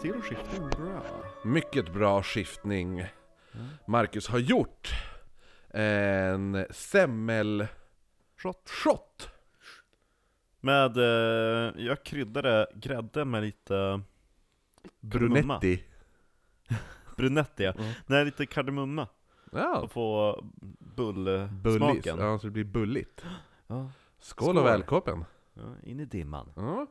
till skiftning bra. Mycket bra skiftning. Marcus har gjort en semmel... Shot. Shot! Med, eh, jag kryddade grädde med lite kardemumma. Brunetti. Brunetti ja. Mm. Nej, lite kardemumma. Ja, Och få bullis. bullsmaken. Ja, så det blir bulligt. Ja. Skål, Skål. och välkommen. Ja, in i dimman. Ja.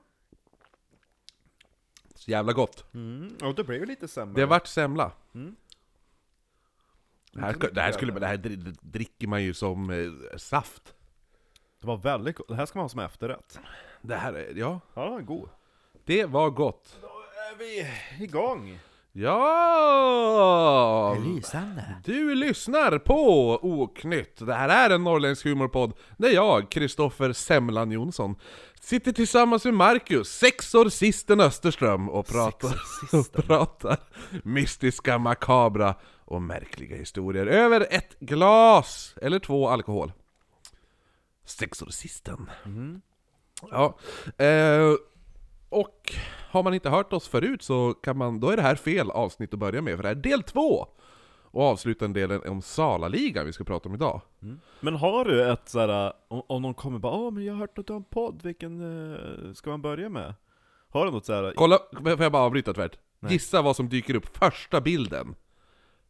Så jävla gott. Mm. Och det blev ju lite sämre. Det har varit semla. Mm. Det här, ska, det här, skulle, det här dri- dricker man ju som eh, saft. Det var väldigt gott. Det här ska man ha som efterrätt. Det här är, ja, Ja, god. det var gott. Då är vi igång! Ja! Lysande. Du lyssnar på Oknytt. Det här är en norrländsk humorpodd där jag, Kristoffer Semlan Jonsson, sitter tillsammans med Marcus, sexorcisten Österström och pratar, och pratar mystiska, makabra och märkliga historier över ett glas eller två alkohol. Sexorcisten. Mm. Ja, eh, och har man inte hört oss förut så kan man, då är det här fel avsnitt att börja med, för det här är del två! Och avslutande delen om Salaligan vi ska prata om idag. Men har du ett såhär, om, om någon kommer bara Åh men jag har hört att du har en podd, vilken eh, ska man börja med? Har du något såhär, Kolla, får jag bara avbryta tvärt? Nej. Gissa vad som dyker upp första bilden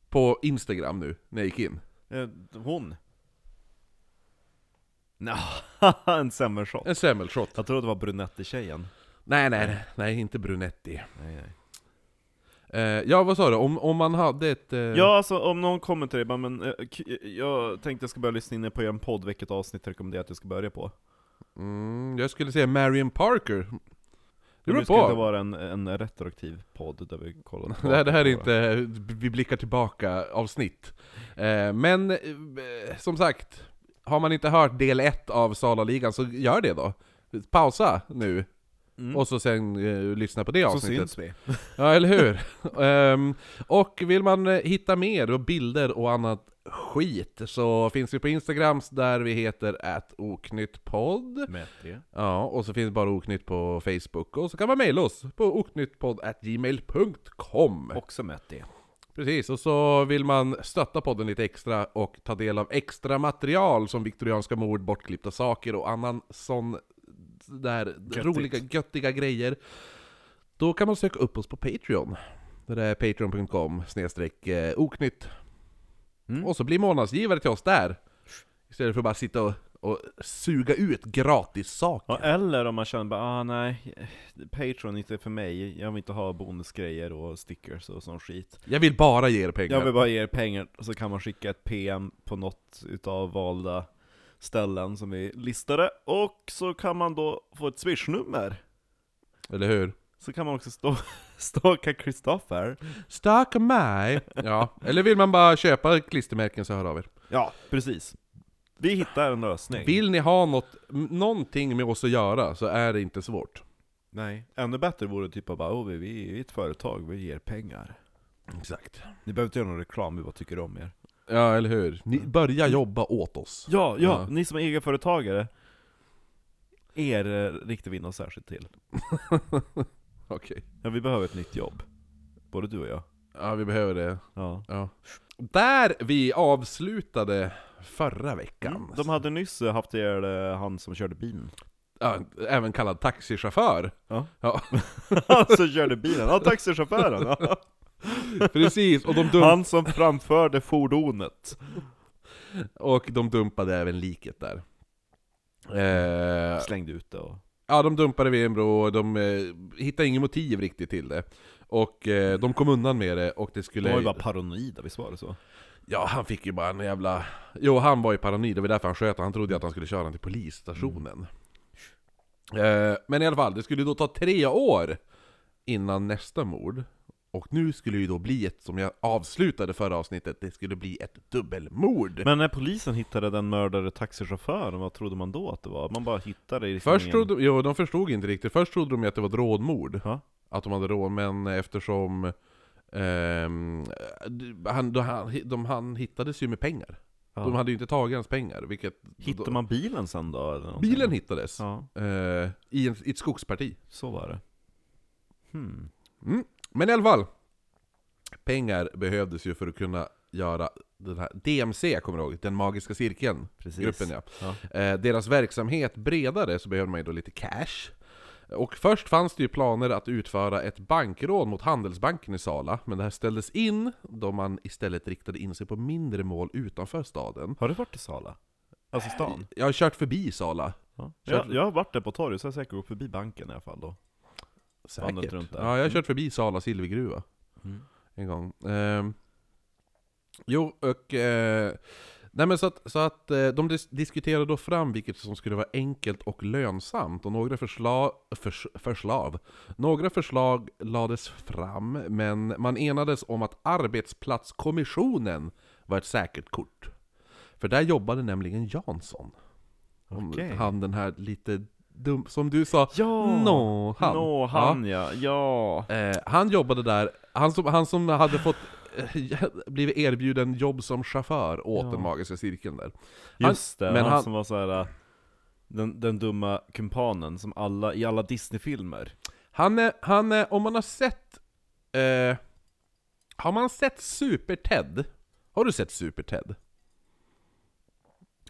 på Instagram nu, när jag gick in. eh, hon? Nja, en semmelshot. En semmelshot. Jag trodde det var brunetti-tjejen. Nej, nej, nej, inte Brunetti. Nej, nej. Eh, ja, vad sa du? Om, om man hade ett... Eh, Ja, alltså om någon kommer till dig bara, men eh, k- jag tänkte jag ska börja lyssna in på er podd, vilket avsnitt rekommenderar att jag ska börja på? Mm, jag skulle säga Marion Parker. Det beror ska inte på. vara en, en retroaktiv podd där vi kollar Det här, det här är på inte vi blickar tillbaka avsnitt. Eh, men eh, som sagt, har man inte hört del 1 av Salaligan så gör det då. Pausa nu, Mm. och så sen eh, lyssna på det Så avsnittet. syns vi. Ja, eller hur? Ehm, och vill man eh, hitta mer och bilder och annat skit så finns vi på Instagram där vi heter oknyttpodd. Med det. Ja, och så finns bara oknytt på Facebook. Och så kan man mejla oss på oknyttpodd.gmail.com. Också med det. Precis, och så vill man stötta podden lite extra och ta del av extra material som viktorianska mord, bortklippta saker och annan sån där Göttigt. roliga, göttiga grejer. Då kan man söka upp oss på Patreon. Det är patreon.com snedstreck eh, oknytt. Mm. Och så blir månadsgivare till oss där. Istället för att bara sitta och, och suga ut gratis saker. Ja, eller om man känner bara, ah nej, Patreon är inte för mig, jag vill inte ha bonusgrejer och stickers och sån skit. Jag vill bara ge er pengar. Jag vill bara ge er pengar, så kan man skicka ett PM på något utav valda ställen som vi listade, och så kan man då få ett swishnummer. Eller hur? Så kan man också stå, stalka Kristoffer. Staka mig! Ja, eller vill man bara köpa klistermärken så hör av er. Ja, precis. Vi hittar en lösning. Vill ni ha något, någonting med oss att göra så är det inte svårt. Nej, ännu bättre vore typ att bara, oh, vi- vi är ett företag, vi ger pengar. Exakt. Ni behöver inte göra någon reklam, vi bara tycker om er. Ja, eller hur? Ni börjar jobba åt oss. Ja, ja, Ja. ni som är egenföretagare, er eh, riktar vi något särskilt till. Okej. Ja, vi behöver ett nytt jobb. Både du och jag. Ja, vi behöver det. Ja. Ja. Där vi avslutade förra veckan. Mm. De hade nyss eh, haft ihjäl eh, han som körde bilen. ja, även kallad taxichaufför. Ja. Ja, Han som körde bilen, ja taxichauffören! Ja. precis. Och de, dum- Han som framförde fordonet. och de dumpade även liket där. Eh, Slängde ut det och... Ja, de dumpade vid en bro och de eh, hittade ingen motiv riktigt till det. Och eh, de kom undan med det och det De skulle... var ju bara paranoida, visst var det så? Ja, han fick ju bara en jävla... Jo, han var ju paranoid, det var därför han sköt Han trodde att han skulle köra honom till polisstationen. Eh, men i alla fall, det skulle då ta tre år innan nästa mord. Och nu skulle det ju då bli ett, som jag avslutade förra avsnittet, det skulle bli ett dubbelmord. Men när polisen hittade den mördade taxichauffören, vad trodde man då att det var? Man bara hittade i Först ingen- trodde, jo, de förstod inte riktigt. Först trodde de ju att det var ett rånmord. Ja. Att de hade rån, men eftersom ehm, han, då, han, de, han hittades ju med pengar. Ja. De hade ju inte tagit hans pengar, vilket... Hittade man bilen sen då? Eller någonting? Bilen hittades Ja, eh, i, en, i ett skogsparti. så var det. Hmm. Mm. Men i alla fall, pengar behövdes ju för att kunna göra den här DMC, kommer du ihåg? Den magiska cirkeln? Precis. Gruppen ja. Ja. Eh, deras verksamhet bredare så behövde man ju då lite cash. Och först fanns det ju planer att utföra ett bankrån mot Handelsbanken i Sala, men det här ställdes in då man istället riktade in sig på mindre mål utanför staden. Har du varit i Sala? Alltså stan? Jag har kört förbi Sala. Ja. Kört- Jag, jag har varit där på torget, så jag har säkert gått förbi banken i alla fall då. Vandrat runt där. Ja, jag har kört förbi Sala silvergruva Mm. en gång. Ehm, jo, och... Eh, nej men så att, så att eh, de dis- diskuterade då fram vilket som skulle vara enkelt och lönsamt, och några förslag, förs, förslag, några förslag lades fram, men man enades om att arbetsplatskommissionen var ett säkert kort. För där jobbade nämligen Jansson. Om Okej. Han den här lite dum, som du sa, Ja! Nå, han. Nå, han ja. ja. Eh, han jobbade där, han som, han som hade fått eh, blivit erbjuden jobb som chaufför åt Ja. den magiska cirkeln där. Just det, men han, han- som var så här. äh, Den, den dumma kumpanen som alla, i alla Disney-filmer. Han är, han är, om man har sett... Eh, har man sett Super Ted? Har du sett Super Ted?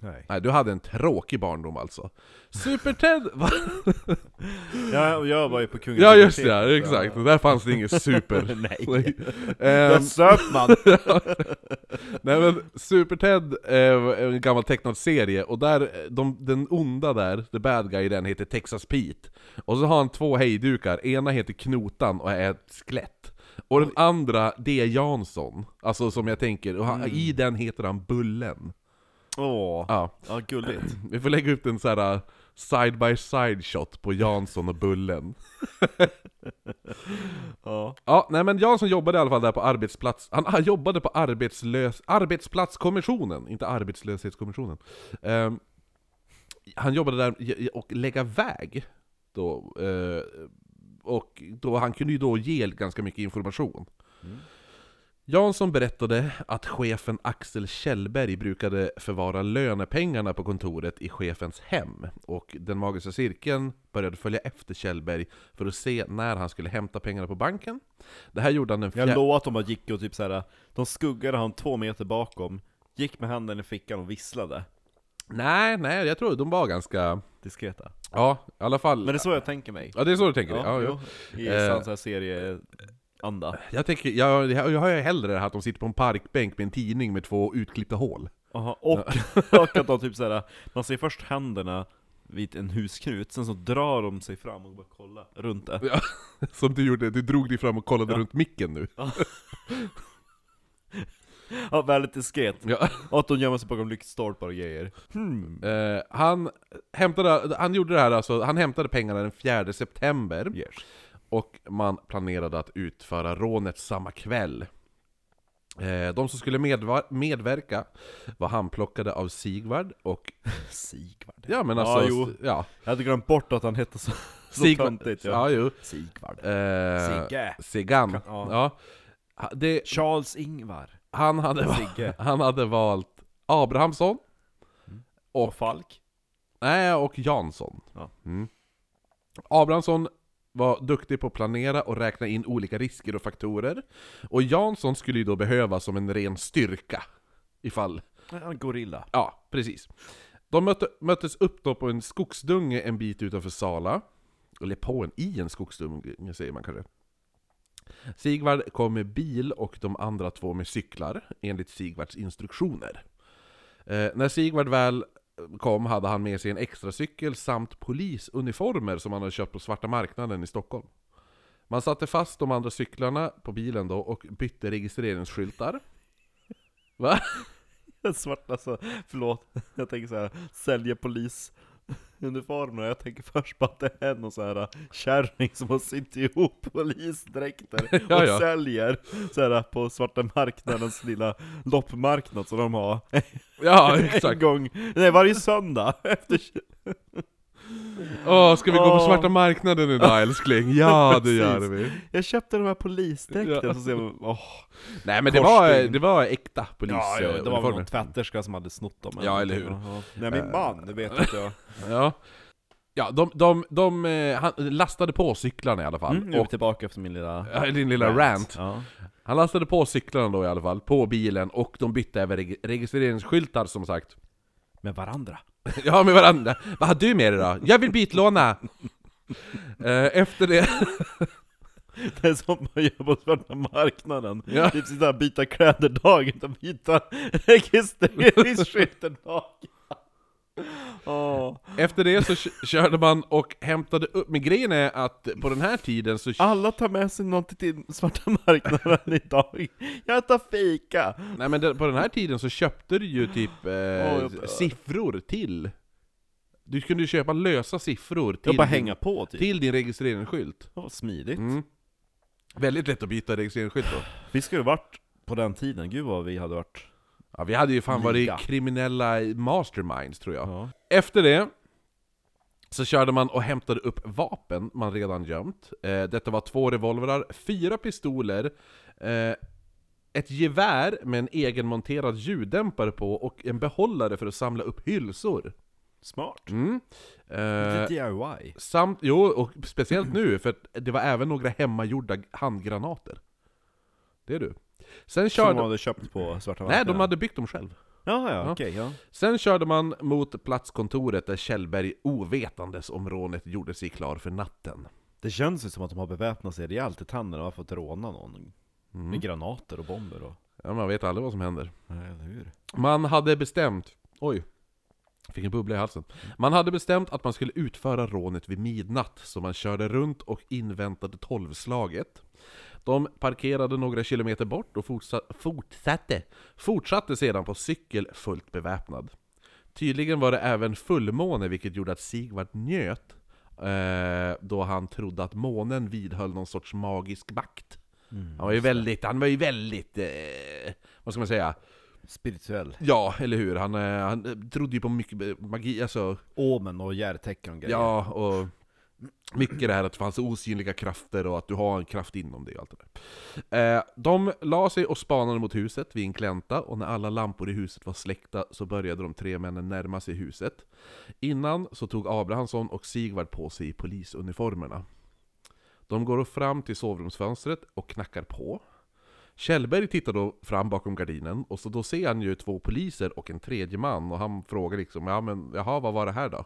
Nej. Nej, du hade en tråkig barndom alltså. Super Ted var... Ja, jag var ju på Kungens ja just det, ja, exakt. Där fanns det inget super. Nej. Ehm, Där söp man! Nej men Super Ted är en gammal tecknad serie, och där, de, den onda där, the bad guy i den, heter Texas Pete. Och så har han två hejdukar, ena heter Knotan och är ett skelett. Och den andra, det är Jansson. Alltså som jag tänker, och han, Mm. i den heter han Bullen. Åh, Ja, ja gulligt. vi får lägga upp en sån här uh, side by side shot på Jansson och Bullen. Ja. Ja, nej men Jansson jobbade i alla fall där på arbetsplats, han, han jobbade på arbetslös, arbetsplatskommissionen, inte arbetslöshetskommissionen. Ehm, han jobbade där och lägga väg då, eh, och då, han kunde ju då ge ganska mycket information. Mm. Jansson berättade att chefen Axel Kjellberg brukade förvara lönepengarna på kontoret i chefens hem, och den magiska cirkeln började följa efter Kjellberg för att se när han skulle hämta pengarna på banken. Det här gjorde han den Jag fjärde... lovar att de bara gick och typ såhär, de skuggade han två meter bakom, gick med handen i fickan och visslade. Nej, nej, jag tror de var ganska... Diskreta. Ja, i alla fall... Men det är så jag tänker mig. Ja, det är så du tänker? Ja, ja, jo. I Eh. sann sån här serieanda. Jag tänker, jag, jag, har ju hellre att de sitter på en parkbänk med en tidning med två utklippta hål. Aha, och, och att de typ såhär, man ser först händerna vid en husknut, sen så drar de sig fram och bara kollar runt det. Som du gjorde, du drog dig fram och kollade Ja. runt micken nu. Ja, väldigt diskret. Ja. Och att de gömmer sig bakom lyktstolpar och grejer. Hmm. Eh, han, hämtade, han gjorde det här alltså, han hämtade pengarna den 4 september, Yes. Och man planerade att utföra rånet samma kväll. Eh, de som skulle medverka var handplockade av Sigvard och... Sigvard. Ja men Ja, alltså... jo. ja, Jag hade glömt bort att han hette så, så Sigvard. töntigt. Ja. Ja, jo. Sigvard. Eh, Sigge. Siggan. Kan- ja. Ja. Det, Charles Ingvar. han, hade, Sigge. han hade valt Abrahamsson, Och Falk. nej, och Jansson. Ja. Mm. Abrahamsson var duktig på att planera och räkna in olika risker och faktorer. Och Jansson skulle ju då behövas som en ren styrka. Ifall... En gorilla. Ja, precis. De mötte, möttes upp då på en skogsdunge en bit utanför Sala. Eller på en, i en skogsdunge säger man kanske. Sigvard kom med bil och de andra två med cyklar, enligt Sigvards instruktioner. Eh, när Sigvard väl kom hade han med sig en extra cykel samt polisuniformer som han hade köpt på svarta marknaden i Stockholm. Man satte fast de andra cyklarna på bilen då och bytte registreringsskyltar. Va? Svart alltså, förlåt. Jag tänker så här, sälja polisuniformer. Jag tänker först på att det är någon så här kärring som har sytt ihop polisdräkter och Ja, ja. säljer så här på svarta marknadens lilla loppmarknad som de har. Ja, En exakt. gång, nej varje söndag efter Åh, ska vi gå på Åh. svarta marknaden idag älskling? Ja, det gör Precis. vi. Jag köpte de här polisdräkterna, Ja. så ser man, åh. Nej men det var, Korsstygn. det var äkta polis Ja, ja, det var väl någon tvätterska som hade snott dem Ja, eller hur. Ja. Nej min Eh. man, det vet inte jag Ja. Ja, de, de, de eh, han lastade på cyklarna i alla fall. Mm, nu är och, tillbaka efter min lilla... ja, din lilla rant. Ja. Han lastade på cyklarna då i alla fall, på bilen, och de bytte även reg registreringsskyltar som sagt. Med varandra. Ja, med varandra. Vad har du med dig då? Jag vill bytlåna! eh, efter det... Det är som man gör på svarta marknaden. Ja. Typ och byta kläder dagen och byta registreringsskylten Åh. Efter det så körde man och hämtade upp, men grejen är att på den här tiden så... Alla tar med sig något till svarta marknaden idag. Jag tar fika! Nej men på den här tiden så köpte du ju typ eh, dör. siffror till. Du kunde ju köpa lösa siffror till, bara hänga på typ. till din registreringsskylt. Vad smidigt. Mm. Väldigt lätt att byta registreringsskylt då. Vi skulle varit på den tiden, gud vad vi hade varit. Ja, vi hade ju fan varit Liga. kriminella masterminds tror jag. Ja. Efter det så körde man och hämtade upp vapen man redan gömt. Eh, detta var två revolvrar, fyra pistoler, eh, ett gevär med en egenmonterad ljuddämpare på och en behållare för att samla upp hylsor. Smart. Mm. Eh, DIY. samt, jo, och speciellt nu, för det var även några hemmagjorda handgranater. Det är du. Sen Som de körde... hade köpt på svarta Nej, marknaden. de hade byggt dem själv. Ja, ja, Ja. okej, ja. Sen körde man mot platskontoret där Kjellberg ovetandes om rånet gjorde sig klar för natten. Det känns ju som att de har beväpnat sig rejält i tänderna och har fått råna någon. Mm. Med granater och bomber och... Ja, man vet aldrig vad som händer. Nej, hur? Man hade bestämt... Oj. Fick en bubbla i halsen. Man hade bestämt att man skulle utföra rånet vid midnatt, så man körde runt och inväntade tolvslaget. De parkerade några kilometer bort och fortsatte, fortsatte, sedan på cykel fullt beväpnad. Tydligen var det även fullmåne vilket gjorde att Sigvard njöt, eh, då han trodde att månen vidhöll någon sorts magisk makt. Mm, Han var ju väldigt, han var ju väldigt, eh, vad ska man säga? Spirituell. Ja, eller hur? Han, eh, han trodde ju på mycket magi, alltså, Omen och järtecken och grejer. ja, och mycket det här att det fanns osynliga krafter och att du har en kraft inom dig och allt det där. Eh, de la sig och spanade mot huset vid en klänta, och när alla lampor i huset var släckta så började de tre männen närma sig huset. Innan så tog Abrahamsson och Sigvard på sig polisuniformerna. De går fram till sovrumsfönstret och knackar på. Kjellberg tittar då fram bakom gardinen, och så då ser han ju två poliser och en tredje man, och han frågar liksom ja men jaha, vad var det här då?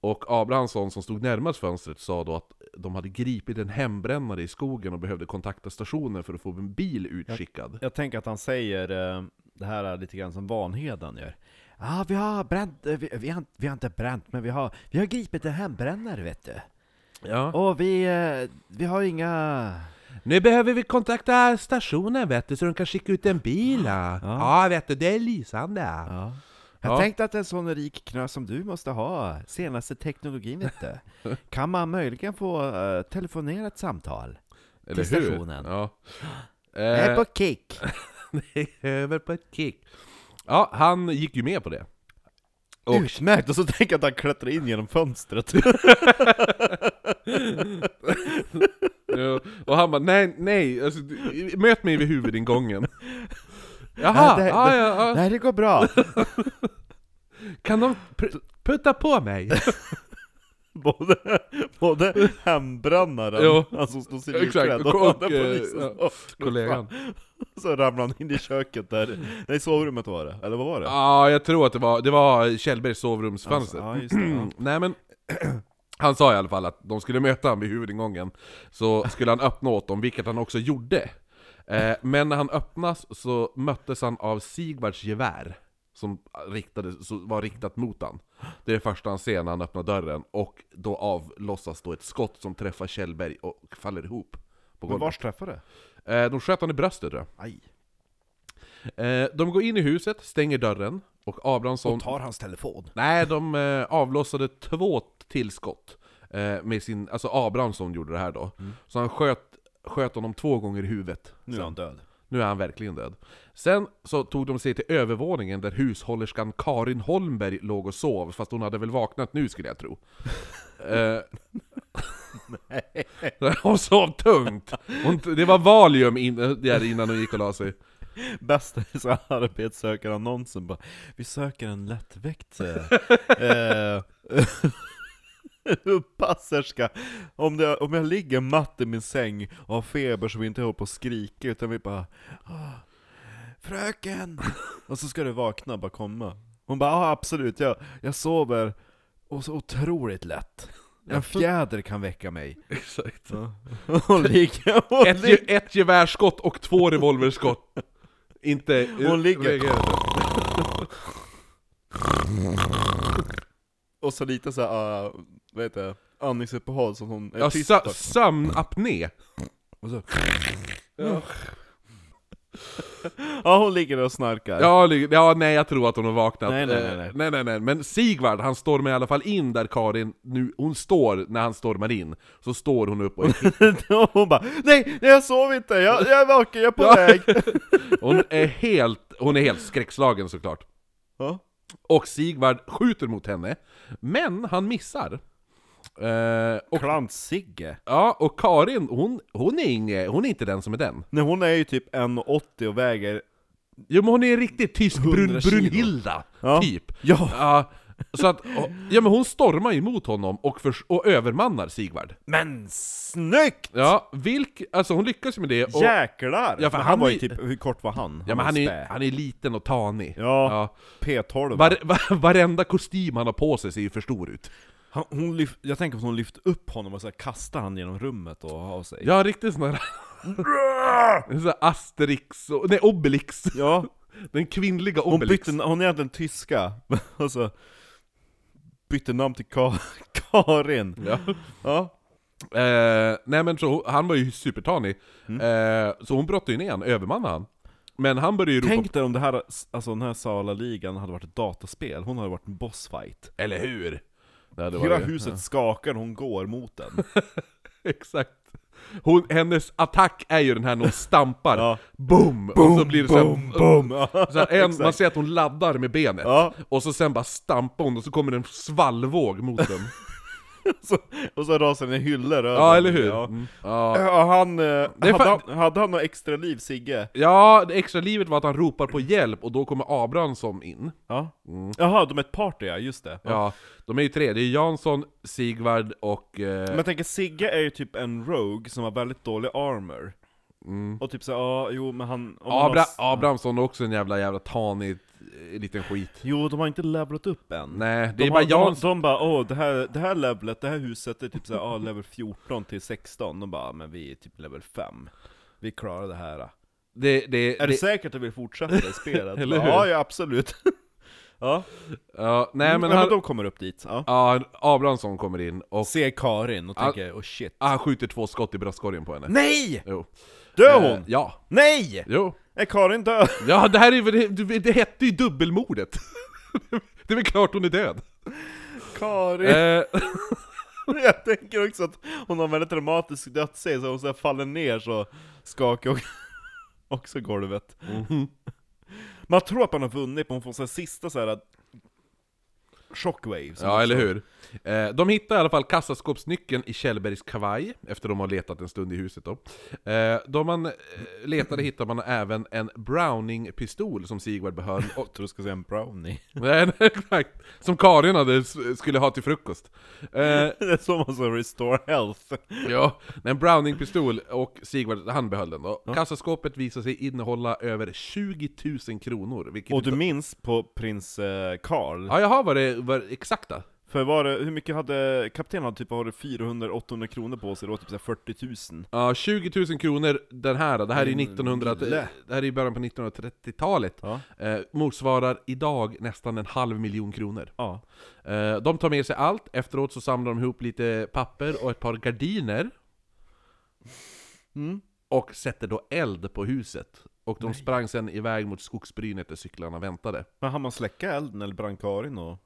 Och Abrahamsson som stod närmast fönstret sa då att de hade gripit en hembrännare i skogen och behövde kontakta stationen för att få en bil utskickad. Jag tänker att han säger eh, det här är lite grann som Vanheden gör. Ja, vi har bränt, eh, vi, vi, har, vi har inte bränt, men vi har, vi har gripit en hembrännare vet du. Ja. Och vi, eh, vi har inga... Nu behöver vi kontakta stationen vet du, så de kan skicka ut en bil. Ja, Ja. vet du, det är lysande. Ja. Jag Ja. tänkte att en sån rik knö som du måste ha senaste teknologin vet du. Kan man möjligen få eh, telefonera ett samtal? Eller till hur? stationen. Ja. Jag är Eh, på kick! över på ett kick. Ja, han gick ju med på det. Och, Utmärkt! Och så tänker jag att han klättrar in genom fönstret. Ja, och han bara nej, nej, alltså, möt mig vid huvudingången. Jaha, Nej, det- ja, det- ja, ja. Nej, det går bra! kan de pr- putta på mig? Både, både hembrännaren, Jo. han som står civilklädd, och- och, och, eh, polisen ja, som- kollegan. Så ramlar han in i köket där, nej sovrummet var det, eller vad var det? Ja, jag tror att det var, det var Kjellbergs sovrumsfönster. Alltså, det, ja. Nej men, han sa i alla fall att de skulle möta honom vid huvudingången, så skulle han öppna åt dem, vilket han också gjorde. Eh, men när han öppnas så möttes han av Sigvards gevär, som riktade, så var riktat mot han. Det är det första han ser när han öppnar dörren, och då avlossas då ett skott som träffar Kjellberg och faller ihop på Men vars träffade? Eh, de sköt han i bröstet tror jag. Aj. Eh, de går in i huset, stänger dörren, och Abrahamsson... Och tar hans telefon. Nej, de eh, avlossade två tillskott eh, med sin... Alltså Abrahamsson gjorde det här då. Så han sköt, sköt honom två gånger i huvudet. Nu är han död. Nu är han verkligen död. Sen så tog de sig till övervåningen där hushållerskan Karin Holmberg låg och sov, fast hon hade väl vaknat nu skulle jag tro. Eh, hon sov tungt! Hon, det var Valium in, där innan hon gick och la sig. Bästa arbetssökarannonsen bara Vi söker en lättväkt eh, eh, passerska, om, det, om jag ligger matt i min säng och har feber så vi inte håller på att skrika utan vi bara "Ah, Fröken! Och så ska du vakna och bara komma. Hon bara ja absolut, jag, jag sover och så otroligt lätt. En fjäder kan väcka mig. Exakt. Ja. Hon ligger, hon Ett, ligger, ge- ett gevärsskott och två revolverskott. Inte... Hon ligger- och så lite såhär, uh, vad heter det, andningsuppehåll som hon är Ja, tyst sö- sömnapné. Och så, Ja. ja hon ligger och snarkar. Ja, li- ja, nej jag tror att hon har vaknat. Nej, nej, Eh, nej, nej. nej, nej, nej. Men Sigvard, han stormar i alla fall in där Karin nu, hon står när han stormar in. Så står hon upp och är, hon bara nej, nej jag sov inte, jag, jag är vaken, jag är på Ja. väg. hon är helt, hon är helt skräckslagen såklart. Ja. Och Sigvard skjuter mot henne, men han missar. Eh, och, Klant-Sigge. ja, och Karin, hon, hon, är inge, hon är inte den som är den. Nej hon är ju typ 1,80 och väger... Jo men hon är en riktig tysk 100 Brun. Brunhilda, Ja. typ. Ja. Ja, så att, ja men hon stormar emot honom och, förs- och övermannar Sigvard. Men snyggt! Ja, vilk, alltså hon lyckas med det och... Jäklar! Ja, för han han var ju typ, hur kort var han? Ja men han är, han är liten och tanig. Ja, Ja. P12 Var, var, varenda kostym han har på sig ser ju för stor ut. Han, hon lyft, Jag tänker att hon lyfte upp honom och så här kastar han genom rummet och har sig Ja, riktigt sån här... Sån här Asterix och... Nej, Obelix! Ja, Den kvinnliga hon Obelix. bytte, hon är egentligen tyska, och så bytte namn till Ka Karin Ja. Ja, Eh, nej men så, han var ju supertanig. Mm. Eh, så hon brottade ju ner han, övermannade han. Men han började ju ropa... tänk dig om det här, alltså den här Sala-ligan hade varit ett dataspel, hon hade varit en bossfight Eller hur? Hela huset skakar när hon går mot den Exakt. Hon, hennes attack är ju den här när hon stampar. Ja. Boom! Och så blir det så här, boom! Ja, så här, en, man ser att hon laddar med benet. Ja, Och så sen bara stampar hon och så kommer det en svallvåg mot den. så, och så rasar den i hyllor över ja, eller hur? Ja. Mm. Ja. Ja, han, eh, hade, fan- han, hade han något extra liv, Sigge? ja, det extra livet var att han ropar på hjälp och då kommer Abrahamsson in. Ja. Mm. Jaha, de är ett party ja, just det. Ja, de är ju tre. Det är Jansson, Sigvard och... Eh, Men jag tänker, Sigge är ju typ en rogue som har väldigt dålig armor. Mm. Och typ så, ja, jo men han... om han Abra har- Abrahamsson är också en jävla jävla tanig eh, liten skit. Jo, de har inte levlat upp än. Nej, det De, är har, bara de, har- Jansson. de bara åh, det här, det här levlet, det här huset är typ såhär, ah, level 14 till 16 De bara, men vi är typ level 5 Vi klarar det här Det, det, Är det, du säker att du vill fortsätta det spelet? Eller hur? Ja, ja absolut Ja, ja, nej men men, han... de kommer upp dit, ja Ja, Abrahamsson kommer in och Ser Karin och Ja. tänker, oh shit ah, han skjuter två skott i bröstkorgen på henne. Nej! Jo. Dör Eh, hon? ja. Nej! Jo. Är Karin död? Ja, det här är väl, det, det hette ju dubbelmordet. det är väl klart hon är död. Karin Eh, Jag tänker också att hon har en väldigt dramatisk dödsscen, så hon så här faller ner så skakar och också golvet. mhm. Man tror att man har vunnit, men hon får så här sista så här shockwaves. Ja, eller hur? Eh, de hittar i alla fall kassaskåpsnyckeln i Kjellbergs kavaj, efter de har letat en stund i huset då. Eh, då man eh, letade hittade man även en Browning-pistol som Sigvard behöll, och, Jag tror du ska säga en brownie. nej, nej, exakt, som Karin hade, skulle ha till frukost. Eh, Det är som man så restore health. Ja, en Browning-pistol och Sigvard, han behöll den då. Ja. Kassaskåpet visar sig innehålla över 20 000 kronor. Och du minns på prins Carl? Ja, jaha, var det var det exakta? För var det, hur mycket hade, kaptenen hade typ var det 400-800 kronor på sig, det var typ så här 40 000 Ja, 20 000 kronor den här, det här är Mm, 1900, lille. det här är början på 1930-talet. Ja, Eh, motsvarar idag nästan en halv miljon kronor. ja. Eh, de tar med sig allt, efteråt så samlar de ihop lite papper och ett par gardiner, Mm. och sätter då eld på huset. Och de sprang sen iväg mot skogsbrynet där cyklarna väntade. Men hann man släcka elden eller brann Karin och...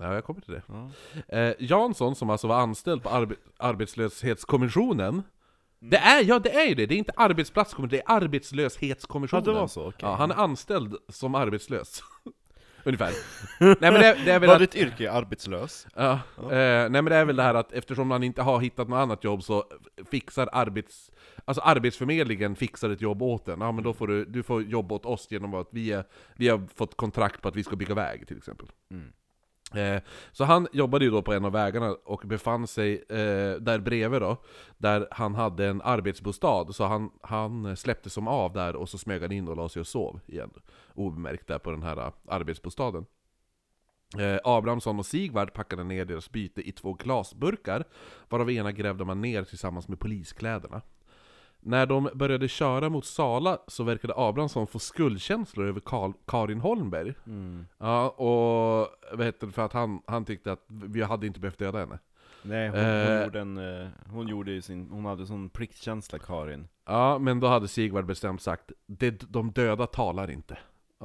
Ja, jag kommer till det. Ja. Eh, Jansson, som alltså var anställd på arbe arbetslöshetskommissionen Det är, ja det är ju det, det är inte arbetsplatskommissionen, det är ja, arbetslöshetskommissionen det var så, okej. Ja, han är anställd som arbetslös Ungefär Nej men det, det är väl Var att, ditt yrke arbetslös? ja, eh, Nej men det är väl det här att eftersom man inte har hittat något annat jobb så fixar arbets... Alltså arbetsförmedlingen fixar ett jobb åt en, ja men då får du, du får jobba åt oss genom att vi, är, vi har fått kontrakt på att vi ska bygga väg till exempel Mm. Eh, så han jobbade ju då på en av vägarna och befann sig eh, där bredvid då, där han hade en arbetsbostad. Så han, han släppte som av där och så smög han in och la sig och sov igen. Obemärkt där på den här eh, arbetsbostaden. Eh, Abrahamsson och Sigvard packade ner deras byte i två glasburkar, varav ena grävde man ner tillsammans med poliskläderna. När de började köra mot Sala så verkade Abrahamsson få skuldkänslor över Karl, Karin Holmberg. Mm. Ja, och vad heter det, för att han, han tyckte att vi hade inte behövt döda henne. Nej, hon, hon Eh. gjorde en, eh, hon gjorde sin, hon hade sån pliktkänsla Karin. Ja, men då hade Sigvard bestämt sagt de döda talar inte.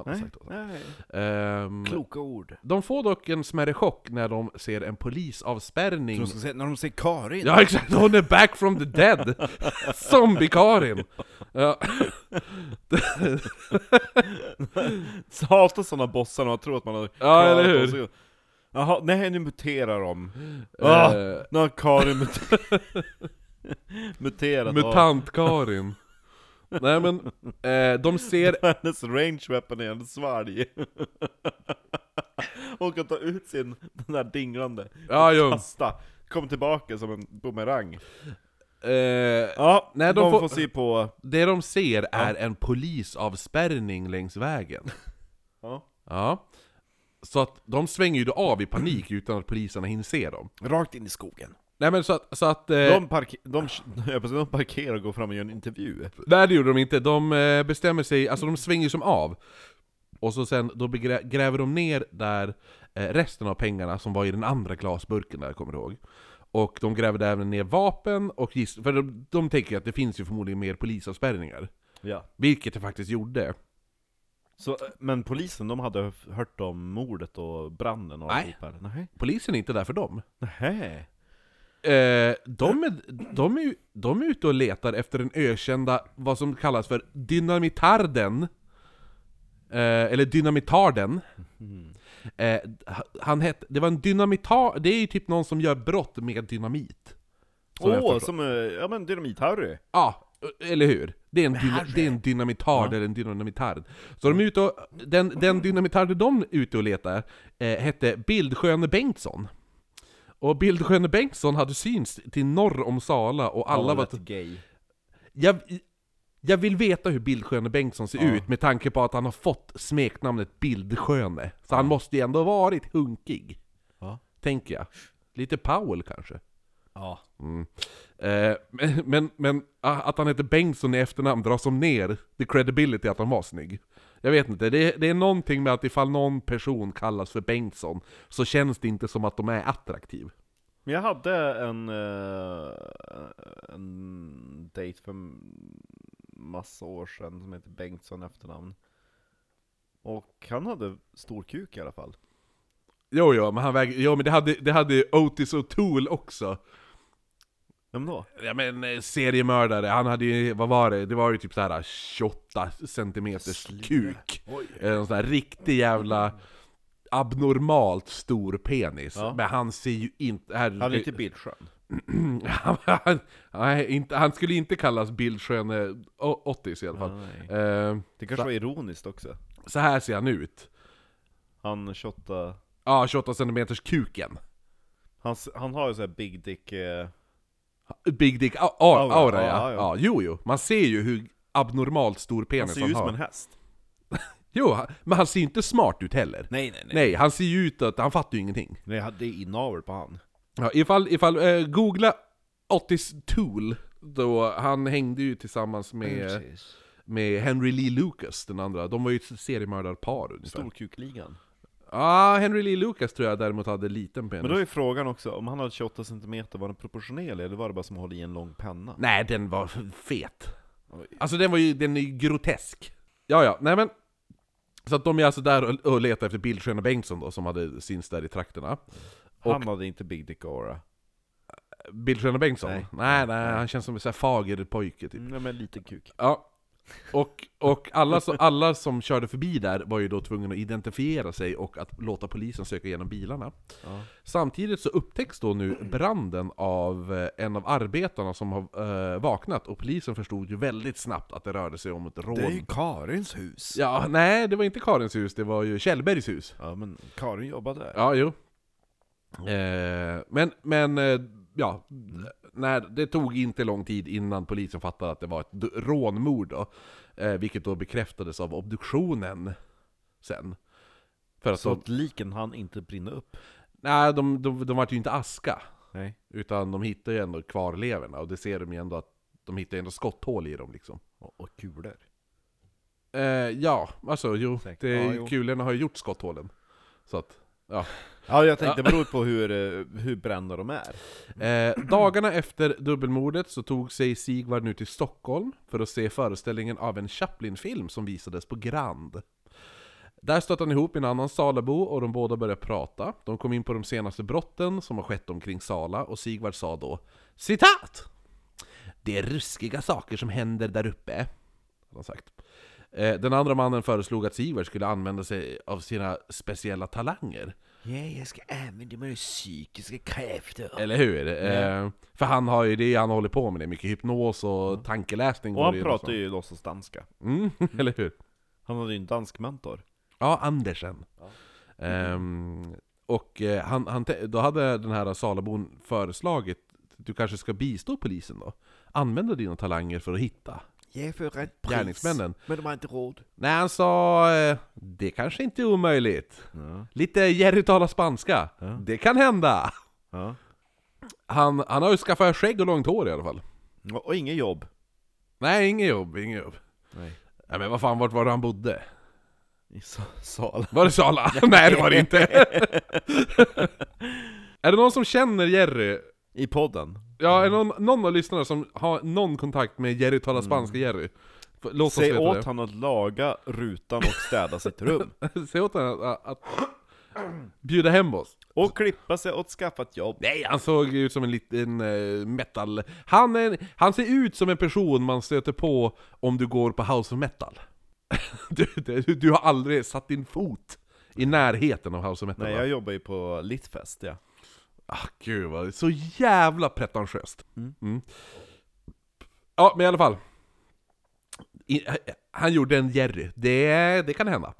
Nej, sagt nej. Ehm, Kloka ord. de får dock en smärre chock när de ser en polisavspärrning. De ska säga, när de säger Karin? Ja exakt, hon är back from the dead! Zombie-Karin! Ja. Så hatar sådana bossar när man tror att man har Ja, eller hur? Jaha, nej nu muterar de. Ah, Eh, nu har Karin mut- muterat. Mutant-Karin. Nej men, eh, de ser... Hennes range weapon är en svalg. Hon kan ta ut sin, den där dinglande, Ja, jo. kasta, kom tillbaka som en bumerang. Eh, Ja, Nej, de de får- får se på... det de ser är en polisavspärrning längs vägen. Ja. Ja. Så att de svänger ju då av i panik utan att poliserna hinner se dem. Rakt in i skogen. Nej men så att, så att eh, De, parker, de, de parkerar och går fram och gör en intervju. Nej det gjorde de inte, de eh, bestämmer sig, alltså de svänger som av. Och så sen, då gräver de ner där eh, resten av pengarna som var i den andra glasburken där, kommer du ihåg? Och de gräver där även ner vapen och giss- för de, de tänker ju att det finns ju förmodligen mer polisavspärrningar. Ja. Vilket det faktiskt gjorde. Så, men polisen, de hade hört om mordet och branden och Nej. Nej. Polisen är inte där för dem. Nähä. Eh, de, är, de, är, de är ute och letar efter den ökända, vad som kallas för dynamitarden. Eh, eller dynamitarden. Eh, han hette, det var en dynamitar, det är ju typ någon som gör brott med dynamit. Åh, förstår. som, eh, ja men Dynamit-Harry. Ja, eller hur? Det är en, dyna, det är en dynamitard Ja. eller en dynamitard. Så de är ute och, den, den dynamitarden de är ute och letar eh, hette Bildsköne Bengtsson. Och Bildsköne Bengtsson hade syns till norr om Sala och alla var... gay. Jag, jag vill veta hur Bildsköne Bengtsson ser Ja. ut med tanke på att han har fått smeknamnet Bildsköne. Så han måste ju ändå varit hunkig. Ja. Tänker jag. Lite Powell kanske. Ja. Mm. Eh, men, men, men ah, att han heter Bengtsson i efternamn dras som ner the credibility att han var snygg. Jag vet inte, det, det är någonting med att ifall någon person kallas för Bengtsson så känns det inte som att de är attraktiv. Men jag hade en, eh, en dejt för massa år sedan som heter Bengtsson efternamn. Och han hade stor kuk i alla fall. Jo, jo, men han väger, jo, men det hade, det hade Otis O'Toole också. Vem då? Ja men eh, seriemördare, han hade ju, vad var det? Det var ju typ så här 28 centimeters kuk. Oj. Eh, En sån här riktig jävla abnormalt stor penis. Ja. Men han ser ju inte... Här, Han är inte bildskön. han, nej, inte, han skulle inte kallas bildsköne O- Ottis i alla fall. Nej. Eh, Det kanske var ironiskt också. så här ser han ut. Han 28... Ja, 28 centimeters kuken. Han, han har ju så här big dick... Eh, Big dick a- a- Aura, aura, ja, ja. ja. ja. Jo, jo. Man ser ju hur abnormalt stor han penis ser han, ju ut som har. en häst. Jo, han- men han ser ju inte smart ut heller. Nej nej nej. Nej, han ser ju ut att, han fattar ju ingenting. Nej, det är inavel på han. Ja, ifall, ifall, eh, googla Otis Tool, då han hängde ju tillsammans med, med Henry Lee Lucas, den andra. De var ju ett seriemördarpar ungefär. Storkukligan. Ja, Henry Lee Lucas tror jag däremot hade liten penis. Men då är frågan också, om han hade 28 cm, var den proportionerlig eller var det bara som att hålla i en lång penna? Nej, den var fet. Oj. Alltså den var ju, den är ju grotesk. Ja, ja, nej men. Så att de är alltså där och, och letar efter Bildsköna Bengtsson då, som hade syns där i trakterna. Han hade inte big dick aura. Bildsköna Bengtsson? Nej. Nej, nej, han känns som en sån här fager pojke typ. Nej men liten kuk. Ja. Och, och alla, så, alla som körde förbi där var ju då tvungna att identifiera sig och att låta polisen söka igenom bilarna. Ja. Samtidigt så upptäcks då nu branden av eh, en av arbetarna som har eh, vaknat, och polisen förstod ju väldigt snabbt att det rörde sig om ett rån. Det är ju Karins hus. Ja, nej, det var inte Karins hus, det var ju Kjellbergs hus. Ja men Karin jobbar där. Ja, jo. Eh, men, men eh, ja, när, det tog inte lång tid innan polisen fattade att det var ett rånmord då. Eh, vilket då bekräftades av obduktionen sen. För att Så att liken han inte brinna upp? nej, de, de, de var ju inte aska. Nej. Utan de hittar ju ändå kvarlevorna, och det ser de ju ändå att de hittar ändå skotthål i dem liksom. Och, och kulor. Eh, ja, alltså jo, det, Ja, jo. kulorna har ju gjort skotthålen. Så att, ja. Ja, jag tänkte det beror på hur, eh, hur brända de är. Eh, dagarna efter dubbelmordet så tog sig Sigvard nu till Stockholm för att se föreställningen av en Chaplin-film som visades på Grand. Där stötte han ihop en annan Salabo och de båda började prata. De kom in på de senaste brotten som har skett omkring Sala och Sigvard sa då Citat! Det är ruskiga saker som händer där uppe, han sagt. Eh, Den andra mannen föreslog att Sigvard skulle använda sig av sina speciella talanger. Ja, jag ska använda mina psykiska krafter. Eller hur? Eh, för han har ju det han håller på med, det mycket hypnos och tankeläsning. Och han pratar ju låtsas danska. Mm, eller hur? Han hade ju en dansk mentor. Ja, Andersen. Ja. Ehm, och eh, han, han, te- då hade den här Salabon föreslagit du kanske ska bistå polisen då? Använda dina talanger för att hitta Ge för rätt gärningsmännen. Men de har inte råd. Nej, han sa eh, det kanske inte är omöjligt. Ja. Lite Jerry talar spanska. Ja. Det kan hända. Ja. Han, han har ju skaffat skägg och långt hår i alla fall. Och, och inget jobb. Nej, inget jobb, inget jobb. Nej. Nej men vad fan, vart var det han bodde? I Sa- Sala. Var det Sala? Nej det var det inte! är det någon som känner Jerry? I podden. Ja, är det någon, någon av lyssnarna som har någon kontakt med Jerry talar spanska Jerry? Låt oss Säg veta åt det. han att laga rutan och städa sitt rum. Säg åt honom att, att bjuda hem oss. Och klippa sig och skaffa ett jobb. Nej, han såg ut som en liten eh, metal... Han, är, han ser ut som en person man stöter på om du går på House of Metal. du, du, du har aldrig satt din fot i närheten av House of Metal Nej, va? jag jobbar ju på Litfest, ja. Ah, gud vad, så jävla pretentiöst. Mm. Mm. Ja, men i alla fall. I, han gjorde en Jerry, det, det kan hända.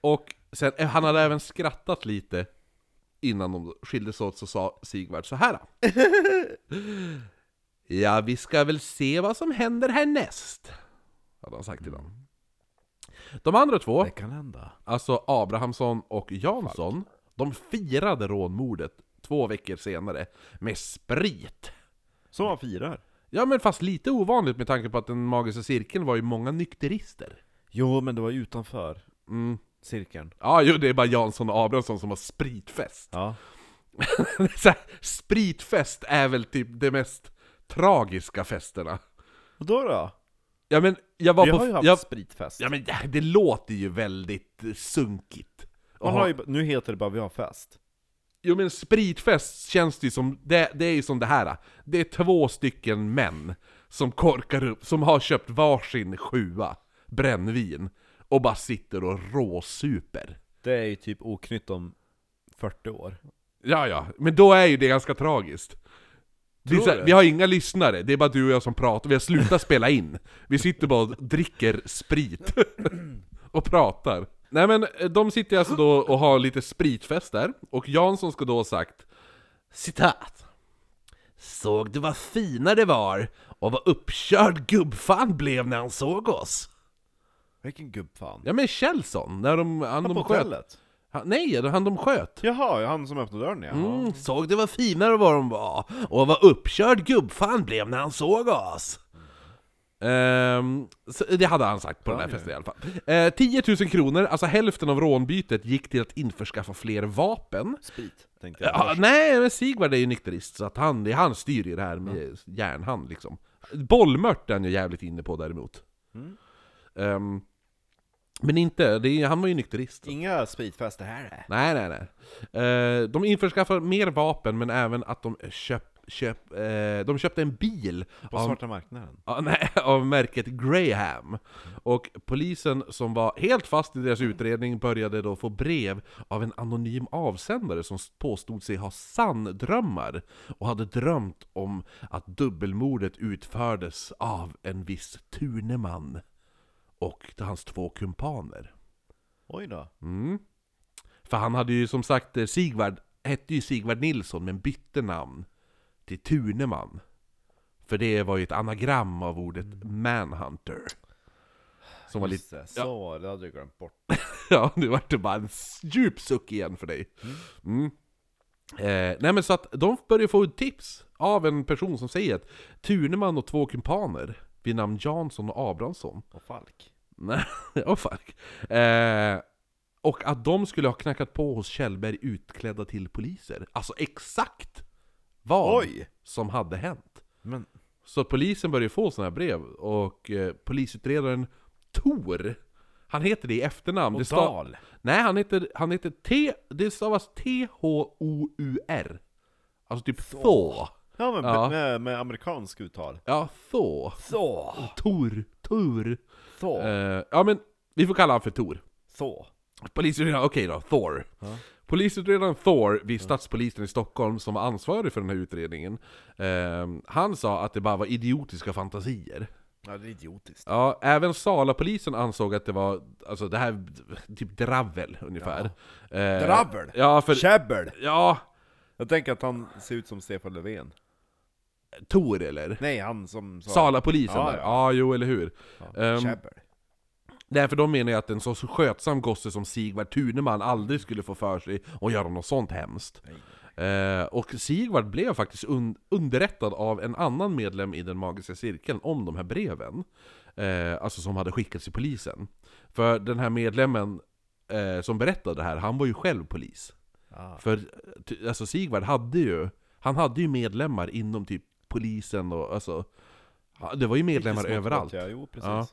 Och sen, eh, han hade även skrattat lite innan de skildes åt, så sa Sigvard så här. Ja, vi ska väl se vad som händer härnäst. Hade han sagt till dem. De andra två, alltså Abrahamsson och Jansson, de firade rånmordet två veckor senare med sprit. Som man firar. Ja men fast lite ovanligt med tanke på att den magiska cirkeln var ju många nykterister. Jo, men det var utanför Mm. cirkeln. Ja, jo, det är bara Jansson och Abrahamsson som har spritfest. Ja. Så här, spritfest är väl typ det mest tragiska festerna. Och då då? Ja men, jag var Vi på... har ju haft jag, spritfest. ja men det låter ju väldigt eh, sunkigt. Man har ju, nu heter det bara vi har fest. Jo men spritfest känns det ju som, det, det är ju som det här. Det är två stycken män som korkar upp, som har köpt varsin sjua brännvin och bara sitter och råsuper. Det är ju typ oknytt om 40 år. Ja ja, men då är ju det ganska tragiskt. Det är så här, vi har inga lyssnare, det är bara du och jag som pratar, vi har slutat spela in. Vi sitter bara och dricker sprit. och pratar. Nej men, eh, de sitter alltså då och har lite spritfest där, och Jansson ska då ha sagt Citat Såg du vad fina det var? Och vad uppkörd gubbfan blev när han såg oss? Vilken gubbfan. Ja men Kjellson, när de, han Han på de sköt. hotellet? Han, nej, han de sköt. Jaha, han som öppnade dörren ja. Mm, såg du vad finare vad de var? Och vad uppkörd gubbfan blev när han såg oss? Så det hade han sagt på den här Ja, festen i alla fall. Eh, 10 000 kronor, alltså hälften av rånbytet, gick till att införskaffa fler vapen. Sprit, tänkte jag. Ja, nej, men Sigvard är ju nykterist, så att han, han styr ju det här med järnhand liksom. Bollmört är han ju jävligt inne på däremot. Mm. Ehm, men inte, är, han var ju nykterist. Inga spritfester här är. Nej, nej, nej. Eh, de införskaffar mer vapen, men även att de köp, köp, eh, de köpte en bil På av, svarta marknaden. ja, nej, av märket Graham. Och polisen som var helt fast i deras utredning började då få brev av en anonym avsändare som påstod sig ha sanndrömmar och hade drömt om att dubbelmordet utfördes av en viss Turneman och hans två kumpaner. Oj då. Mm. För han hade ju som sagt, eh, Sigvard hette ju Sigvard Nilsson men bytte namn till Tuneman. För det var ju ett anagram av ordet manhunter. Som var lite... Det, Så var det, hade jag glömt bort. Ja, nu vart det bara en djup suck igen för dig. Mm. Eh, nej men så att de börjar få tips av en person som säger att Tuneman och två kumpaner vid namn Jansson och Abrahamsson Och Falk. Nej, oh fuck. Eh, och att de skulle ha knackat på hos Kjellberg utklädda till poliser. Alltså exakt vad Oj! som hade hänt. Men, Så polisen började få sådana här brev, och eh, polisutredaren Tor, han heter det i efternamn. och Det Dal. Nej, han heter, han heter T, det stavas T-H-O-U-R. Alltså typ Thor. Ja men Ja. Med, med amerikansk uttal. Ja, Thor. Så. Tor, Tor. Så. Eh, ja men, vi får kalla honom för Tor. Så. Polisutredaren, okej då, Thor. Ja. Polisutredaren Thor vid stadspolisen i Stockholm som var ansvarig för den här utredningen, eh, han sa att det bara var idiotiska fantasier. Ja det är idiotiskt. Ja, även Sala-polisen ansåg att det var, alltså det här, typ dravel ungefär. Eh, Dravel? Ja, för... Käbbel! Ja, Jag tänker att han ser ut som Stefan Löfven. Tor eller? Nej, han som sa... Sala-polisen Ja, där. ja. Ja, jo eller hur. Ja, Käbbel. Nej, för de menar ju att en så skötsam gosse som Sigvard Tuneman aldrig skulle få för sig att göra något sånt hemskt. Eh, och Sigvard blev faktiskt un underrättad av en annan medlem i den magiska cirkeln om de här breven. Eh, alltså som hade skickats till polisen. För den här medlemmen eh, som berättade det här, han var ju själv polis. Ah. För alltså Sigvard hade ju, han hade ju medlemmar inom typ polisen och alltså Det var ju medlemmar överallt. Ja, jo precis. Ja.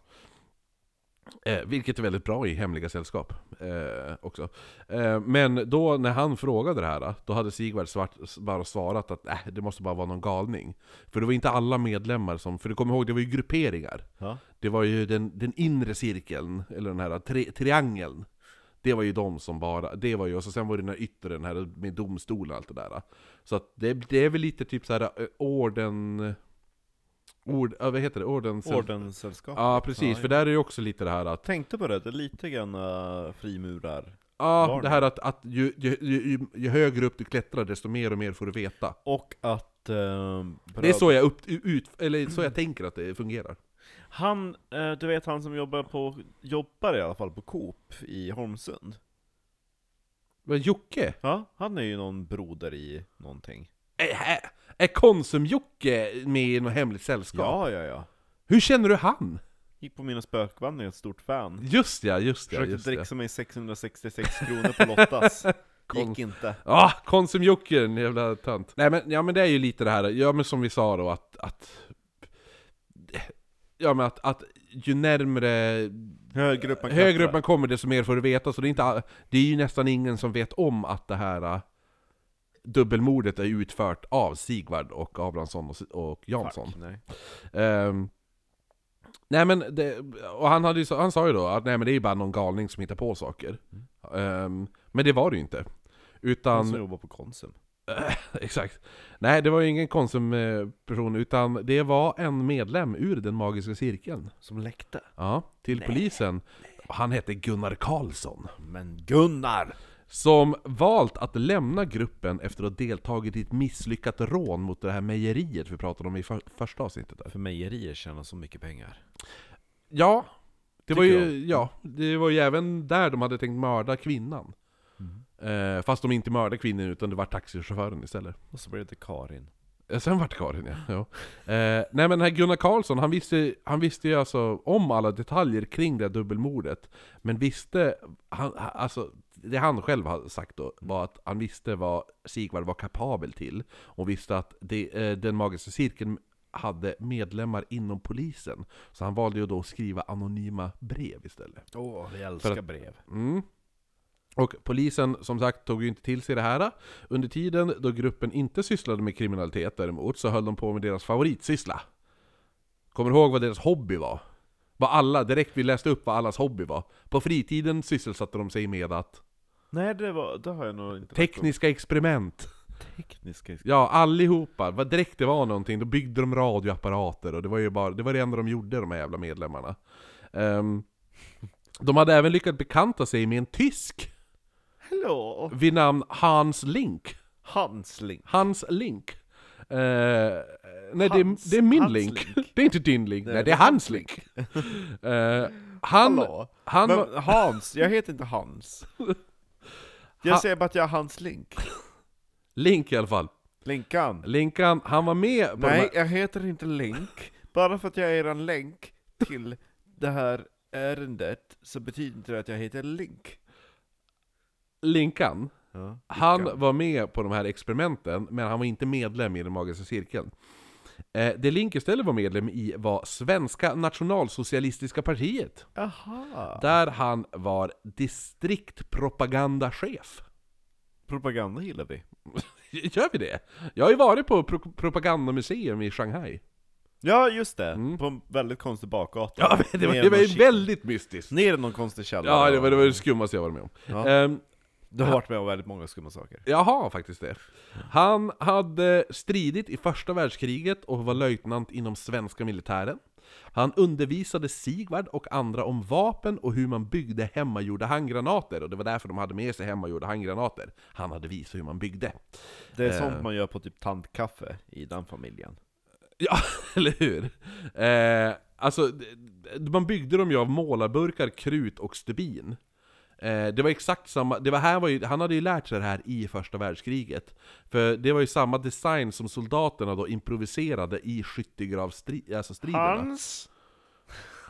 Eh, vilket är väldigt bra i hemliga sällskap eh, också. Eh, men då när han frågade det här, då hade Sigvard svart, bara svarat att äh, det måste bara vara någon galning. För det var inte alla medlemmar som, för du kommer ihåg, det var ju grupperingar. Ja. Det var ju den, den inre cirkeln, eller den här tri, triangeln. Det var ju de som bara, det var ju, och så sen var det den här yttre, den här med domstolen och allt det där. Så att det, det är väl lite typ så här eh, orden... Ord, ja, vad heter det? Ordens... Ordenssällskap. Ja precis, för där är ju också lite det här att Tänkte på det, det är lite grann uh, frimurar. Ja, Var det här att, att ju, ju, ju, ju högre upp du klättrar desto mer och mer får du veta. Och att... Uh, Det är så jag, upp, ut, eller så jag tänker att det fungerar. Han, eh, du vet han som jobbar på, jobbar i alla fall på Coop i Holmsund? Men Jocke? Ja, han är ju någon broder i någonting. Är, är, Konsum-Jocke med i något hemligt sällskap? Ja, ja, ja. Hur känner du han? Gick på mina spökvandringar, ett stort fan. Just ja, just ja, Försökte dricksa mig 666 kronor på Lottas. Kon- Gick inte. Ah, Konsum-Jocke, en jävla tant. Nej men, ja men det är ju lite det här, ja men som vi sa då att, att Ja men att, att ju närmre Högre upp man högre klättrar. upp man kommer desto mer får du veta, så det är, inte, all- det är ju nästan ingen som vet om att det här dubbelmordet är utfört av Sigvard och Abrahamsson och, och Jansson. Fuck, nej. Ehm, nej men, det, och han, hade ju, han sa ju då att nej men det är ju bara någon galning som hittar på saker. Ehm, men det var det ju inte. Han Utan, som jobbar på Konsum. exakt. Nej det var ju ingen konsumperson, utan det var en medlem ur den magiska cirkeln. Som läckte. Ja, till polisen. Han hette Gunnar Karlsson. Men Gunnar! Som valt att lämna gruppen efter att ha deltagit i ett misslyckat rån mot det här mejeriet vi pratade om i för, första avsnittet där. För mejerier tjänar så mycket pengar. Ja, det var Tycker ju, ja, det var ju även där de hade tänkt mörda kvinnan. Eh, fast de inte mördade kvinnan utan det var taxichauffören istället. Och så blev det Karin. Eh, Sen vart Karin ja. ja. Eh, nej men den här Gunnar Karlsson, han visste, han visste ju alltså om alla detaljer kring det här dubbelmordet. Men visste, han, alltså det han själv har sagt då, var att han visste vad Sigvard var kapabel till. Och visste att det, eh, den magiska cirkeln hade medlemmar inom polisen. Så han valde ju då att skriva anonyma brev istället. Åh, vi För älskar att- brev. Mm. Och polisen som sagt tog ju inte till sig det här. Under tiden då gruppen inte sysslade med kriminalitet däremot så höll de på med deras favoritsyssla. Kommer du ihåg vad deras hobby var? Vad alla, direkt vi läste upp vad allas hobby var. På fritiden sysselsatte de sig med att Nej, det, var, det har jag nog inte tekniska experiment. Tekniska Ja, allihopa. Vad direkt det var någonting, då byggde de radioapparater och det var ju bara, det var det enda de gjorde de här jävla medlemmarna. Ehm, de hade även lyckats bekanta sig med en tysk. Hallå! vid namn Hans Link. Hansling. Hans Link. Eh, nej, Hans- det, är, det är min Hans link. Link. Det är inte din link, nej, Nej, det är hans link. Eh, han, Hallå? han Men Hans, jag heter inte Hans. Jag Ha- säger bara att jag är Hans Link. Link i alla fall. Linkan. Linkan, han var med på Nej, jag heter inte Link. Bara för att jag är en länk till det här ärendet så betyder inte det att jag heter Link. Linkan. Ja, Han var med på de här experimenten, men han var inte medlem i den magiska cirkeln. Eh, det Link istället var medlem i var Svenska Nationalsocialistiska Partiet. Jaha. Där han var distriktpropagandachef. Propaganda gillar vi. Gör vi det? Jag har ju varit på pro propagandamuseum i Shanghai. Ja, just det. Mm. På en väldigt konstig bakgata. Ja, det var, det var väldigt mystiskt. Ner i någon konstig källare. Ja, det var det, var det skummaste jag varit med om. Ja. Ehm, Du har varit med om väldigt många skumma saker. Jag har faktiskt det. Han hade stridit i första världskriget och var löjtnant inom svenska militären. Han undervisade Sigvard och andra om vapen och hur man byggde hemmagjorda handgranater, och det var därför de hade med sig hemmagjorda handgranater. Han hade visat hur man byggde. Det är Eh. sånt man gör på typ tantkaffe i den familjen. Ja, eller hur? Eh, alltså, man byggde dem ju av målarburkar, krut och stubin. Eh, det var exakt samma, det var här var ju, han hade ju lärt sig det här i första världskriget. För det var ju samma design som soldaterna då improviserade i skyttegravsstriderna. Alltså striderna. Hans,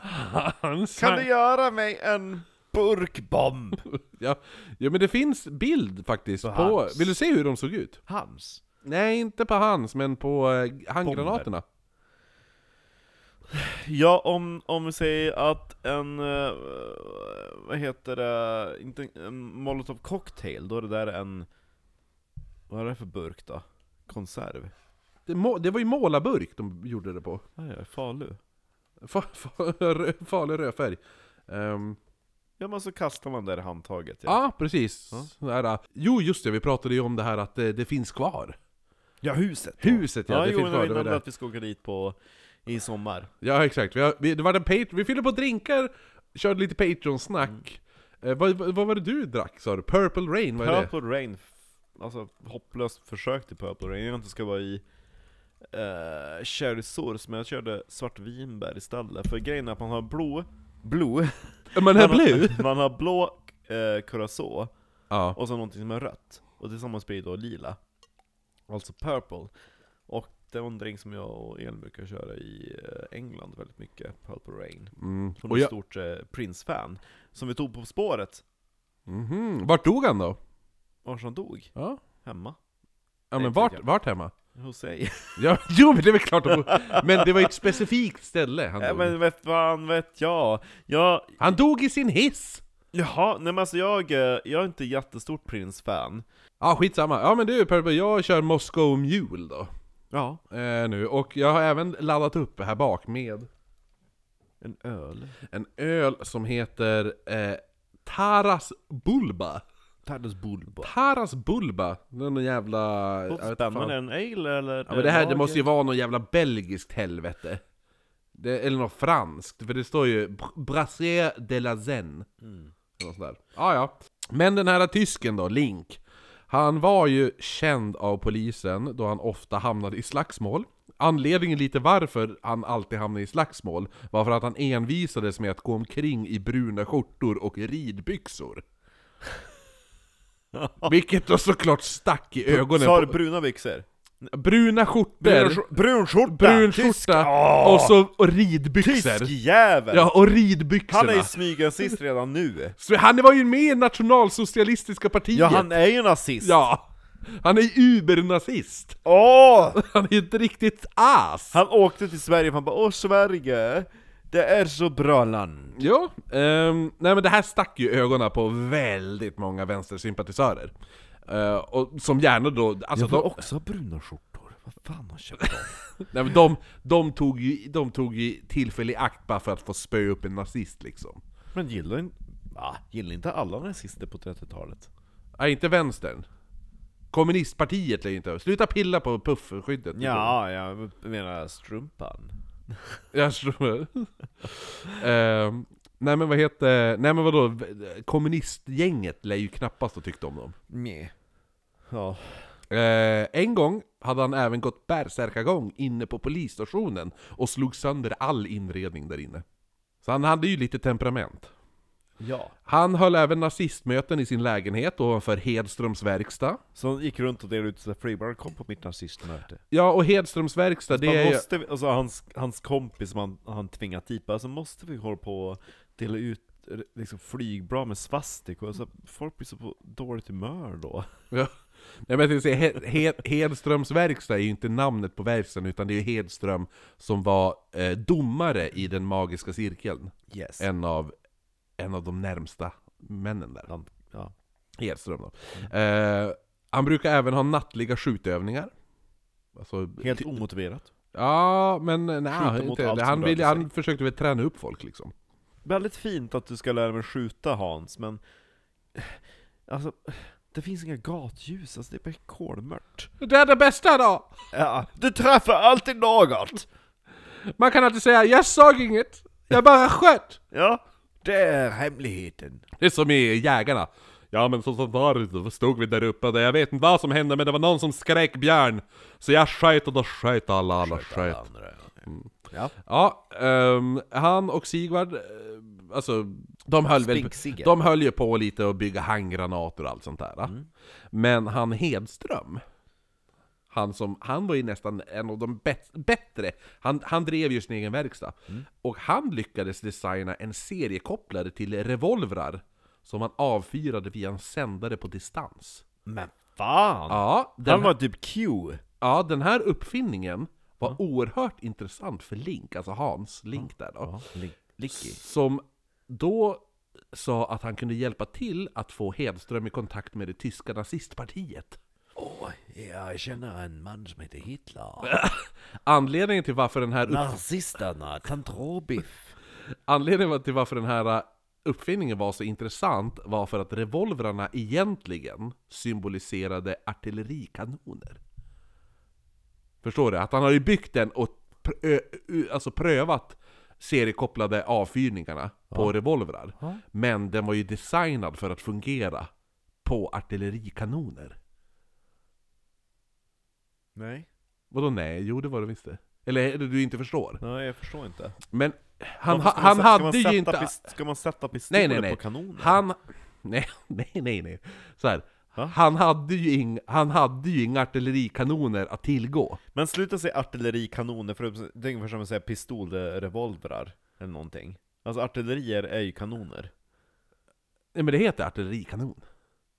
Hans, kan du göra mig en burkbomb? ja, ja men det finns bild faktiskt På på, vill du se hur de såg ut? Hans? Nej, inte på hans, men på eh, handgranaterna. Ja, om, om vi säger att en, eh, vad heter det, inte en molotov cocktail, då är det där en, vad är det för burk då? Konserv? Det, må, det var ju målarburk de gjorde det på. Ja, Falu. Fa, fa, rö, farlig rödfärg. Ehm, Ja men så kastar man där i handtaget ja, precis. Ja. Sådär, äh, jo, just det, vi pratade ju om det här att det, det finns kvar. Ja, huset! Huset, ja, Ja, det jo, finns kvar. Det nämnde det. att vi ska åka dit på, i sommar. Ja, exakt. Vi, har, vi, det var en pat- vi fyllde på drinkar, körde lite Patreon-snack. Eh, vad, vad, var det du drack sa du? Purple Rain, vad är det? Purple Rain, alltså hopplöst försök till Purple Rain. Jag inte ska vara i uh, cherry source, men jag körde svartvinbär istället. För grejen är att man har blå, blå, Man är har, man har blå uh, curacao, Ja. och så någonting som är rött. Och tillsammans blir det då lila. Alltså purple. Och det var en drink som jag och Elin brukar köra i eh, England väldigt mycket, Purple Rain. Mm. Hon Och är jag, stort eh, Prince-fan. Som vi tog på spåret, mhm. Vart dog han då? vars han dog. Ja, Hemma. ja men vart, jag. vart hemma? Hos sig. Ja, jo men det är väl klart de Men det var ju ett specifikt ställe han Ja, dog. men vet fan vet jag. jag Han dog i sin hiss! jaha, nej men alltså jag, eh, jag är inte jättestort Prince-fan. Ja, skitsamma. Ja men du Purple, jag kör Moscow Mule då. Ja. Eh, nu, och jag har även laddat upp här bak med En öl. en öl som heter eh, Taras Bulba. Tardos Bulba. Taras Bulba, det är jävla... jag vet Låter fan. spännande, en ale eller? Ja, men det här det måste ju vara någon jävla belgiskt helvete. Det, eller något franskt, för det står ju Br- Brasserie de la Zen. Mm. Eller något sånt där. Ah, ja. Men den här tysken då, Link. Han var ju känd av polisen då han ofta hamnade i slagsmål. Anledningen lite varför han alltid hamnade i slagsmål var för att han envisades med att gå omkring i bruna skjortor och ridbyxor. Vilket då såklart stack i ögonen Sa du på... bruna byxor? Bruna skjortor, Brun skjorta! brun skjorta Åh! och så och ridbyxor. Tysk jävel! Ja, och ridbyxorna. han är i smygrasist redan nu. Så han var ju med i nationalsocialistiska partiet. Ja, han är ju nazist! Ja! Han är ubernazist! Åh! Han är ett riktigt ass! Han åkte till Sverige och han bara Åh Sverige, det är så bra land. Ja, ehm, nej men det här stack ju ögonen på väldigt många vänstersympatisörer. Eh, och som gärna då, alltså jag vill de, också ha bruna skjortor. Vad fan har köpt dem? nej, men de, de, tog ju, de tog ju tillfälle i akt bara för att få spöa upp en nazist liksom. Men gillar inte, va? Gillar inte alla nazister på 30-talet? Nej, inte vänstern. Kommunistpartiet lär inte Sluta pilla på puffskyddet. Ja, jag menar strumpan. Jag tror... Ehm, Nej men vad heter, nej men vadå, kommunistgänget lär ju knappast ha tyckt om dem. Nej. Ja. Eh, en gång hade han även gått bärsärkagång inne på polisstationen och slog sönder all inredning där inne. Så han hade ju lite temperament. Ja. Han höll även nazistmöten i sin lägenhet ovanför Hedströms verkstad. Så han gick runt och delade ut så freebar kom på mitt nazistmöte. Ja, och Hedströms verkstad, det Man är ju... måste, vi- alltså hans, hans kompis som han, han tvingat dit, alltså måste vi hålla på och dela ut liksom flygblad med svastik, alltså folk blir så på dåligt humör då. Ja. Nej, men jag säga, He- He- Hedströms verkstad är ju inte namnet på verkstaden, utan det är ju Hedström som var eh, domare i den magiska cirkeln. Yes. En av, en av de närmsta männen där. Han, ja. Hedström då. Eh, han brukar även ha nattliga skjutövningar. Alltså, Helt omotiverat. Ja, men nej, inte. Han, vill, han försökte väl träna upp folk liksom. Väldigt fint att du ska lära mig skjuta Hans, men... Alltså, det finns inga gatljus, alltså det är bara kolmörkt. Det är det bästa då! Ja, du träffar alltid något! Man kan alltid säga 'Jag såg inget, jag bara sköt' Ja, det är hemligheten. Det är som i Jägarna. Ja men så, så var det, då stod vi där uppe och jag vet inte vad som hände men det var någon som skrek björn. Så jag sköt och då sköt alla, alla sköt. Ja, Ja, ehm, han och Sigvard, eh, alltså de höll väl... De höll ju på lite att bygga handgranater och allt sånt där. Mm. Men han Hedström, han, som, han var ju nästan en av de bet- bättre, han, han drev ju sin egen verkstad. Mm. Och han lyckades designa en seriekopplare till revolvrar som han avfyrade via en sändare på distans. Men fan! Ja, den, Han var typ Q. ja, den här uppfinningen var oerhört intressant för Link, alltså Hans Link där då. Ja, Li- Licky. Som då sa att han kunde hjälpa till att få Hedström i kontakt med det tyska nazistpartiet. Åh, jag känner en man som heter Hitler. Anledningen till varför den här, upp, Nazisterna, tant råbiff. anledningen till varför den här uh, uppfinningen var så intressant var för att revolvrarna egentligen symboliserade artillerikanoner. Förstår du? Att han hade byggt den och pr- ö, ö, alltså prövat seriekopplade avfyrningarna på revolvrar. Ja. Men den var ju designad för att fungera på artillerikanoner. Nej. Vadå nej? Jo det var det visst det. Eller du inte förstår? Nej, jag förstår inte. Men han, ha, han sä- ska man hade ju sätta inte... pist- Ska man sätta pistoler Nej, nej, nej. på kanoner? Han... Nej, nej, nej, nej. Så här. Han hade, ju ing, han hade ju inga artillerikanoner att tillgå. Men sluta säga artillerikanoner, för det är ungefär som att säga pistolrevolvrar, eller någonting. Alltså artillerier är ju kanoner. Nej men det heter artillerikanon.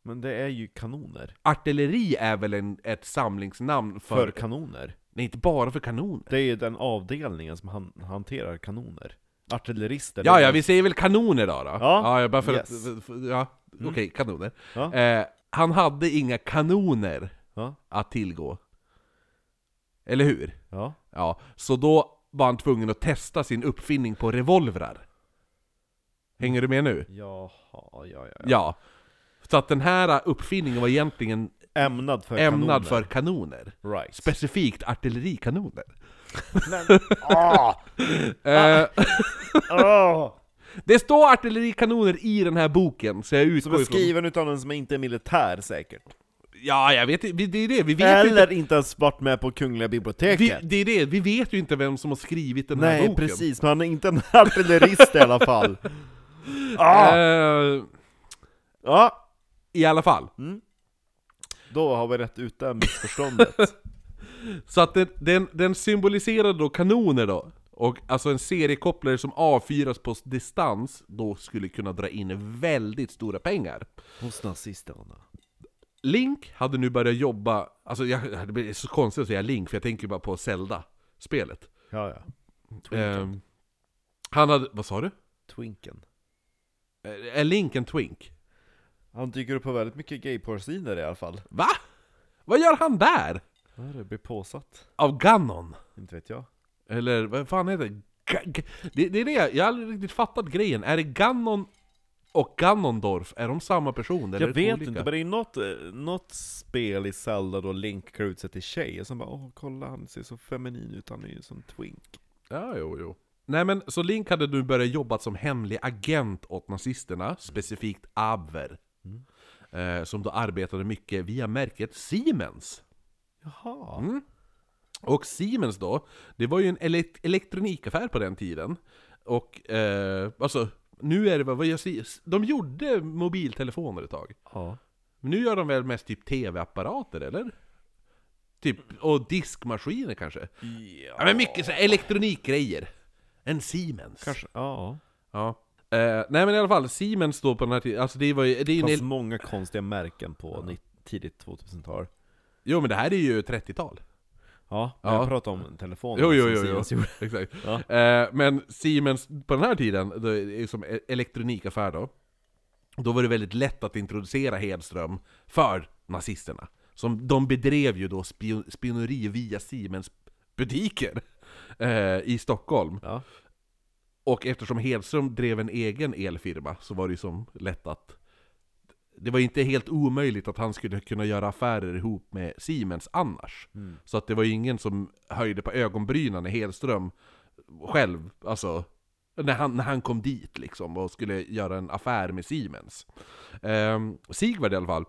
Men det är ju kanoner. Artilleri är väl en, ett samlingsnamn för... För kanoner. Nej, inte bara för kanoner. Det är ju den avdelningen som han, hanterar kanoner. Artillerister. Ja, ja, vi säger väl kanoner då? då? Ja, ja bara för yes. att... för- Ja, okej, kanoner. Ja. Eh, han hade inga kanoner Ja. att tillgå. Eller hur? Ja. Ja, så då var han tvungen att testa sin uppfinning på revolvrar. Hänger du med nu? Jaha, ja, ja, ja. Ja. Så att den här uppfinningen var egentligen Ämnad för ämnad kanoner. för kanoner. Right. Specifikt artillerikanoner. Men, ah, Eh, ah. Det står artillerikanoner i den här boken, så jag Som utgår är ifrån... skriven utav någon som inte är militär säkert. Ja, jag vet inte, det är det, vi vet ju inte... Eller inte ens varit med på Kungliga Vi, biblioteket. det är det, vi vet ju inte vem som har skrivit den här Nej, boken. precis, men han är inte en artillerist i alla fall. Ah. Eh, Ja, I alla fall. då har vi rätt ut det här missförståndet. Så att den, den, den symboliserade då kanoner då. Och alltså en seriekopplare som avfyras på distans då skulle kunna dra in väldigt stora pengar. Hos nazisterna. Link hade nu börjat jobba, alltså jag, det blir så konstigt att säga Link för jag tänker bara på Zelda-spelet. Ja, ja. Twinken. Ehm, han hade, vad sa du? Twinken. Eh, Är Link en twink? Han dyker upp på väldigt mycket gayporrsidor i alla fall. Va? Vad gör han där? Ja, det blir påsatt. Av Ganon? Inte vet jag. Eller vad fan heter det? Ga- det? Det är det, jag har aldrig riktigt fattat grejen. Är det Ganon och Ganondorf, är de samma person? Eller Jag det två vet olika? inte, men det är något, eh, något spel i Zelda då Link klär ut sig till tjej, och sen bara åh kolla han ser så feminin ut, han är ju som twink. Ja, jo, jo. Nej men, så Link hade nu börjat jobba som hemlig agent åt nazisterna, specifikt Abwehr. Eh, som då arbetade mycket via märket Siemens. Jaha. Mm. Och Siemens då, det var ju en elek- elektronikaffär på den tiden. Och eh, alltså, nu är det vad jag säger, de gjorde mobiltelefoner ett tag. Ja. Men nu gör de väl mest typ TV-apparater eller? Typ, och diskmaskiner kanske? Ja men mycket så här elektronikgrejer. En Siemens. Kanske, ja. Ja. Eh, nej men i alla fall, Siemens då på den här tiden, alltså det var ju, det är Det ju en fanns el- många konstiga märken på ni- tidigt 2000-tal. Jo men det här är ju 30-tal. Ja, men Ja. jag pratar om telefonen Jo, jo, jo, jo. Siemens gjorde. Exakt. Ja. Eh, men Siemens på den här tiden, då är det som e- elektronikaffär då, då var det väldigt lätt att introducera Hedström för nazisterna. Som, de bedrev ju då spion, spioneri via Siemens butiker eh, i Stockholm. Ja. Och eftersom Hedström drev en egen elfirma så var det ju som lätt att det var inte helt omöjligt att han skulle kunna göra affärer ihop med Siemens annars. Mm. Så att det var ju ingen som höjde på ögonbrynen när Hedström själv, alltså när han, när han kom dit liksom och skulle göra en affär med Siemens. Um, Sigvard i alla fall,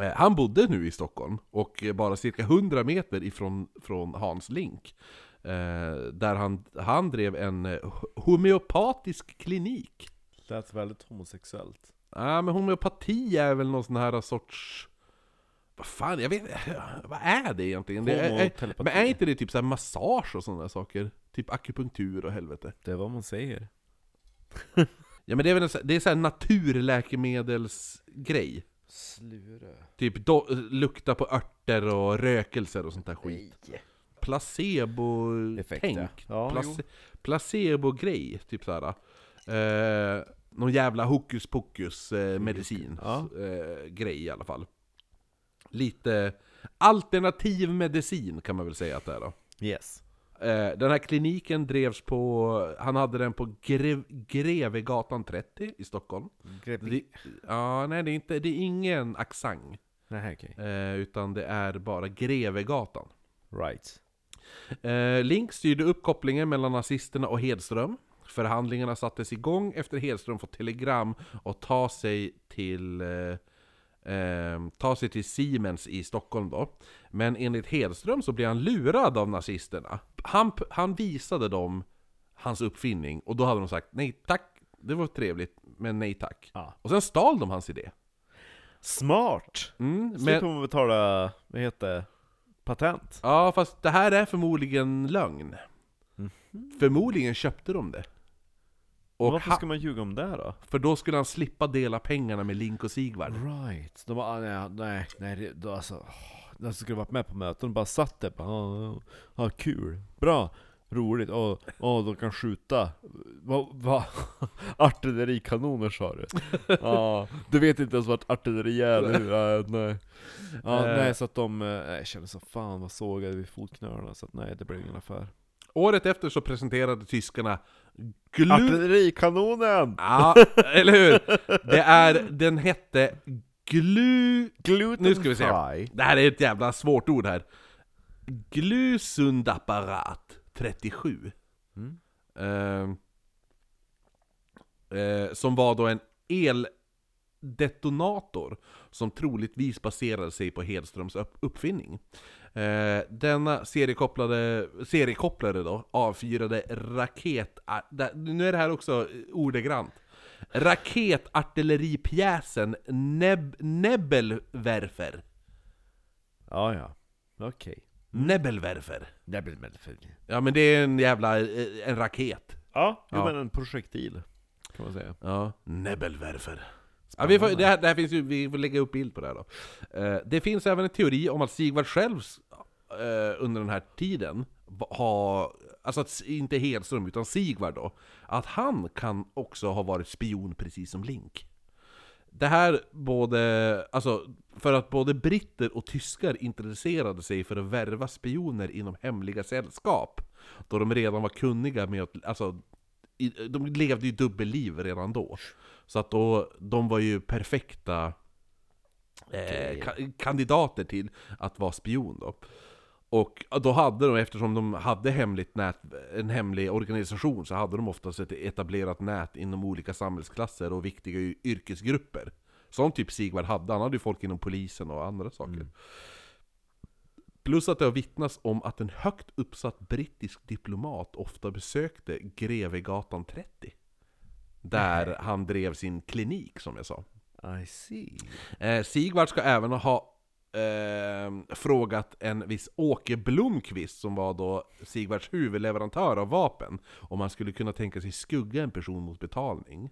eh, han bodde nu i Stockholm och bara cirka 100 meter ifrån från Hans Link. eh, där han, han drev en eh, homeopatisk klinik. Lät väldigt homosexuellt. Ja men homeopati är väl någon sån här sorts... Vad fan, jag vet Vad är det egentligen? Det är, är, men är inte det typ så massage och sådana saker? Typ akupunktur och helvete. Det är vad man säger. Ja men det är väl en, det är så här naturläkemedelsgrej. Slure. Typ do, lukta på örter och rökelser och sånt där skit. Effekt, Placebo-tänk. Ja, Place, placebo-grej, typ såhär. Eh, någon jävla hokus pokus eh, medicin Ja. eh, grej i alla fall. Lite alternativ medicin kan man väl säga att det är då. Yes. Eh, den här kliniken drevs på, han hade den på Gre, Grevegatan 30 i Stockholm. Det, ja, nej det är, inte, det är ingen accent. Nej. Eh, utan det är bara Grevegatan. Right. Link styrde upp kopplingen mellan nazisterna och Hedström. Förhandlingarna sattes igång efter Hedström fått telegram och ta sig till eh, eh, ta sig till Siemens i Stockholm då. Men enligt Hedström så blev han lurad av nazisterna. Han, han visade dem hans uppfinning och då hade de sagt nej tack, det var trevligt, men nej tack. Ja. Och sen stal de hans idé. Smart! Mm, Slipper men, man betala, vad heter patent. ja fast det här är förmodligen lögn. Mhm. Förmodligen köpte de det. Och Varför ska man ljuga om det då? För då skulle han slippa dela pengarna med Link och Sigvard. Right. De bara, ah, nej, nej, nej, det- då alltså, åh, de skulle varit med på möten och bara satt där, bara, ah, ah, kul, bra, roligt, åh, oh, de kan skjuta, vad, va? Artillerikanoner sa du? Ja, du vet inte ens vart artilleri är nu? Ah, nej. Ja, Eh. nej, så att de, eh, jag kände så fan vad sågade vid fotknölarna, så att nej, det blev ingen affär. Året efter så presenterade tyskarna Glu... Artillerikanonen! Ja, eller hur? Det är, den hette Glu... Gluten Nu ska vi se. Det här är ett jävla svårt ord här. Glusundapparat 37. Mm. Eh, eh, som var då en eldetonator som troligtvis baserade sig på Hedströms upp- uppfinning. Eh, denna seriekopplade, seriekopplare då avfyrade raket... ah, Nu är det här också ordagrant. Raketartilleripjäsen Neb, Nebelwerfer. Ja, ja. Okej. Nebelwerfer. Det blir väldigt Ja men det är en jävla eh, en raket. Ja, jo, Ja. men en projektil. Kan man säga. Ja, Nebelwerfer. Ja, vi får, det, här, det här finns ju, vi får lägga upp bild på det här då. Eh, det finns även en teori om att Sigvard själv eh, under den här tiden har, alltså att, inte Hedström utan Sigvard då, att han kan också ha varit spion precis som Link. Det här både, alltså för att både britter och tyskar intresserade sig för att värva spioner inom hemliga sällskap. Då de redan var kunniga med att, alltså de levde ju dubbelliv redan då. Så att då, de var ju perfekta eh, ka- kandidater till att vara spion då. Och då hade de, eftersom de hade hemligt nät, en hemlig organisation, så hade de oftast ett etablerat nät inom olika samhällsklasser och viktiga yrkesgrupper. Som typ Sigvard hade, han hade ju folk inom polisen och andra saker. Plus att det har vittnats om att en högt uppsatt brittisk diplomat ofta besökte Grevegatan 30. Där han drev sin klinik, som jag sa. I see. Eh, Sigvard ska även ha eh, frågat en viss Åke Blomqvist, som var då Sigvards huvudleverantör av vapen, om han skulle kunna tänka sig skugga en person mot betalning.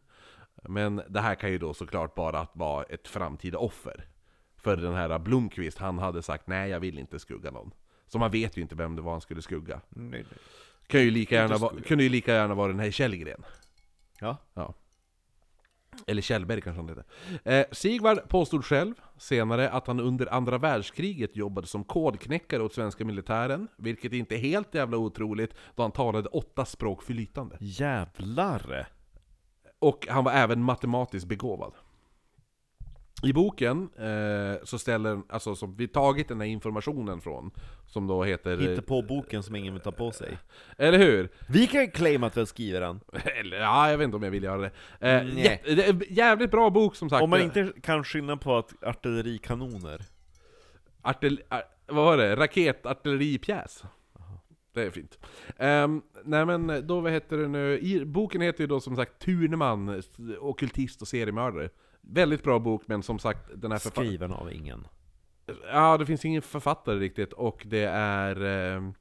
Men det här kan ju då såklart bara vara ett framtida offer. För den här Blomqvist, han hade sagt nej jag vill inte skugga någon. Så man vet ju inte vem det var han skulle skugga. Nej, nej. Kan ju lika gärna, va, kunde ju lika gärna vara den här Källgren. Ja. Ja. Eller Kjellberg kanske han heter. Eh, Sigvard påstod själv senare att han under andra världskriget jobbade som kodknäckare åt svenska militären, vilket inte är helt jävla otroligt då han talade åtta språk flytande. Jävlar! Och han var även matematiskt begåvad. I boken eh, så ställer, alltså som vi tagit den här informationen från, som då heter... Hitta på boken som ingen vill ta på sig. Eller hur? Vi kan ju claima att vi har skrivit den. Eller, ja, jag vet inte om jag vill göra det. Eh, Nej. jä- det är en jävligt bra bok som sagt. Om man inte kan skilja på att artillerikanoner. Artil, ar, vad var det? Raketartilleripjäs. Det är fint. Um, nej men då, vad heter det nu? I, boken heter ju då som sagt Turneman, ockultist och seriemördare. Väldigt bra bok, men som sagt den här författaren... Skriven av ingen. Ja, det finns ingen författare riktigt, och det är... ehm,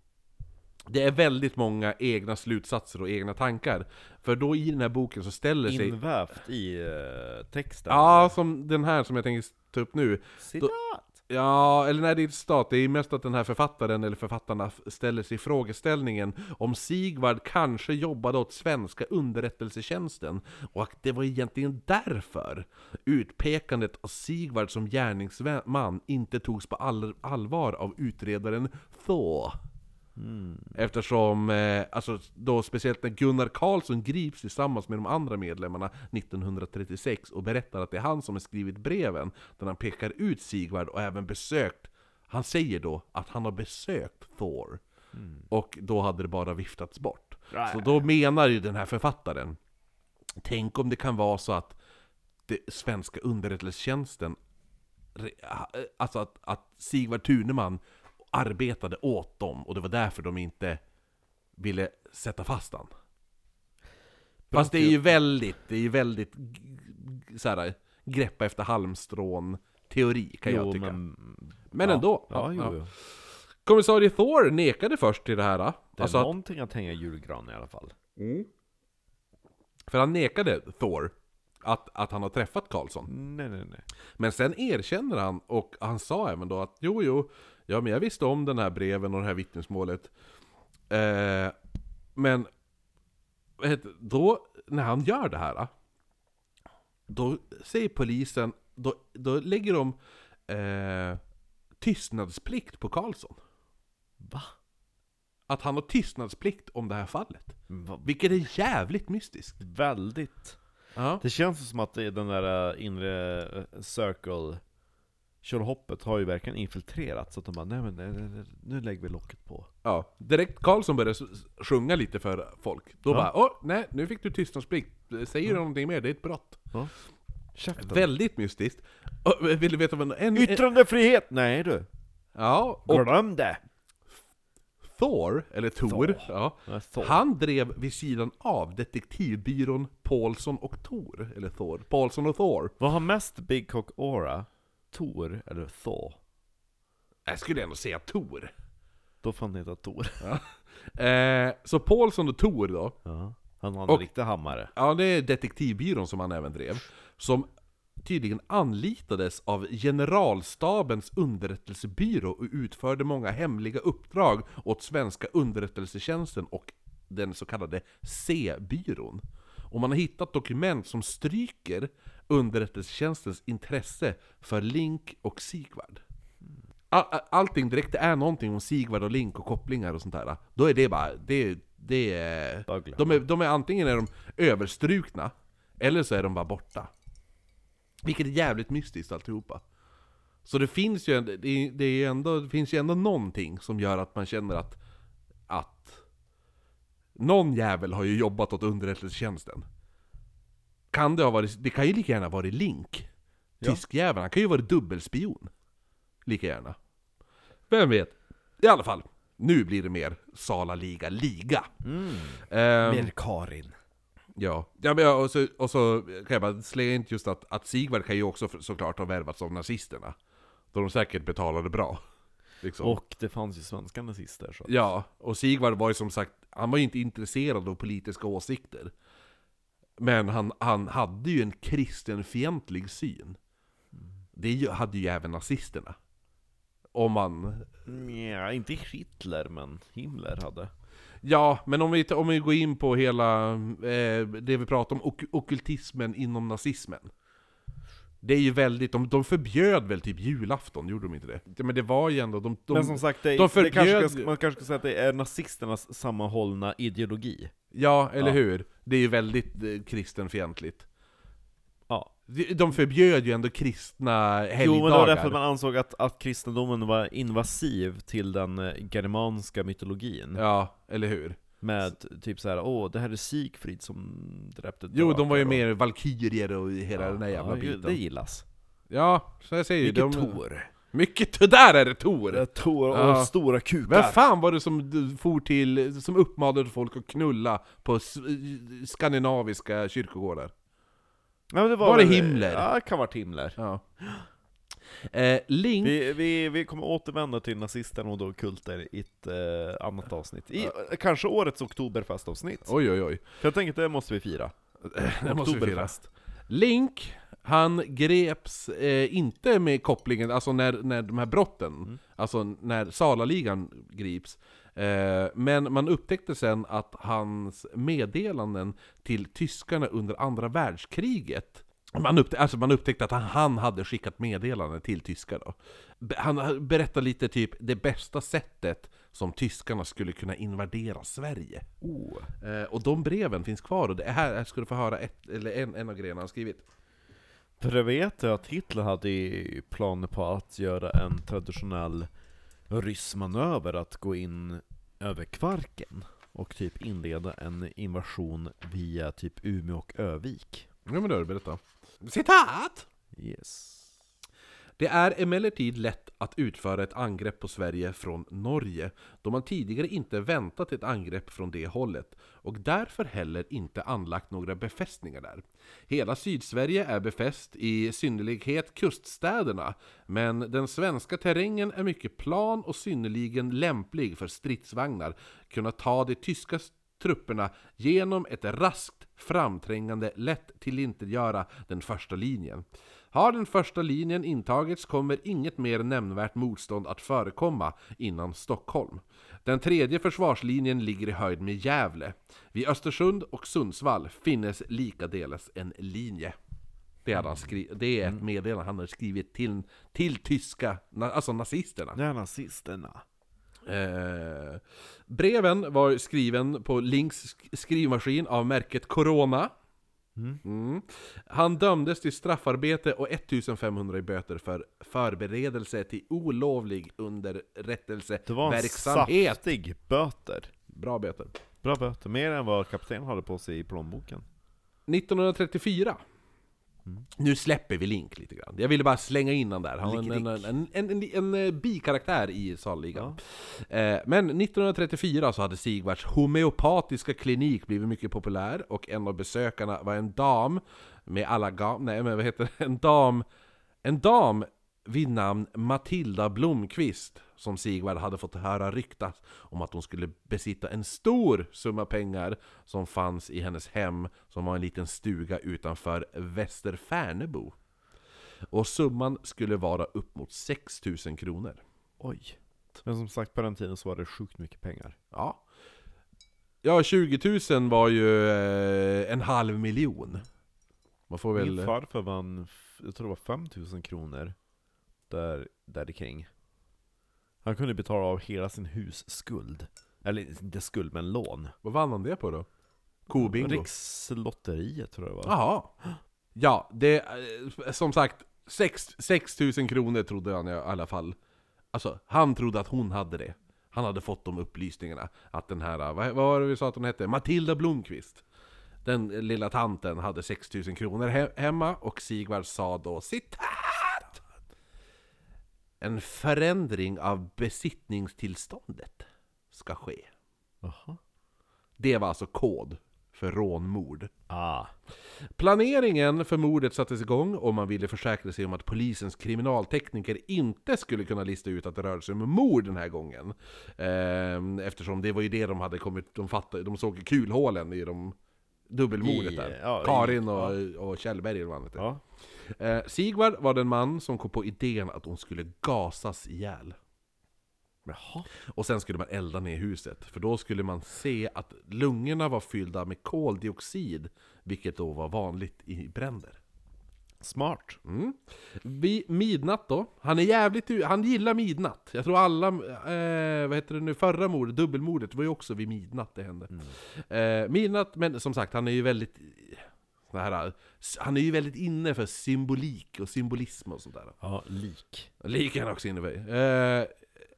det är väldigt många egna slutsatser och egna tankar. För då i den här boken så ställer sig... Invävt i uh, texten. Ja, som den här som jag tänker ta upp nu. Citat! Ja, eller nej det är ett stat, det är mest att den här författaren eller författarna ställer sig frågeställningen om Sigvard kanske jobbade åt svenska underrättelsetjänsten och att det var egentligen därför utpekandet av Sigvard som gärningsman inte togs på all allvar av utredaren Thaw. Eftersom, eh, alltså då speciellt när Gunnar Karlsson grips tillsammans med de andra medlemmarna 1936 och berättar att det är han som har skrivit breven där han pekar ut Sigvard och även besökt, han säger då att han har besökt Thor. Och då hade det bara viftats bort. Nej. Så då menar ju den här författaren, tänk om det kan vara så att det svenska underrättelsetjänsten re- Alltså att, att Sigvard Tuneman arbetade åt dem och det var därför de inte ville sätta fast han. Fast det är ju väldigt, det är ju väldigt g- såhär, greppa efter halmstrån teori kan jag Jo, tycka. men... Men ja. ändå. Ja, ja. jo. Kommissarie Thor nekade först till det här. Det är Alltså att, någonting att hänga i julgran i alla fall. för han nekade Thor att, att han har träffat Karlsson. Nej, nej, nej. Men sen erkänner han, och han sa även då att jo, jo, ja men jag visste om den här breven och det här vittnesmålet. Eh, men då, när han gör det här, då säger polisen, då, då lägger de eh, tystnadsplikt på Karlsson. Va? Att han har tystnadsplikt om det här fallet. Va? Vilket är jävligt mystiskt. Väldigt. Ja. Det känns som att det är den där äh, inre äh, circle Kjolhoppet har ju verkligen infiltrerat så att de bara nej men nej, nej, nu lägger vi locket på. Ja, direkt Karlsson började s- sjunga lite för folk. Då Ja. bara åh, nej, nu fick du tystnadsplikt. Säger du någonting mer? Det är ett brott. Käften. Väldigt mystiskt. Och, vill du veta vad en... en Yttrandefrihet! Nej du. ja, och Glöm det! Thor, eller Tor, Thor. ja, Thor. han drev vid sidan av detektivbyrån Paulsson och Tor, eller Thor, Paulsson och Thor. Vad har mest Big Cock Aura? Tor eller Thor? Jag skulle ändå säga Tor. Då får han heta Tor. Eh, så Paulsson och Tor då, Ja. Han har en Och- riktig hammare. Ja, det är detektivbyrån som han även drev. Som tydligen anlitades av generalstabens underrättelsebyrå och utförde många hemliga uppdrag åt svenska underrättelsetjänsten och den så kallade C-byrån. Och man har hittat dokument som stryker underrättelsetjänstens intresse för Link och Sigvard. All, all- allting direkt det är någonting om Sigvard och Link och kopplingar och sånt där. Då är det bara, det, det är... De är, de är antingen är de överstrukna, eller så är de bara borta. Vilket är jävligt mystiskt alltihopa. Så det finns ju det, det, är ändå, det finns ju ändå någonting som gör att man känner att, att någon jävel har ju jobbat åt underrättelsetjänsten. Kan det ha varit, det kan ju lika gärna varit Link. Ja. Tyskjäveln, han kan ju ha varit dubbelspion. Lika gärna. Vem vet? I alla fall, nu blir det mer Sala Liga Liga. Mm. Ehm, Mer Karin. Ja, ja men, och, så, och så kan jag bara slänga in just att, att Sigvard kan ju också såklart ha värvats av nazisterna. Då de säkert betalade bra. Liksom. Och det fanns ju svenska nazister så. Ja, och Sigvard var ju som sagt, han var ju inte intresserad av politiska åsikter. Men han, han hade ju en kristenfientlig syn. Det hade ju även nazisterna. Om man... Ja, inte Hitler men Himmler hade. Ja, men om vi, om vi går in på hela eh, det vi pratar om, ok okultismen inom nazismen. Det är ju väldigt, de, de förbjöd väl typ julafton, gjorde de inte det? Ja, Men det var ju ändå, de, de, men som sagt, det, de det kanske förbjöd- man kanske ska säga att det är nazisternas sammanhållna ideologi. ja eller Ja. hur? Det är ju väldigt eh, kristenfientligt. Ja. De- De förbjöd ju ändå kristna helgdagar. Jo men det var därför man ansåg att, att kristendomen var invasiv till den eh, germanska mytologin. Ja, eller hur? Med typ så här, åh det här är Sigfrid som dräpte Jo, de var ju mer valkyrier och hela den där jävla ja, biten. Det gillas. Ja, så jag säger ju, Mycket de, Tor. Mycket, där är det Tor! Det är Tor och Ja. stora kukar. Vem fan var det som for till, som uppmanade folk att knulla på skandinaviska kyrkogårdar? Ja, det Var det väl- Himmler? Ja, det kan vara Himmler. Ja. Eh, Link, Vi, vi, vi kommer återvända till nazisterna och då kulter i ett eh, annat avsnitt. I, Kanske årets oktoberfestavsnitt. oj oj oj. För jag tänker att det måste vi fira. Det måste vi fira. Link, han greps eh, inte med kopplingen, alltså när, när de här brotten, Mm. alltså när Salaligan grips, eh, men man upptäckte sen att hans meddelanden till tyskarna under andra världskriget man, upptä- alltså man upptäckte att han, han hade skickat meddelanden till tyskar då. Be- Han berättar lite typ det bästa sättet som tyskarna skulle kunna invadera Sverige. Oh. Eh, och de breven finns kvar och det här, ska du få höra ett, eller en, en av grejerna han skrivit. För jag vet att Hitler hade planer på att göra en traditionell ryssmanöver, att gå in över Kvarken och typ inleda en invasion via typ Umeå och Övik. Ja men då, berätta. Citat! Yes. Det är emellertid lätt att utföra ett angrepp på Sverige från Norge, då man tidigare inte väntat ett angrepp från det hållet, och därför heller inte anlagt några befästningar där. Hela Sydsverige är befäst, i synnerlighet kuststäderna, men den svenska terrängen är mycket plan och synnerligen lämplig för stridsvagnar, kunna ta de tyska trupperna genom ett raskt framträngande lätt tillintetgöra den första linjen. Har den första linjen intagits kommer inget mer nämnvärt motstånd att förekomma innan Stockholm. Den tredje försvarslinjen ligger i höjd med Gävle. Vid Östersund och Sundsvall finnes likadeles en linje. Det, hade han skri- det är ett meddelande han har skrivit till, till tyska, na- alltså nazisterna. Är nazisterna. Eh, breven var skriven på Links sk- skrivmaskin av märket Corona. Mm. Han dömdes till straffarbete och 1500 i böter för förberedelse till olovlig Det var en underrättelseverksamhet. saftig böter. Bra böter. Bra böter, mer än vad kapten hade på sig i plånboken. 1934. Mm. Nu släpper vi Link lite grann. Jag ville bara slänga in han där. Han var en, en, en, en, eh, bikaraktär i Salligan. Eh, men 1934 så hade Sigvards homeopatiska klinik blivit mycket populär och en av besökarna var en dam med alla gam... Nej men vad heter det? En dam... En dam vid namn Matilda Blomqvist som Sigvard hade fått höra ryktas om att hon skulle besitta en stor summa pengar som fanns i hennes hem som var en liten stuga utanför Västerfärnebo. Och summan skulle vara upp mot 6000 kronor. Oj. Men som sagt, på den tiden så var det sjukt mycket pengar. Ja. Ja, 20 000 var ju eh, en halv miljon. Man får väl... Min farfar vann, jag tror det var 5000 kronor där, där kring. Han kunde betala av hela sin husskuld. Eller inte skuld, men lån. Vad vann han det på då? Kobingo? Rikslotteriet tror jag det var. Jaha. Ja, det... eh, Som sagt, Sex- 6 000 kronor trodde han i alla fall. Alltså, han trodde att hon hade det. Han hade fått de upplysningarna. Att den här, vad, vad var det vi sa att hon hette? Matilda Blomqvist. Den lilla tanten hade 6 000 kronor he- hemma och Sigvard sa då citat! En förändring av besittningstillståndet ska ske. Jaha. Det var alltså kod för rånmord. Ah. Planeringen för mordet sattes igång och man ville försäkra sig om att polisens kriminaltekniker inte skulle kunna lista ut att det rörde sig om mord den här gången. Ehm, eftersom det var ju det de hade kommit, de fattade, de såg kulhålen i de dubbelmordet I- där. ja, Karin och, och Kjellberg eller vad han heter. Ja. Eh, Sigvard var den man som kom på idén att hon skulle gasas ihjäl. Jaha. Och sen skulle man elda ner huset, för då skulle man se att lungorna var fyllda med koldioxid, vilket då var vanligt i bränder. Smart. Mm. Vid midnatt då, han är jävligt han gillar midnatt. Jag tror alla, eh, vad heter det nu, förra mordet, dubbelmordet var ju också vid midnatt det hände. Eh, midnatt, men som sagt han är ju väldigt, så här, han är ju väldigt inne för symbolik och symbolism och sånt där. Ja, lik. Lika han också inne för. Eh,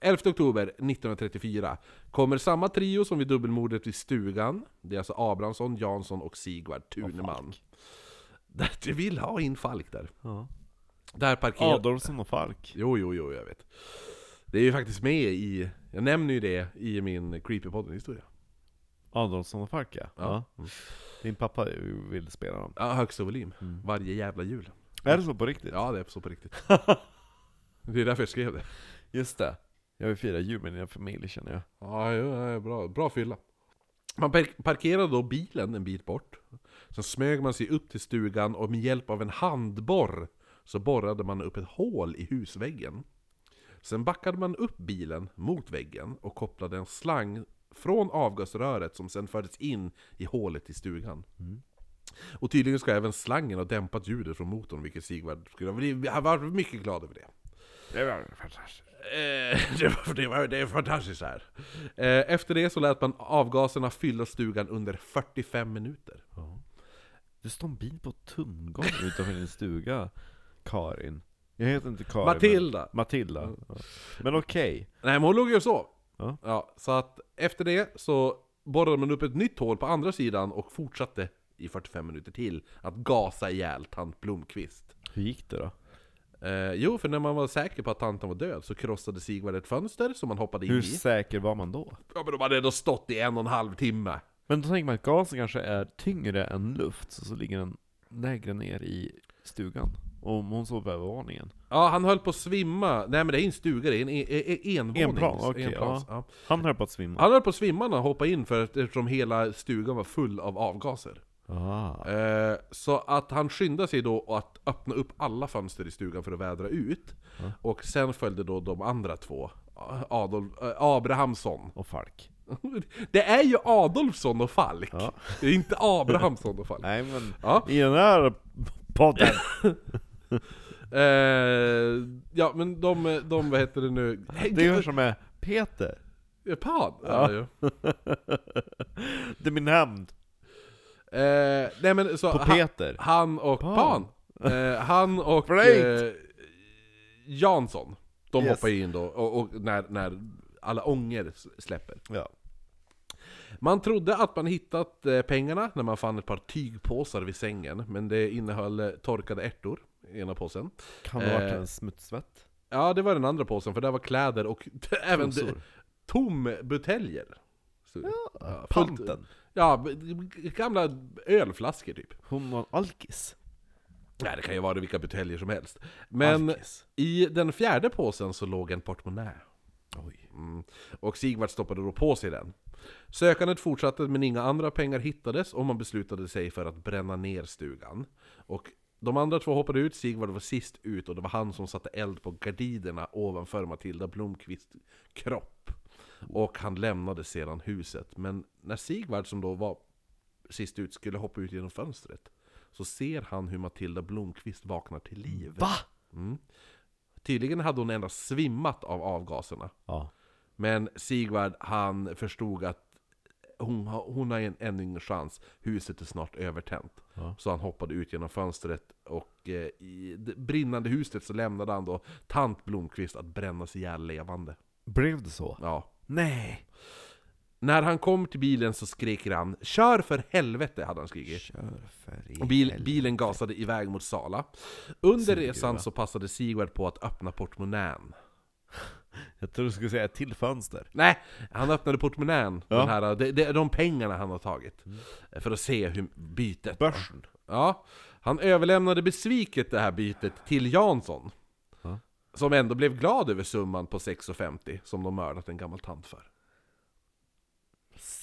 11 oktober 1934 kommer samma trio som vid dubbelmordet vid stugan. Det är alltså Abrahamsson, Jansson och Sigvard. Där Du vill ha in Falk där. Ja. Där parkerar... Adolfsson och Falk. Jo, jo, jo, jag vet. Det är ju faktiskt med i... Jag nämner ju det i min Creepypodden-historia. Adolfsson och Falk ja. Ja. ja. Din pappa vill spela dem. Ja, högsta volym. Varje jävla jul. Är det så på riktigt? Ja, det är så på riktigt. det är därför jag skrev det. Just det. Jag vill fira jul med dina familj känner jag. Ja, ja, bra, bra fylla. Man par- parkerade då bilen en bit bort. Sen smög man sig upp till stugan och med hjälp av en handborr så borrade man upp ett hål i husväggen. Sen backade man upp bilen mot väggen och kopplade en slang från avgasröret som sen fördes in i hålet i stugan. Och tydligen ska även slangen ha dämpat ljudet från motorn, vilket Sigvard skulle ha blivit- han var mycket glad över det. Det var fantastiskt. Eh, det, var, det, var, det är fantastiskt här. Eh, efter det så lät man avgaserna fylla stugan under 45 minuter. Det står en bil på tomgång utanför din stuga, Karin. Jag heter inte Karin. Matilda! Men Matilda. Ja. Men okej. Nej men hon låg ju sov. Ja. Ja, så att efter det så borrade man upp ett nytt hål på andra sidan och fortsatte i 45 minuter till att gasa ihjäl tant Blomqvist. Hur gick det då? Eh, jo, för när man var säker på att tanten var död så krossade Sigvard ett fönster som man hoppade in Hur i. säker var man då? Ja men de hade ändå stått i en och en halv timme. Men då tänker man att gasen kanske är tyngre än luft, så, så ligger den lägre ner i stugan. Om hon sov på övervåningen. Ja, han höll på att svimma. Nej men det är en stuga, det är en e- e- envånings... Enplan, okej, enplans, ja. Han höll på att svimma. Han höll på att svimma när han hoppade in för att, eftersom hela stugan var full av avgaser. Ah. Eh, så att han skyndade sig då att öppna upp alla fönster i stugan för att vädra ut. Ja. Och sen följde då de andra två. Adolf, äh, Abrahamsson. Och Falk. Det är ju Adolfsson och Falk. Ja. Det är inte Abrahamsson och Falk. Nej men, Ja. i den här podden. Eh, ja men de, de, vad heter det nu? Det är ju som är Peter. Pan? Ja. Ja. Det är min hämnd. Eh, nej men så På han, Peter. han och Pan. Pan, eh, han och eh, Jansson, de Yes. hoppar in då, och, och när, när alla ånger släpper. Ja. Man trodde att man hittat eh, pengarna när man fann ett par tygpåsar vid sängen, men det innehöll eh, torkade ärtor ena påsen. Kan det ha varit Eh, en smutsvett? Ja, det var den andra påsen, för där var kläder och även tombuteljer. Så- Ja, Panten. Ja, gamla ölflaskor typ. Hon var alkis. Nej, det kan ju vara vilka buteljer som helst. Men Alkis. i den fjärde påsen så låg en portmonnä. Oj. Mm. Och Sigvard stoppade då på sig den. Sökandet fortsatte men inga andra pengar hittades och man beslutade sig för att bränna ner stugan. Och de andra två hoppade ut, Sigvard var sist ut och det var han som satte eld på gardinerna ovanför Matilda Blomqvists kropp. Och han lämnade sedan huset. Men när Sigvard som då var sist ut skulle hoppa ut genom fönstret så ser han hur Matilda Blomqvist vaknar till liv. Va? Mm. Tydligen hade hon endast svimmat av avgaserna. Ja. Men Sigvard, han förstod att hon har, hon har en, ännu ingen chans, huset är snart övertänt. Ja. Så han hoppade ut genom fönstret och eh, i det brinnande huset så lämnade han då tant Blomqvist att brännas ihjäl levande. Blev det så? Ja. Nej! När han kom till bilen så skrek han 'Kör för helvete' hade han skrikit. Kör för Och bil, bilen gasade iväg mot Sala. Under Sigvard. resan så passade Sigvard på att öppna portmonnän. Jag tror du skulle säga ett till fönster. Nej, han öppnade portmonnän, Ja. den här, det, det är de pengarna han har tagit. För att se hur bytet... Börsen. Ja, han överlämnade besviket det här bytet till Jansson. Ja. Som ändå blev glad över summan på 6,50 som de mördat en gammal tant för.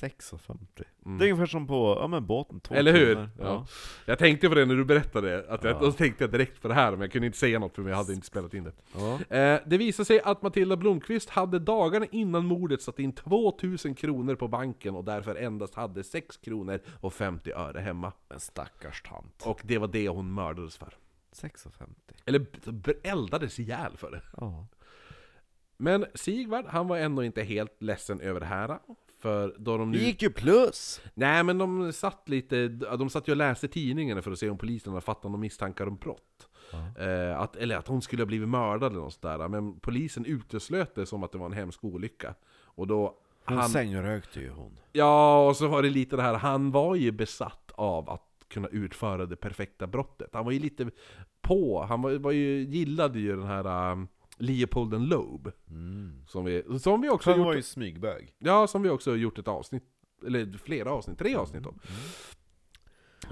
6,50. Mm. Det är ungefär som på, ja men båten, två Eller hur? kronor. Ja. Jag tänkte på det när du berättade, att jag, Ja. då tänkte jag direkt på det här, men jag kunde inte säga något för jag hade inte spelat in det. Ja. Eh, det visade sig att Matilda Blomqvist hade dagarna innan mordet satt in 2000 kronor på banken och därför endast hade 6 kronor och 50 öre hemma. En stackars tant. Och det var det hon mördades för. 6,50. Eller eldades ihjäl för det. Ja. Men Sigvard, han var ändå inte helt ledsen över det här. För då de Det nu... gick ju plus! Nej men de satt lite, de satt ju och läste tidningarna för att se om polisen hade fattat några misstankar om brott. Eh, att, eller att hon skulle ha blivit mördad eller något sådär. Men polisen uteslöt det som att det var en hemsk olycka. Och då... Hon Han, sängrökte ju hon. ja, och så var det lite det här, han var ju besatt av att kunna utföra det perfekta brottet. Han var ju lite på, han var, var ju, gillade ju den här um, Leopolden Loeb. Mm. Som vi, som vi också Han gjort, var ju smygbög. ja, som vi också gjort ett avsnitt, eller flera avsnitt, tre avsnitt om.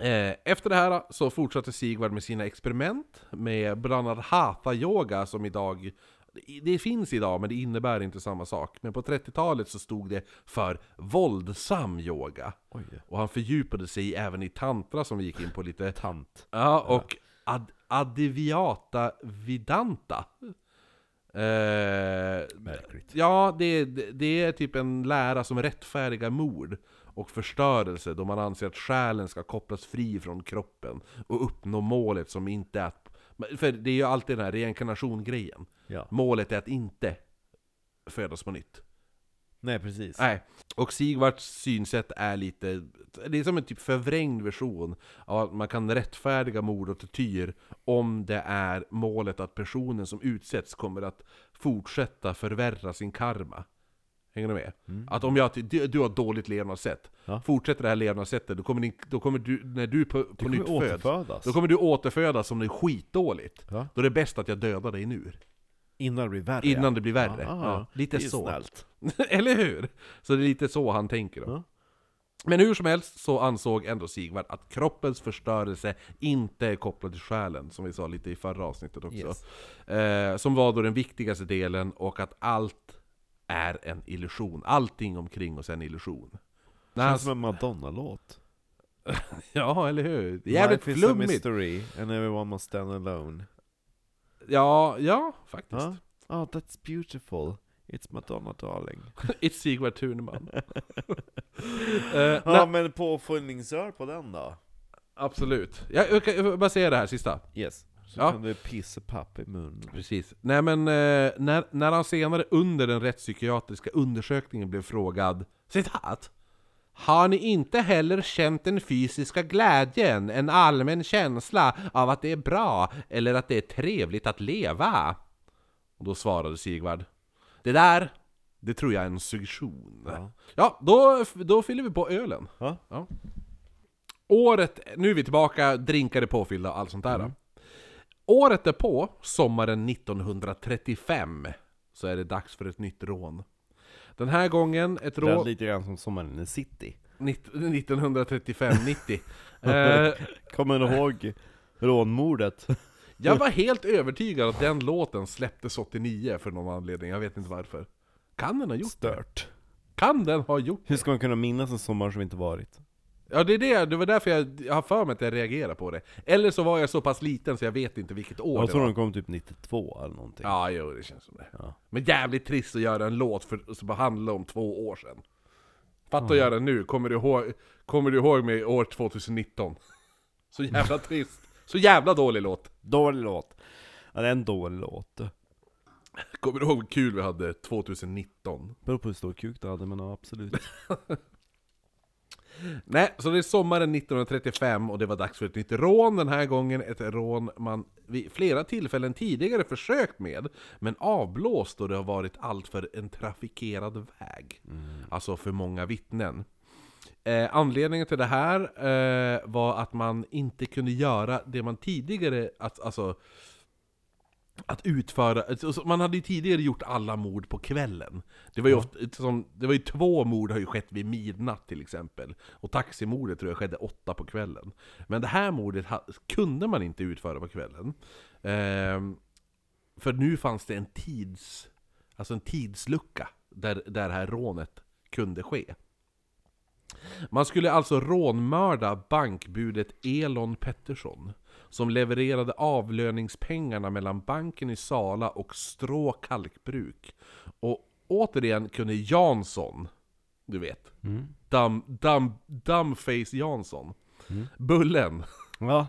Eh, Efter det här så fortsatte Sigvard med sina experiment med bland annat Hatha-yoga som idag det finns idag men det innebär inte samma sak. Men på 30-talet så stod det för våldsam yoga. Oj. Och han fördjupade sig även i tantra som vi gick in på lite. Tant. Ja, och ad Adiviata Vidanta. Eh, Märkligt. Ja, det, det är typ en lära som rättfärdigar mord och förstörelse då man anser att själen ska kopplas fri från kroppen och uppnå målet som inte är att... För det är ju alltid den här reinkarnation-grejen. Ja. Målet är att inte födas på nytt. Nej precis. Nej. Och Sigvards synsätt är lite... Det är som en typ förvrängd version av att man kan rättfärdiga mord och tortyr om det är målet att personen som utsätts kommer att fortsätta förvärra sin karma. Hänger du med? Mm. Att om jag, du, du har ett dåligt levnadssätt, Ja. fortsätter det här levnadssättet, då kommer, din, då kommer du, när du på, på Du nytt föds, då kommer du återfödas som det är skitdåligt. Ja. Då är det bäst att jag dödar dig nu. Innan det blir värre. Innan det blir värre. Ja, Ja, lite det är så. snällt. Eller hur? Så det är lite så han tänker då. Ja. Men hur som helst så ansåg ändå Sigvard att kroppens förstörelse inte är kopplad till själen, som vi sa lite i förra avsnittet också. Yes. Eh, som var då den viktigaste delen, och att allt är en illusion. Allting omkring oss är en illusion. Han, Känns som en Madonna-låt. ja, eller hur? Jävligt Life is a flummigt! mystery and everyone must stand alone. Ja, ja, faktiskt. Ja. Oh, that's beautiful. It's Madonna darling. It's Sigvard Thunman. eh, Ja nej, men påfyllningsrör på den då? absolut. Jag, jag, jag vill bara säga det här sista. Yes. Så Ja. kan du pissa papp i munnen. Precis. Nej men, eh, när, när han senare under den rättspsykiatriska undersökningen blev frågad Citat Har ni inte heller känt den fysiska glädjen, en allmän känsla av att det är bra eller att det är trevligt att leva? Och då svarade Sigvard Det där, det tror jag är en suggestion. Ja. Ja, då, då fyller vi på ölen. Ja. Året, nu är vi tillbaka, drinkar är påfyllda och allt sånt där. Mm. Året därpå, sommaren 1935, så är det dags för ett nytt rån. Den här gången ett Det är lite grann som sommaren i city. 1935-90. eh, Kommer du ihåg rånmordet? jag var helt övertygad att den låten släpptes 89 för någon anledning, jag vet inte varför. Kan den ha gjort det? Stört. Kan den ha gjort Hur ska man kunna minnas en sommar som inte varit? Ja det är det, det var därför jag, jag har för mig att jag reagerar på det. Eller så var jag så pass liten så jag vet inte vilket år Jag det tror var. de kom typ 92 eller någonting. Ja, jo det känns som det. Ja. Men jävligt trist att göra en låt för, som handlar om två år sedan. Fatta att göra den nu, kommer du, ihåg, kommer du ihåg mig år 2019? Så jävla trist. Så jävla dålig låt. Dålig låt. Ja, det är en dålig låt. Kommer du ihåg hur kul vi hade 2019? Beror på hur stor kuk du hade, men ja, absolut. Nej, så det är sommaren 1935 och det var dags för ett nytt rån den här gången. Ett rån man vid flera tillfällen tidigare försökt med, men avblåst då det har varit allt för en trafikerad väg. Alltså för många vittnen. Eh, anledningen till det här eh, var att man inte kunde göra det man tidigare, att, alltså att utföra, alltså, man hade ju tidigare gjort alla mord på kvällen. Det var ju, ofta, som, det var ju två mord har ju skett vid midnatt till exempel. Och taximordet tror jag skedde åtta på kvällen. Men det här mordet kunde man inte utföra på kvällen. Ehm, för nu fanns det en tids, alltså en tidslucka där, där det här rånet kunde ske. Man skulle alltså rånmörda bankbudet Elon Pettersson som levererade avlöningspengarna mellan banken i Sala och Strå kalkbruk. Och återigen kunde Jansson, du vet, dum, dum, Dumbface Jansson, Bullen, Ja.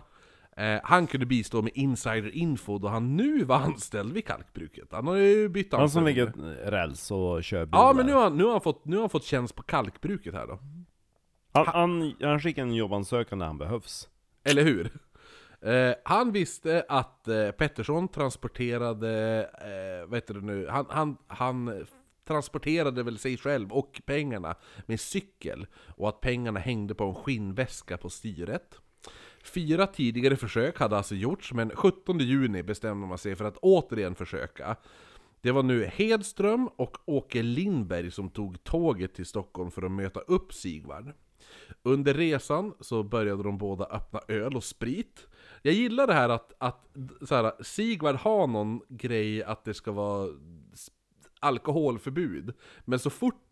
eh, han kunde bistå med insider-info då han nu var anställd vid kalkbruket. Han har ju bytt Han som anställning. ligger räls och kör bilar. Ja men nu har, han, nu, har han fått, nu har han fått tjänst på kalkbruket här då. Han, han, han skickar en jobbansökan när han behövs. Eller hur? Eh, han visste att eh, Pettersson transporterade, eh, vad heter det nu, han, han, han transporterade väl sig själv och pengarna med cykel och att pengarna hängde på en skinnväska på styret. Fyra tidigare försök hade alltså gjorts, men 17 juni bestämde man sig för att återigen försöka. Det var nu Hedström och Åke Lindberg som tog tåget till Stockholm för att möta upp Sigvard. Under resan så började de båda öppna öl och sprit. Jag gillar det här att, att så här, Sigvard har någon grej att det ska vara alkoholförbud. Men så fort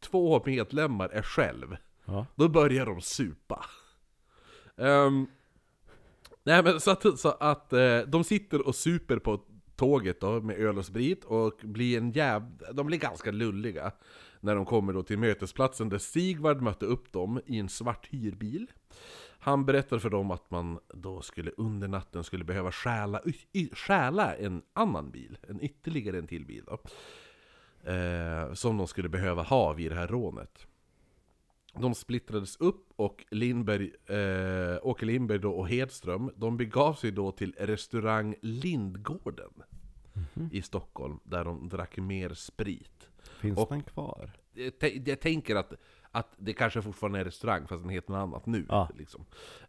två medlemmar är själv, Ja. då börjar de supa. Ehm, nej men så att, så att eh, de sitter och super på tåget då med öl och sprit och blir en jäv... de blir ganska lulliga. När de kommer då till mötesplatsen där Sigvard mötte upp dem i en svart hyrbil. Han berättar för dem att man då skulle under natten skulle behöva stjäla, y- stjäla en annan bil, en ytterligare en till bil då. Eh, som de skulle behöva ha vid det här rånet. De splittrades upp och Lindberg, eh, Åke Lindberg då och Hedström, de begav sig då till restaurang Lindgården i Stockholm, där de drack mer sprit. Finns Och- den kvar? Jag, jag tänker att, att det kanske fortfarande är restaurang, fast den heter något annat nu. Ja. Liksom.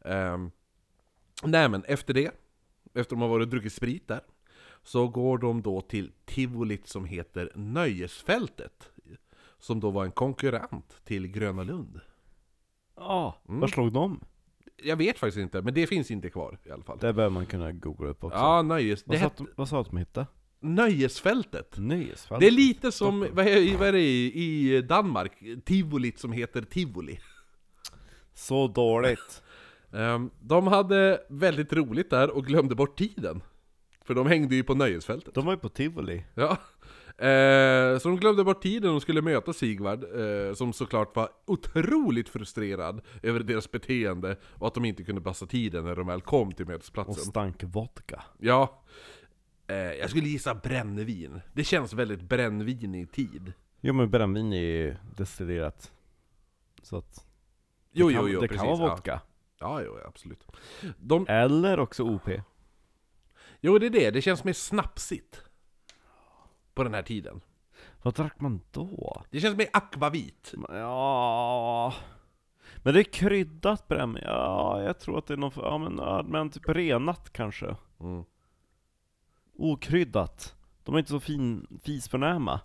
Ehm, nej men efter det, efter de har varit och druckit sprit där, så går de då till tivolit som heter Nöjesfältet. Som då var en konkurrent till Gröna Lund. Ja, Mm. var slog de? Jag vet faktiskt inte, men det finns inte kvar i alla fall. Det bör man kunna googla upp också. Ja, nöjes... Det vad, sa att hette de, vad sa att de hette? Nöjesfältet. Nöjesfält? Det är lite som, vad är, vad är det i, i Danmark? Tivolit som heter Tivoli. Så dåligt. Ehm, de hade väldigt roligt där och glömde bort tiden. För de hängde ju på nöjesfältet. De var ju på tivoli. Ja. Eh, så de glömde bort tiden och skulle möta Sigvard, eh, som såklart var otroligt frustrerad över deras beteende och att de inte kunde passa tiden när de väl kom till Och mötesplatsen. stank vodka. Ja. Eh, jag skulle gissa brännvin. Det känns väldigt brännvinig tid. Jo men brännvin är ju destillerat. Så att det Jo, kan, jo, jo, det precis. kan vara ja. vodka. Ja, jo, absolut. De, Eller också OP. jo, det är det. Det känns mer snapsigt. På den här tiden. Vad drack man då? Det känns mer akvavit. Ja... Men det är kryddat brännvin. Ja, jag tror att det är någon... Ja men, ja, men typ renat kanske. Mm. Okryddat. De är inte så fin, fisförnäma.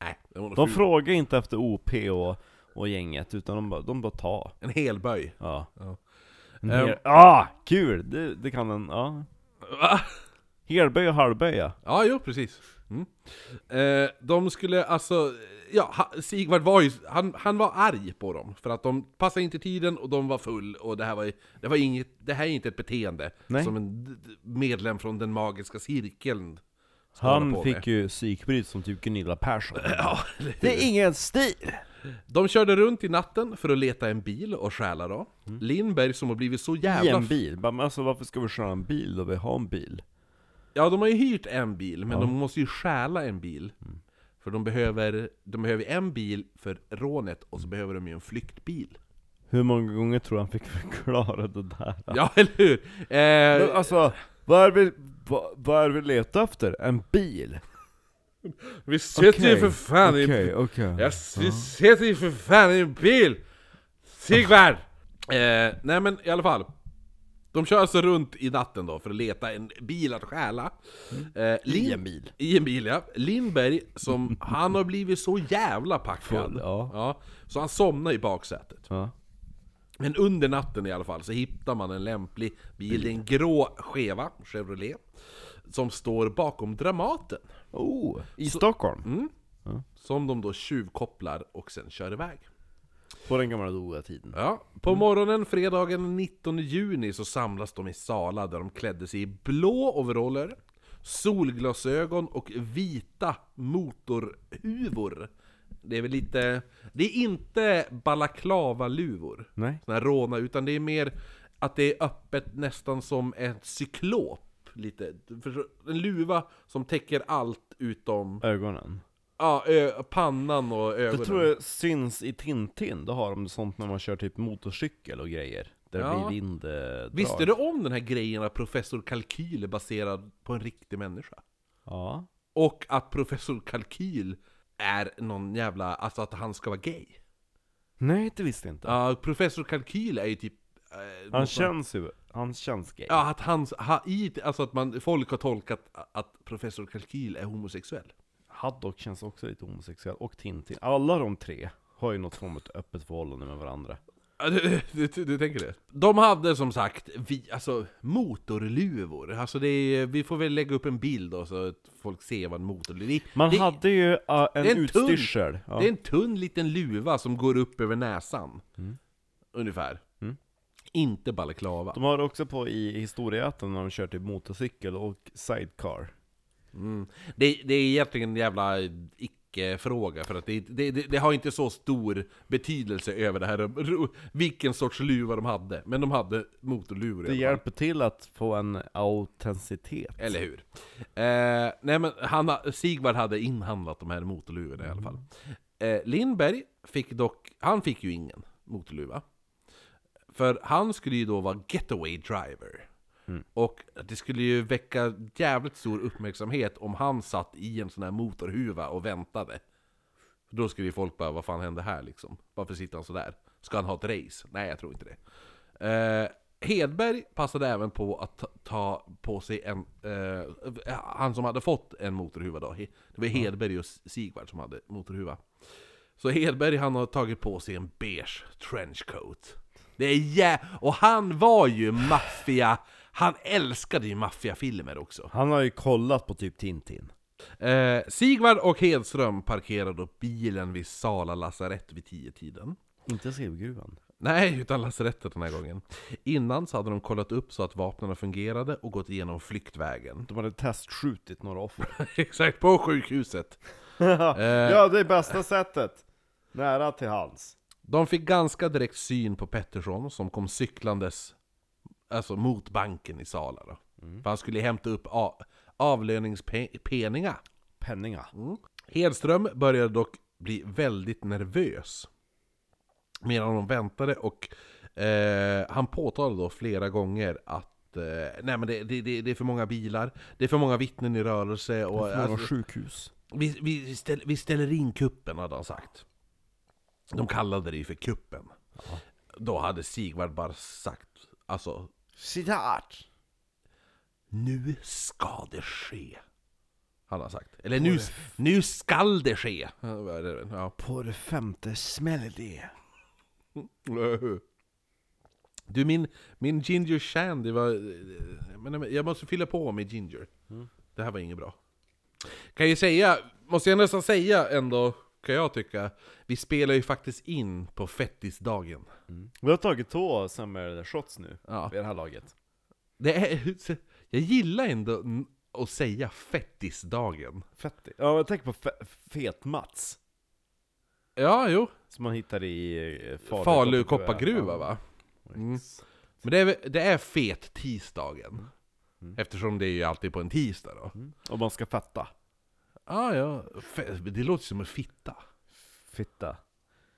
Nej, det var De frågar inte efter OP och, och gänget, utan de bara, de bara tar. En helböj. Ja. Ja. En Ehm. hel, ah, kul! Det, det kan en, ja. Va? Helböj och halvböj ja. Ja, jo, precis. Mm. Eh, de skulle alltså, ja, Sigvard var ju, han, han var arg på dem, för att de passade inte tiden och de var full, och det här var, det var inget, det här är inte ett beteende Nej. som en medlem från den magiska cirkeln Han fick med. ju psykbryt som typ Gunilla Persson. Ja, Det är ingen stil! de körde runt i natten för att leta en bil och stjäla då. Lindberg som har blivit så I jävla... en bil. Alltså varför ska vi köra en bil då vi har en bil? Ja, de har ju hyrt en bil, men Ja. de måste ju stjäla en bil. För de behöver, de behöver en bil för rånet, och så behöver de ju en flyktbil. Hur många gånger tror du han fick förklara det där? Ja, eller hur? Men Eh, alltså, vad är, vi, vad, vad är vi letar efter? En bil? vi sitter ju för fan i Okej, okej. Jag vi sitter ju för fan i en bil! Sigvard! Eh, nej men i alla fall. De kör alltså runt i natten då för att leta en bil att stjäla. Eh, Lin- I en bil. I en bil ja. Lindberg, som han har blivit så jävla packad. Full, ja. så han somnar i baksätet. Ja. Men under natten i alla fall så hittar man en lämplig bil. Det är en grå Cheva, Chevrolet. Som står bakom Dramaten. Oh, i Stockholm? Mm. Som de då tjuvkopplar och sen kör iväg. På den gamla goda tiden. Ja, på morgonen fredagen den 19 juni så samlas de i Sala där de klädde sig i blå overaller, solglasögon och vita motorhuvor. Det är väl lite... Det är inte balaklava-luvor, Nej? såna här råna, utan det är mer att det är öppet nästan som ett cyklop. Lite. En luva som täcker allt utom Ögonen. Ja, ö, pannan och ögonen. Det tror jag syns i Tintin, då har de sånt när man kör typ motorcykel och grejer. Där det Ja. blir vinddrag. Visste du om den här grejen att professor Kalkyl är baserad på en riktig människa? Ja. Och att professor Kalkyl är någon jävla, alltså att han ska vara gay? Nej, det visste jag inte. Ja, professor Kalkyl är ju typ... eh, Han känns ju, han känns gay. Ja, att han, ha, i, alltså att man, folk har tolkat att professor Kalkyl är homosexuell. Haddock känns också lite homosexuell, och Tintin. Alla de tre har ju något form av öppet förhållande med varandra. Ja, Du, du, du, du tänker det? De hade som sagt, vi, alltså motorluvor. Alltså det är, vi får väl lägga upp en bild då så att folk ser vad en motorluva är. Man det, hade ju uh, en, en tunn- utstyrsel. Ja. Det är en tunn liten luva som går upp över näsan. Ungefär. Mm. Inte balaklava. De har också på i historieätten när de kör typ motorcykel och sidecar. Mm. Det, det är egentligen en jävla icke-fråga, för att det, det, det, har inte så stor betydelse över det här, vilken sorts luva de hade. Men de hade motorluvor Det hjälper till att få en autenticitet. Eller hur? Eh, nej men han, ha- Sigvard hade inhandlat de här motorluvorna i alla fall. Eh, Lindberg fick dock, han fick ju ingen motorluva. För han skulle ju då vara getaway driver. Mm. Och det skulle ju väcka jävligt stor uppmärksamhet om han satt i en sån här motorhuva och väntade. För då skulle ju folk bara, vad fan hände här liksom? Varför sitter han sådär? Ska han ha ett race? Nej, jag tror inte det. Eh, Hedberg passade även på att ta, ta på sig en... Eh, han som hade fått en motorhuva då, det var Hedberg och Sigvard som hade motorhuva. Så Hedberg han har tagit på sig en beige trenchcoat. Det är jä... Och han var ju maffia... Han älskade ju maffiafilmer också. Han har ju kollat på typ Tintin. Eh, Sigvard och Hedström parkerade upp bilen vid Sala lasarett vid tio tiden. Inte Silvergruvan. Nej, utan lasarettet den här gången. Innan så hade de kollat upp så att vapnen fungerade och gått igenom flyktvägen. De hade testskjutit några offer. Exakt, på sjukhuset. Eh, ja, det är bästa sättet. Nära till hans. De fick ganska direkt syn på Pettersson som kom cyklandes alltså mot banken i Sala. Då. För han skulle hämta upp a- avlöningspenningar. Penninga. Hedström började dock bli väldigt nervös medan de väntade och eh, han påtalade då flera gånger att eh, nej men det, det, det, det är för många bilar, det är för många vittnen i rörelse och Och alltså, sjukhus. vi, vi, ställ, vi ställer in kuppen hade han sagt. De kallade det ju för kuppen. Då hade Sigvard bara sagt alltså Citat! Nu ska det ske. Han har sagt. Eller nu, nu skall det ske. Ja. På det femte smäller det. Du min, min ginger shandy var... Men jag måste fylla på med ginger. Det här var inget bra. Kan ju säga, måste jag nästan säga ändå, kan jag tycka. Vi spelar ju faktiskt in på fettisdagen. Vi har tagit två summer shots nu, Ja. vid det här laget. Det är, jag gillar ändå att säga fettisdagen. Fettig. Ja, jag tänker på fe- Fet-Mats. Ja, jo. Som man hittar i eh, Falu, Falu koppargruva va? Mm. Men det är, det är fet tisdagen. Mm. Eftersom det är ju alltid på en tisdag då. Mm. Och man ska fetta. Ah, ja, det låter som en fitta. Fitta.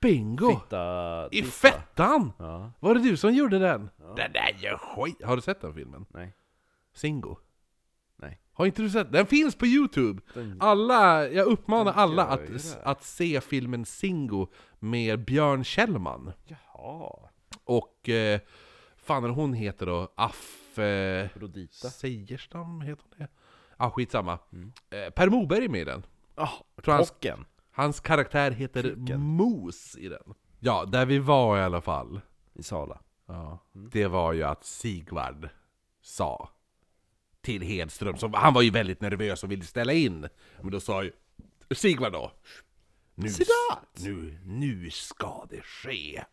Bingo! Fitta... I fettan! Ja. Var det du som gjorde den? Den där är ju skit! Har du sett den filmen? Nej. Singo? Nej. Har inte du sett? Den finns på youtube! Den... Alla, jag uppmanar alla gör att, det. att se filmen Singo med Björn Kjellman. Jaha. Och, eh, fan hon heter då? Aff... Eh, Brodita. Seierstam heter hon det? Ja, skitsamma. Mm. Eh, per Moberg är med i den. Ah, Tror han- kocken. Hans karaktär heter Kuken. Mos i den. Ja, där vi var i alla fall. I Sala. Ja, det var ju att Sigvard sa till Hedström, som, han var ju väldigt nervös och ville ställa in. Men då sa ju Sigvard då Nu, nu, nu ska det ske.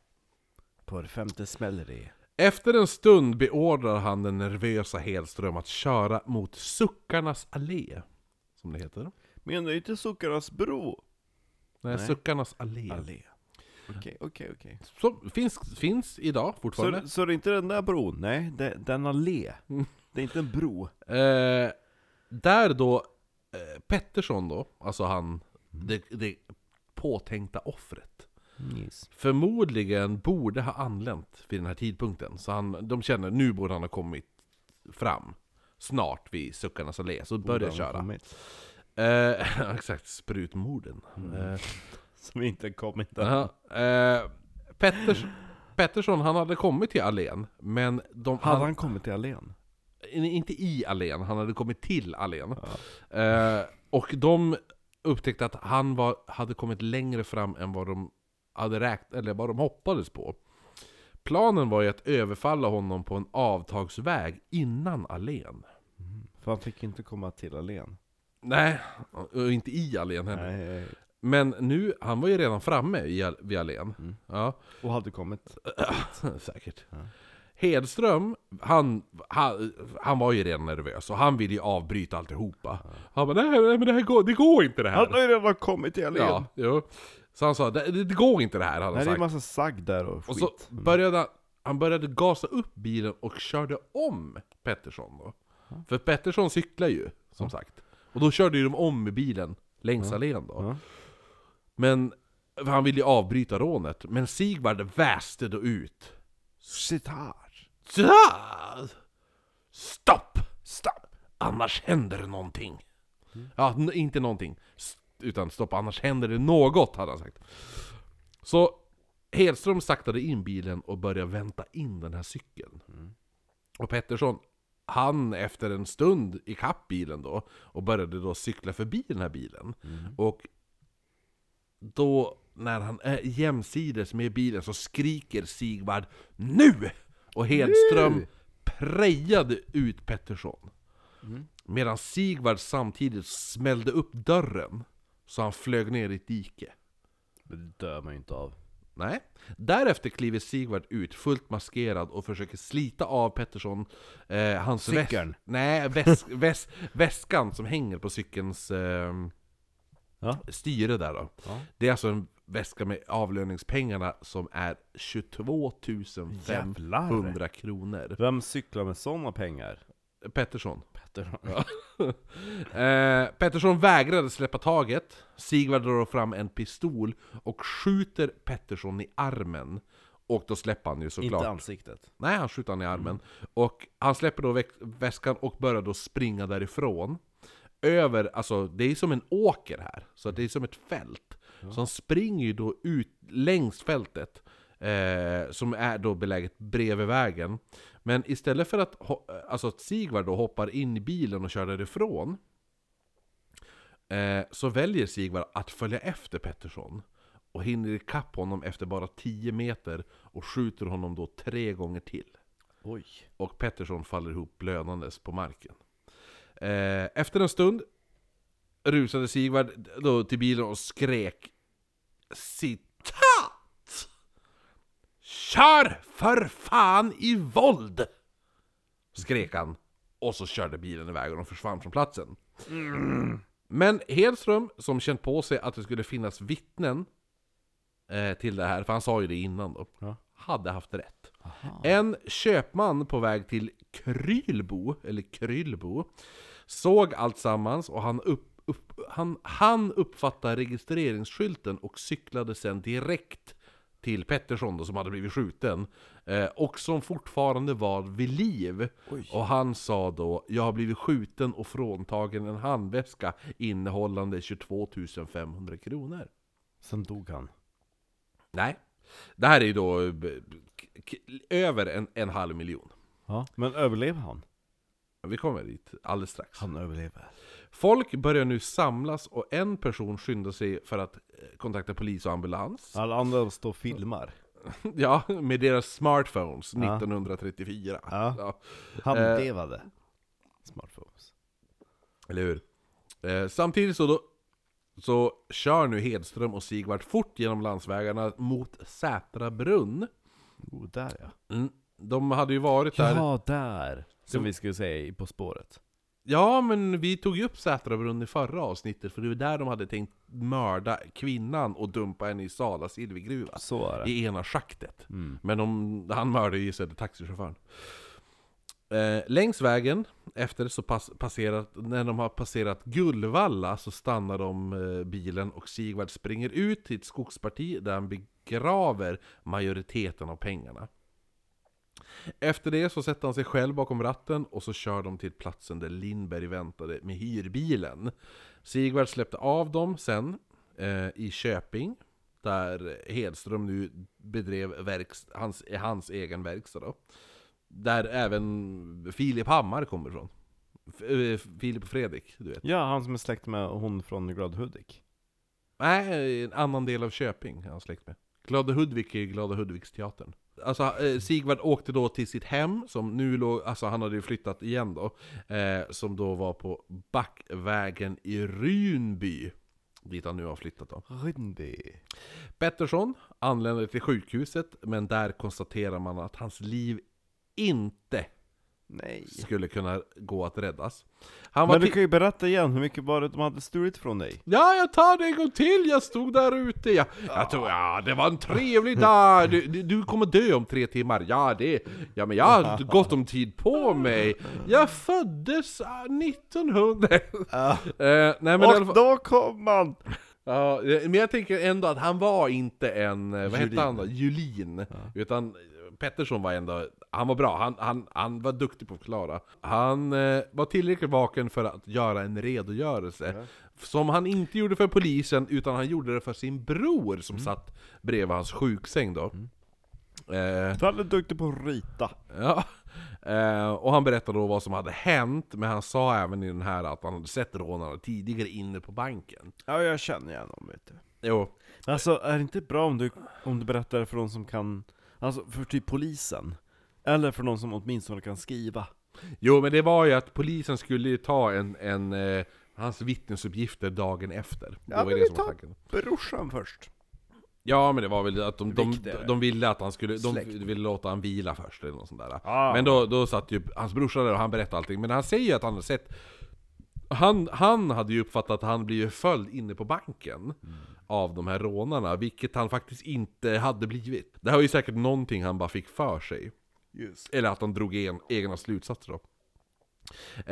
På det femte smäller det. Efter en stund beordrar han den nervösa Hedström att köra mot Suckarnas allé. Som det heter. Menar du inte Suckarnas bro? Nej, Nej. Suckarnas allé. Allé. Okej, okej, okej. Så finns, finns idag fortfarande. Så, så det är inte den där bron? Nej, det, den allé. Det är inte en bro. Eh, där då, eh, Pettersson då, alltså han, det, det påtänkta offret. Yes. Förmodligen borde ha anlänt vid den här tidpunkten. Så han, de känner nu borde han ha kommit fram. Snart vid Suckarnas allé, så börjar köra. Eh, exakt, sprutmorden. Eh, Som inte kommit än. Jaha, eh, Petters, Pettersson, han hade kommit till allén, men de... Hade han, han kommit till allén? inte i allén, han hade kommit till allén. Eh, och de upptäckte att han var, hade kommit längre fram än vad de hade räknat, eller vad de hoppades på. Planen var ju att överfalla honom på en avtagsväg innan allén. För han fick inte komma till allén. Nej, och inte i allén heller. Nej. Men nu, han var ju redan framme i, vid allén. Mm. Ja. Och hade kommit. Säkert. Ja. Hedström, han, han, han var ju redan nervös och han ville ju avbryta alltihopa. Han bara nej, nej men det här går, det går inte det Han har här. ju redan kommit till allén. Ja, jo. Så han sa det, det det går inte det här, hade han Nej, det är sagt. en massa sagg där och skit. Och så började han, började gasa upp bilen och körde om Pettersson då. För Pettersson cyklar ju, som sagt. Och då körde ju de om med bilen längs allén då. Ja. Men han ville ju avbryta rånet. Men Sigvard väste då ut. Här. Så- Stopp! Stopp! Annars händer någonting. Ja, n- inte någonting. S- Utan stopp, annars händer det något, hade han sagt. Så Hedström saktade in bilen och började vänta in den här cykeln. Och Pettersson, han efter en stund i kapp bilen då, och började då cykla förbi den här bilen. Och då, när han är jämsides med bilen så skriker Sigvard NU! Och Hedström Nu! prejade ut Pettersson. Mm. Medan Sigvard samtidigt smällde upp dörren, så han flög ner i ett dike. Men det dör man ju inte av. Nej. Därefter kliver Sigvard ut fullt maskerad och försöker slita av Pettersson eh, hans väs- Cykeln? Nej, väs väs väskan som hänger på cykelns eh, Ja. styre där då. Ja. Det är alltså en väska med avlöningspengarna som är 22 500 Jävlar! kronor. Vem cyklar med sådana pengar? Pettersson. Petter. eh, Pettersson vägrade släppa taget. Sigvard drar fram en pistol och skjuter Pettersson i armen. Och då släpper han ju såklart. Inte ansiktet. Nej, han skjuter han i armen. Och han släpper då väskan och börjar då springa därifrån. Över, alltså det är som en åker här, så det är som ett fält. Så han springer ju då ut längs fältet, eh, som är då beläget bredvid vägen. Men istället för att, alltså att Sigvard då hoppar in i bilen och kör därifrån, eh, så väljer Sigvard att följa efter Pettersson. Och hinner ikapp honom efter bara 10 meter och skjuter honom då tre gånger till. Oj. Och Pettersson faller ihop blödandes på marken. Eh, efter en stund rusade Sigvard då till bilen och skrek Citat! Kör för fan i våld! Skrek han. Och så körde bilen iväg och de försvann från platsen. Men Hedström, som känt på sig att det skulle finnas vittnen eh, till det här, för han sa ju det innan då, Ja. hade haft rätt. En köpman på väg till Krylbo, eller Kryllbo, såg allt sammans och han upp, upp, han, han uppfattade registreringsskylten och cyklade sen direkt till Pettersson då, som hade blivit skjuten. Eh, och som fortfarande var vid liv. Oj. Och han sa då, jag har blivit skjuten och fråntagen en handväska innehållande 22 500 kronor. Sen dog han. Nej. Det här är ju då eh, över en, en halv miljon. Ja. Men överlever han? Vi kommer dit alldeles strax. Han överlever. Folk börjar nu samlas och en person skyndar sig för att eh, kontakta polis och ambulans. Alla andra står och filmar. Ja, med deras smartphones Ja. 1934. Ja. Ja, Handlevade. Smartphones. eller hur? Eh, samtidigt så, då, så kör nu Hedström och Sigvard fort genom landsvägarna mot Sätra brunn. Oh, där ja. Mm. De hade ju varit där... Ja, där! Som vi skulle säga i På spåret. Ja, men vi tog ju upp Sätrabrunn i förra avsnittet, för det var där de hade tänkt mörda kvinnan och dumpa henne i Sala silvergruva. Så är det. I ena schaktet. Mm. Men de, han mördade ju istället taxichauffören. Eh, längs vägen, efter så pass, passerat, när de har passerat Gullvalla så stannar de eh, bilen och Sigvard springer ut till ett skogsparti där han begraver majoriteten av pengarna. Efter det så sätter han sig själv bakom ratten och så kör de till platsen där Lindberg väntade med hyrbilen. Sigvard släppte av dem sen eh, i Köping, där Hedström nu bedrev verks, hans, hans egen verkstad då. Där även Filip Hammar kommer ifrån. F- eh, Filip och Fredrik, du vet. Ja, han som är släkt med hon från Glad Hudik. Nej, en annan del av Köping är han släkt med. Glada Hudvik är Glada Hudviksteatern. Alltså eh, Sigvard åkte då till sitt hem, som nu låg, alltså han hade ju flyttat igen då, eh, som då var på Backvägen i Runby. Dit han nu har flyttat då. Rynby. Pettersson anländer till sjukhuset, men där konstaterar man att hans liv inte Nej. skulle kunna gå att räddas. Han var Men du kan ju berätta igen, hur mycket var det de hade stulit från dig? Ja, jag tar det en gång till, jag stod där ute. Jag, jag tror, ja, det var en trevlig dag. Du, du, kommer dö om tre timmar. Ja, det, ja, men jag har gott om tid på mig. Jag föddes ah, 1900. Ja. Eh, nej, men, Och fall, då kom man! ja, eh, men jag tänker ändå att han var inte en, eh, vad hette Julin. han då? Julin. Utan eh, Pettersson var ändå, han var bra, han, han, han var duktig på att förklara. Han eh, var tillräckligt vaken för att göra en redogörelse. Som han inte gjorde för polisen, utan han gjorde det för sin bror som satt bredvid hans sjuksäng då. Eh, Du är duktig på att rita. ja. eh, och han berättade då vad som hade hänt, men han sa även i den här att han hade sett rånarna tidigare inne på banken. Ja, jag känner igen dem vet du. Jo, Alltså, är det inte bra om du, om du berättar för någon som kan, alltså för typ polisen? Eller för någon som åtminstone kan skriva? Jo men det var ju att polisen skulle ju ta en, en eh, hans vittnesuppgifter dagen efter. Ja, var men ju vi det som var tar- tanken. Brorsan först. Ja men det var väl att de, de, Viktigare. de ville att han skulle, de Släkt. ville låta han vila först eller något sånt där. Ah. Men då, då satt ju hans brorsa där och han berättade allting, men han säger ju att han hade sett han, han hade ju uppfattat att han blivit följd inne på banken av de här rånarna, vilket han faktiskt inte hade blivit. Det här var ju säkert någonting han bara fick för sig. Just. Eller att han drog en, egna slutsatser då.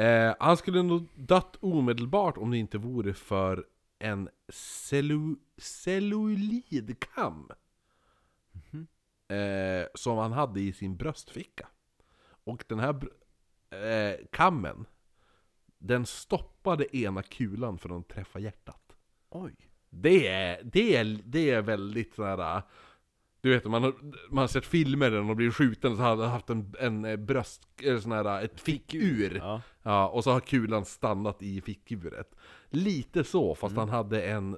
Eh, han skulle nog dött omedelbart om det inte vore för en cellu, cellulidkam. Eh, som han hade i sin bröstficka. Och den här eh, kammen, den stoppade ena kulan från att träffa hjärtat. Oj. Det är, det är, det är väldigt sådär... Du vet, man har, man har sett filmer där någon blir skjuten så har han haft en, en eh, bröst... Eller sån här, ett fickur. Ja. Ja, och så har kulan stannat i fickuret. Lite så, fast han hade en,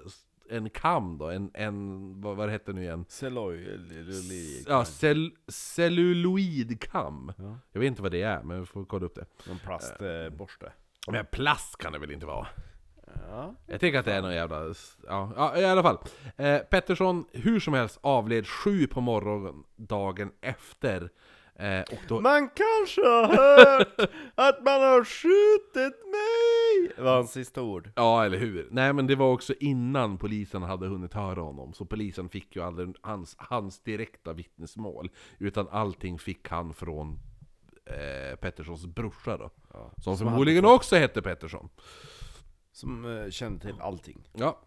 en kam då, en, en vad, vad heter det nu igen? Celluloid. Ja, cell, celluloidkam. Ja. Jag vet inte vad det är, men vi får kolla upp det. Någon plastborste. Men plast kan det väl inte vara? Ja. Jag tänker att det är någon jävla... Ja, ja i alla fall. Eh, Pettersson, hur som helst, avled sju på morgonen dagen efter. Eh, då... Man kanske har hört att man har skjutit mig! Var hans sista ord. Ja, eller hur? Nej, men det var också innan polisen hade hunnit höra honom. Så polisen fick ju aldrig hans, hans direkta vittnesmål. Utan allting fick han från eh, Petterssons brorsa då. Ja. Som förmodligen också hette Pettersson. Som eh, kände till allting. Ja.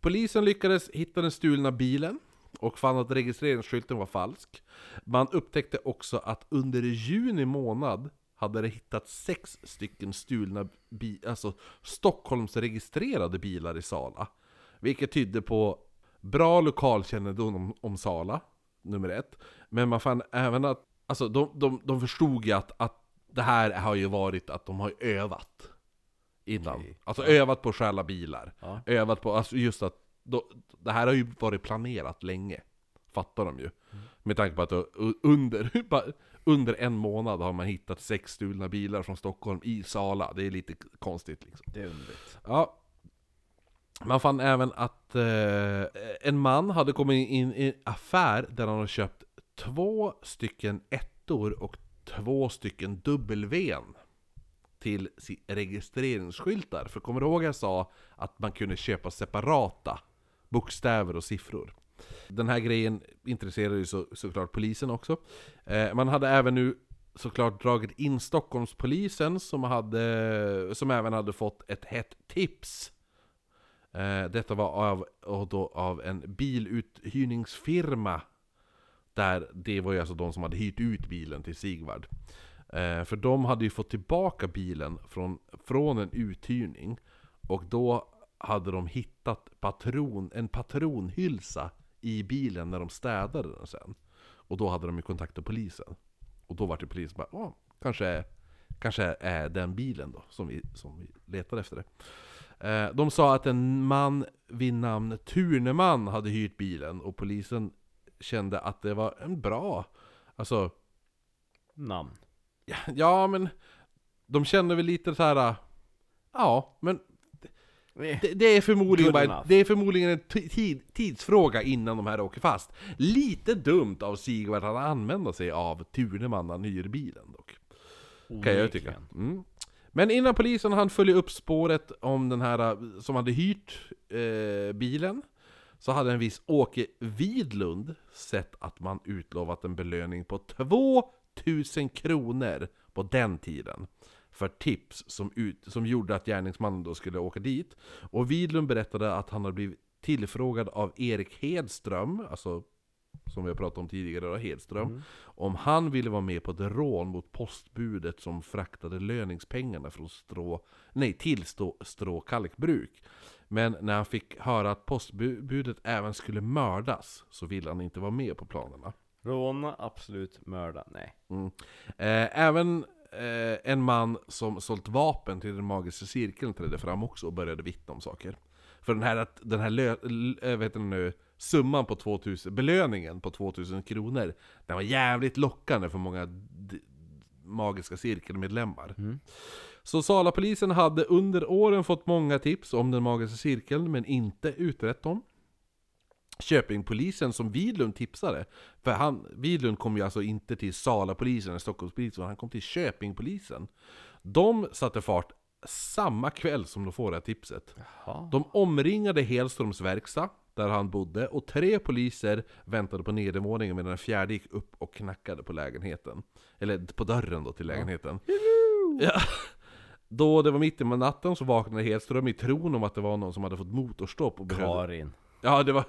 Polisen lyckades hitta den stulna bilen och fann att registreringsskylten var falsk. Man upptäckte också att under juni månad hade det hittats sex stycken stulna bi alltså Stockholmsregistrerade bilar i Sala. Vilket tydde på bra lokalkännedom om, om Sala, nummer ett. Men man fann även att, alltså de, de, de förstod ju att, att det här har ju varit att de har övat innan. Okej. Alltså övat på att stjäla bilar. Ja. Övat på, alltså just att då, det här har ju varit planerat länge. Fattar de ju. Med tanke på att under, under en månad har man hittat sex stulna bilar från Stockholm i Sala. Det är lite konstigt liksom. Det är underligt. Ja. Man fann även att eh, en man hade kommit in i en affär där han har köpt två stycken ettor och två stycken W till registreringsskyltar. För kommer du ihåg jag sa att man kunde köpa separata bokstäver och siffror? Den här grejen intresserade ju så, såklart polisen också. Eh, man hade även nu såklart dragit in Stockholmspolisen som, hade, som även hade fått ett hett tips. Eh, detta var av, då av en biluthyrningsfirma. Där det var ju alltså de som hade hyrt ut bilen till Sigvard. Eh, för de hade ju fått tillbaka bilen från, från en uthyrning. Och då hade de hittat patron, en patronhylsa i bilen när de städade den sen. Och då hade de ju kontaktat polisen. Och då var det polisen bara, ja, kanske, kanske är den bilen då som vi, som vi letade efter det. Eh, de sa att en man vid namn Turneman hade hyrt bilen och polisen kände att det var en bra, alltså Namn. Ja, men de kände väl lite så här. Ja, men det, det är förmodligen bara, det är förmodligen en tid, tidsfråga innan de här åker fast. Lite dumt av Sigvard att använda sig av Turneman när han hyr bilen dock. Kan jag tycka. Mm. Men innan polisen hann följa upp spåret om den här eh, som hade hyrt eh, bilen så hade en viss Åke Widlund sett att man utlovat en belöning på 2000 kronor på den tiden för tips som, ut, som gjorde att gärningsmannen då skulle åka dit. Och Widlund berättade att han hade blivit tillfrågad av Erik Hedström, alltså som vi har pratat om tidigare, då, Hedström, om han ville vara med på ett rån mot postbudet som fraktade löningspengarna från strå, nej, till strå, strå kalkbruk. Men när han fick höra att postbudet även skulle mördas så ville han inte vara med på planerna. Råna, absolut. Mörda, nej. Mm. Eh, även eh, en man som sålt vapen till den magiska cirkeln trädde fram också och började vittna om saker. För den här, den här lö, l- vad heter det nu, summan på 2000, belöningen på 2000 kronor, den var jävligt lockande för många magiska cirkelmedlemmar. Så Salapolisen hade under åren fått många tips om den magiska cirkeln, men inte utrett dem. Köpingpolisen som Widlund tipsade, för han, Widlund kom ju alltså inte till Salapolisen eller Stockholmspolisen, han kom till Köpingpolisen. De satte fart samma kväll som de får det här tipset. Jaha. De omringade Hedströms verkstad, där han bodde, och tre poliser väntade på nedervåningen medan den fjärde gick upp och knackade på lägenheten. Eller på dörren då till lägenheten. Ja. Då det var mitt i natten så vaknade Hedström i tron om att det var någon som hade fått motorstopp och behövde... Karin. Ja, det var...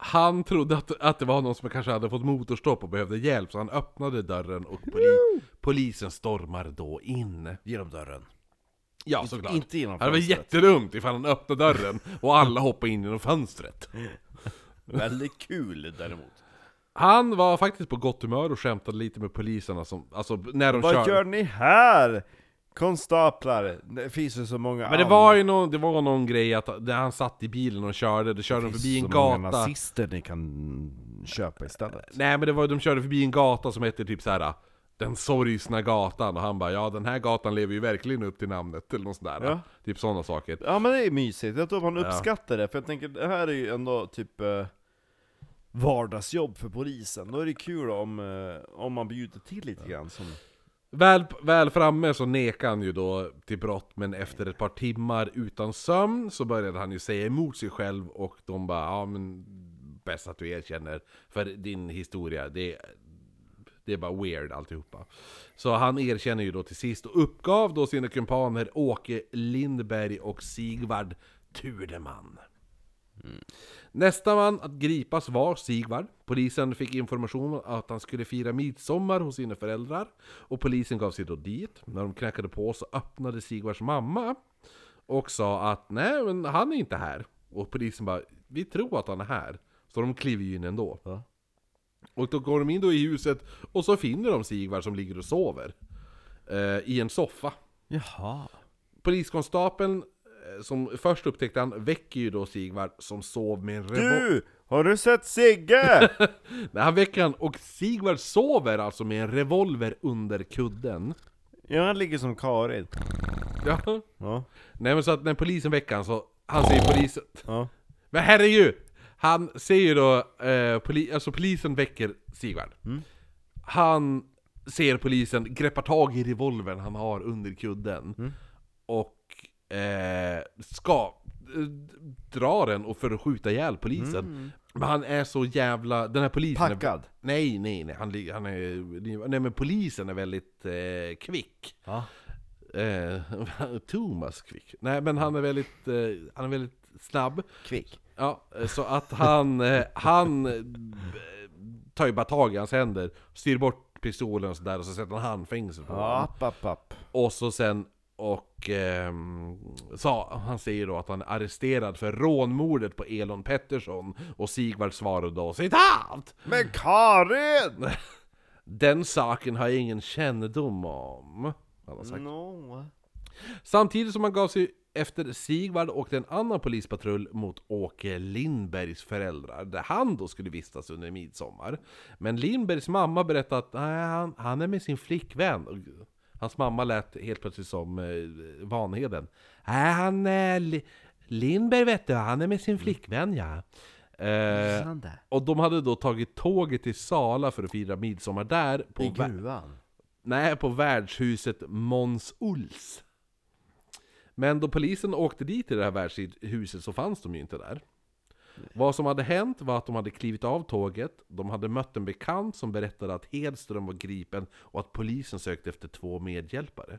Han trodde att, att det var någon som kanske hade fått motorstopp och behövde hjälp, så han öppnade dörren och poli, polisen stormar då in. Genom dörren. Ja, såklart. Inte genom det var fönstret. jättedumt ifall han öppnade dörren och alla hoppade in genom fönstret. Väldigt kul däremot. Han var faktiskt på gott humör och skämtade lite med poliserna som, alltså när de Vad kör... gör ni här? Konstaplar. Det finns ju så många Men det var ju någon, det var någon grej att när han satt i bilen och körde, då körde de förbi en så många gata. nazister ni kan köpa istället. Nej men det var, de körde förbi en gata som hette typ så här. Den sorgsna gatan, och han bara ja den här gatan lever ju verkligen upp till namnet, eller något sånt där. Ja. Typ sådana saker. Ja men det är mysigt, jag tror man uppskattar det, för jag tänker det här är ju ändå typ eh, vardagsjobb för polisen. Då är det kul om, eh, om man bjuder till lite grann som... Väl, väl framme så nekade han ju då till brott, men efter ett par timmar utan sömn så började han ju säga emot sig själv och de bara ja men bäst att du erkänner, för din historia, det, Det är bara weird alltihopa. Så han erkänner ju då till sist och uppgav då sina kumpaner Åke Lindberg och Sigvard Tudeman. Nästa man att gripas var Sigvard. Polisen fick information att han skulle fira midsommar hos sina föräldrar. Och polisen gav sig då dit. När de knackade på så öppnade Sigvards mamma. Och sa att nej men han är inte här. Och polisen bara, vi tror att han är här. Så de kliver ju in ändå. Ja. Och då går de in då i huset och så finner de Sigvard som ligger och sover. Eh, I en soffa. Jaha. Poliskonstapeln som först upptäckte han väcker ju då Sigvard som sov med en revolver. Du! Har du sett Sigge? Nej, han väcker han och Sigvard sover alltså med en revolver under kudden. ja, han ligger som Karin. Ja. Ja. Nej men så att när polisen väcker han så, han säger polisen... Ja. Men herregud! Han säger då, eh, poli, alltså polisen väcker Sigvard. Han ser polisen, greppar tag i revolvern han har under kudden. Och eh, ska eh, dra den och för att skjuta ihjäl polisen. Men han är så jävla, den här polisen är, Packad. Nej, nej, nej, han, han är, nej men polisen är väldigt eh, kvick. Ja. Eh, Thomas Quick. Nej men han är väldigt, eh, han är väldigt snabb. Kvick. Ja, så att han, eh, han eh, tar ju bara tag i hans händer, styr bort pistolen och sådär och så sätter han handfängsel på honom. App, app, app. Och så sen, och ehm, sa, han säger då att han är arresterad för rånmordet på Elon Pettersson Och Sigvard svarade då citat! Men Karin! Den saken har jag ingen kännedom om. Han har sagt. No. Samtidigt som han gav sig efter Sigvard åkte en annan polispatrull mot Åke Lindbergs föräldrar, där han då skulle vistas under midsommar. Men Lindbergs mamma berättade att nej, han, han är med sin flickvän. Hans mamma lät helt plötsligt som eh, Vanheden. Nej, han är... Li- Lindberg vet du, han är med sin flickvän ja. Eh, Han och de hade då tagit tåget till Sala för att fira midsommar där. På I gruvan. Nej, på värdshuset Måns Ols. Men då polisen åkte dit till det här värdshuset så fanns de ju inte där. Vad som hade hänt var att de hade klivit av tåget, de hade mött en bekant som berättade att Hedström var gripen och att polisen sökte efter två medhjälpare.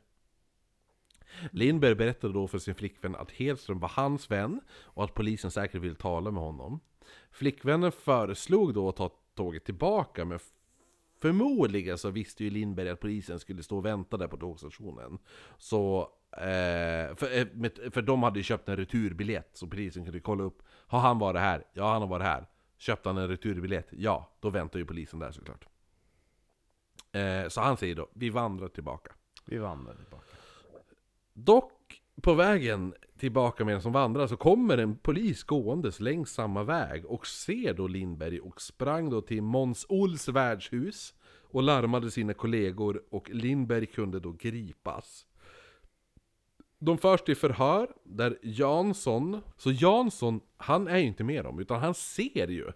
Lindberg berättade då för sin flickvän att Hedström var hans vän och att polisen säkert ville tala med honom. Flickvännen föreslog då att ta tåget tillbaka men Förmodligen så visste ju Lindberg att polisen skulle stå och vänta där på tågstationen. Så, eh, för, eh, för de hade ju köpt en returbiljett så polisen kunde kolla upp. Har han varit här? Ja, han har varit här. Köpte han en returbiljett? Ja, då väntar ju polisen där såklart. Eh, så han säger då, vi vandrar tillbaka. Vi vandrar tillbaka. Dock, på vägen tillbaka medan de vandrar så kommer en polis gåendes längs samma väg och ser då Lindberg och sprang då till Måns Ols värdshus och larmade sina kollegor och Lindberg kunde då gripas. De förs till förhör där Jansson, så Jansson, han är ju inte med dem utan han ser ju.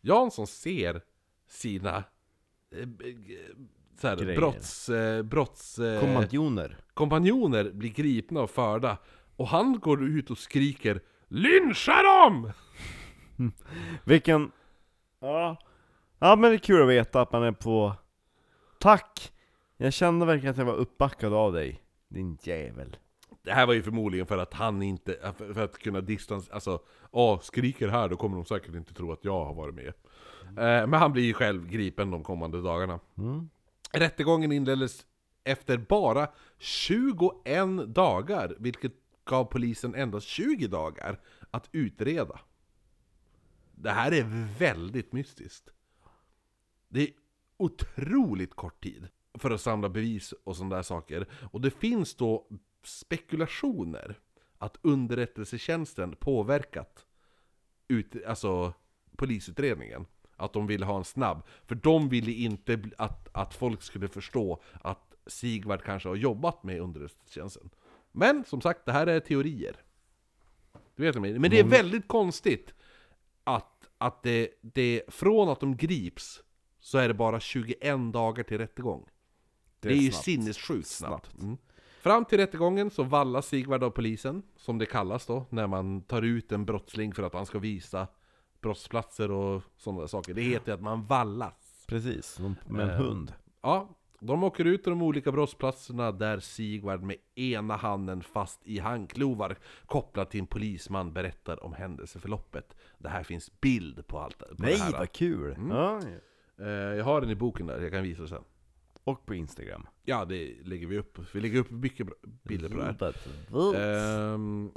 Jansson ser sina eh, så här, Grejer. brotts... Eh, brotts eh, Kompanjoner. kompanjoner blir gripna och förda och han går ut och skriker LYNCHA DEM! Vilken... Ja. Ja men det är kul att veta att man är på... Tack! Jag kände verkligen att jag var uppbackad av dig. Din jävel. Det här var ju förmodligen för att han inte, för att kunna distans, alltså, åh, skriker här då kommer de säkert inte tro att jag har varit med. Eh, men han blir ju själv gripen de kommande dagarna. Mm. Rättegången inleddes efter bara 21 dagar, vilket gav polisen endast 20 dagar att utreda. Det här är väldigt mystiskt. Det är otroligt kort tid för att samla bevis och sådana där saker. Och det finns då spekulationer att underrättelsetjänsten påverkat ut, alltså, polisutredningen. Att de ville ha en snabb. För de ville inte att, att folk skulle förstå att Sigvard kanske har jobbat med underrättelsetjänsten. Men som sagt, det här är teorier. Du vet menar? Men det är väldigt konstigt att, att det, det, från att de grips så är det bara 21 dagar till rättegång. Det är, ju snabbt. sinnessjukt snabbt. Snabbt. Mm. Fram till rättegången så vallas Sigvard av polisen, som det kallas då, när man tar ut en brottsling för att han ska visa brottsplatser och sådana där saker. Det heter att man vallas. Precis, med en Eh, hund. Ja, de åker ut till de olika brottsplatserna där Sigvard med ena handen fast i handklovar kopplat till en polisman berättar om händelseförloppet. Det här finns bild på allt på Nej det här. vad kul! Mm. Ja. Eh, jag har den i boken där, jag kan visa sen. Och på Instagram. Ja, det lägger vi upp. Vi lägger upp mycket bilder på det här. Ehm,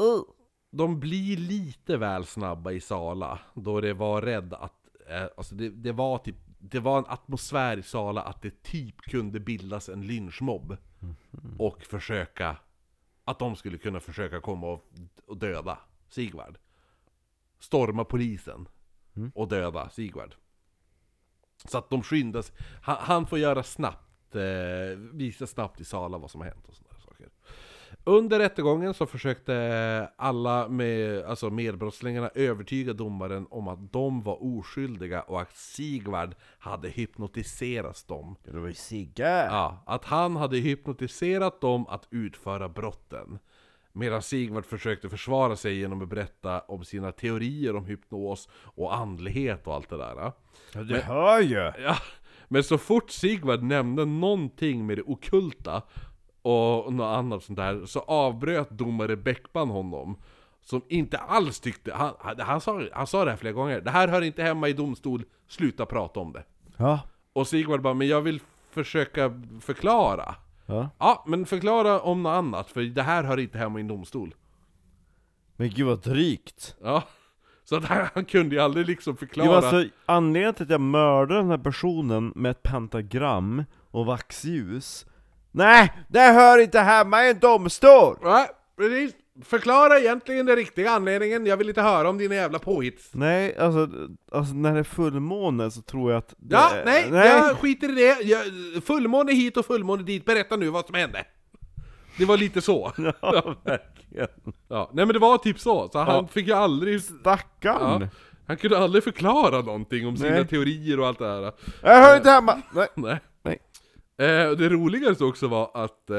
de blir lite väl snabba i Sala, då det var rädd att, eh, alltså det, det var typ, det var en atmosfär i Sala att det typ kunde bildas en lynchmobb. Och försöka, att de skulle kunna försöka komma och, och döda Sigvard. Storma polisen och döda Sigvard. Så att de skyndas, han, han får göra snabbt, eh, visa snabbt i Sala vad som har hänt och sådana saker. Under rättegången så försökte alla med, alltså medbrottslingarna övertyga domaren om att de var oskyldiga och att Sigvard hade hypnotiserat dem. Det var ju Sigge! Ja, att han hade hypnotiserat dem att utföra brotten. Medan Sigvard försökte försvara sig genom att berätta om sina teorier om hypnos och andlighet och allt det där. Ja, du hör ju! Ja, men så fort Sigvard nämnde någonting med det okulta och något annat sånt där så avbröt domare Bäckman honom. Som inte alls tyckte, han, han, han, sa, han sa det här flera gånger, det här hör inte hemma i domstol, sluta prata om det. Ja. Och Sigvard bara, men jag vill försöka förklara. ja. Ja, men förklara om något annat, för det här hör inte hemma i en domstol. Men gud vad drygt! Ja, så att han, han kunde ju aldrig liksom förklara. Jo, alltså, anledningen till att jag mördade den här personen med ett pentagram och vaxljus Nej! Det hör inte hemma i en domstol! Nej, precis. Förklara egentligen den riktiga anledningen, jag vill inte höra om dina jävla påhitt. Nej, alltså, alltså när det är fullmåne så tror jag att det Ja, är- nej, jag skiter i det. Jag, fullmåne hit och fullmåne dit, berätta nu vad som hände. Det var lite så. Ja, verkligen. Ja, nej men det var typ så, så han Ja. fick ju aldrig... Stackarn! Ja, han kunde aldrig förklara någonting om sina Nej. teorier och allt det här. Jag hör inte hemma! Nej. Nej. Nej. Eh, det roligaste också var att... Eh,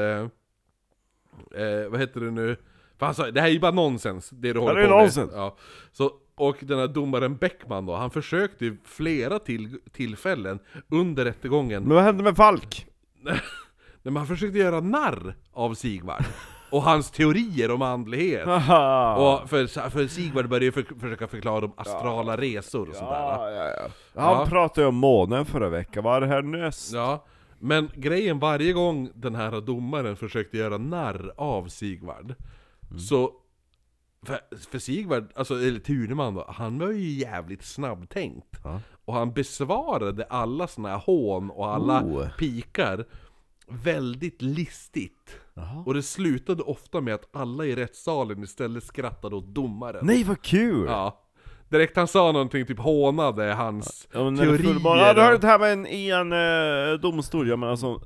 eh, vad heter det nu? För han sa, det här är ju bara nonsens, det du håller det är på med. nonsens. Ja. Så, och den här domaren Bäckman då, han försökte ju flera till, tillfällen under rättegången Men vad hände med Falk? Men han försökte göra narr av Sigvard Och hans teorier om andlighet. Och för, för Sigvard började ju för, försöka förklara om astrala resor och sådär Ja, ja, ja. Han pratade ju om månen förra veckan, var det härnäst? Ja, men grejen varje gång den här domaren försökte göra narr av Sigvard Så för, för Sigvard, alltså, eller Tuneman då, han var ju jävligt snabbtänkt. Och han besvarade alla såna här hån och alla Oh. pikar Väldigt listigt Jaha. Och det slutade ofta med att alla i rättssalen istället skrattade åt domaren Nej vad kul! Ja Direkt han sa någonting, typ hånade hans Ja, men det teorier ja, du och- inte här med en, en eh, domstol, ja men alltså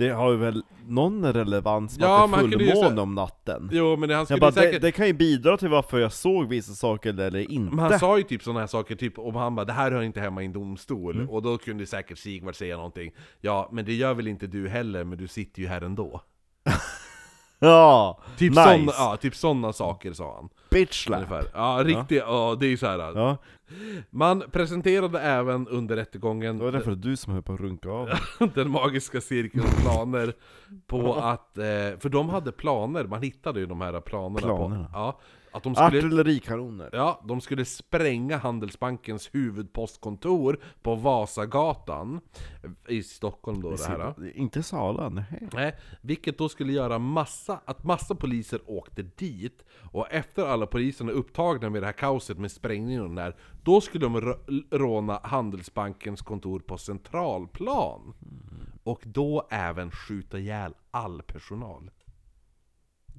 Det har ju väl någon relevans med Ja, att det är fullmåne om natten? Jo men det, han skulle bara, säkert... det, det kan ju bidra till varför jag såg vissa saker eller inte Men han sa ju typ sådana här saker, typ om han bara 'Det här hör inte hemma i en domstol' Mm. Och då kunde säkert Sigvard säga någonting Ja, men det gör väl inte du heller, men du sitter ju här ändå Ja! Typ nice! såna, ja, typ sådana saker sa han Bitch slap! ungefär. Ja, riktigt, ja. det är ju så här. Ja, Man presenterade även under rättegången det var därför du som höll på att runka av den magiska cirkelns planer på att, eh, för de hade planer, man hittade ju de här planerna, Planerna. på, ja, att de skulle Artillerikanoner Ja, de skulle spränga Handelsbankens huvudpostkontor på Vasagatan i Stockholm då det här. Inte Sala, nej. Nej, vilket då skulle göra massa, att massa poliser åkte dit Och efter alla poliserna upptagna med det här kaoset med sprängningen och den där Då skulle de rå- råna Handelsbankens kontor på Centralplan Och då även skjuta ihjäl all personal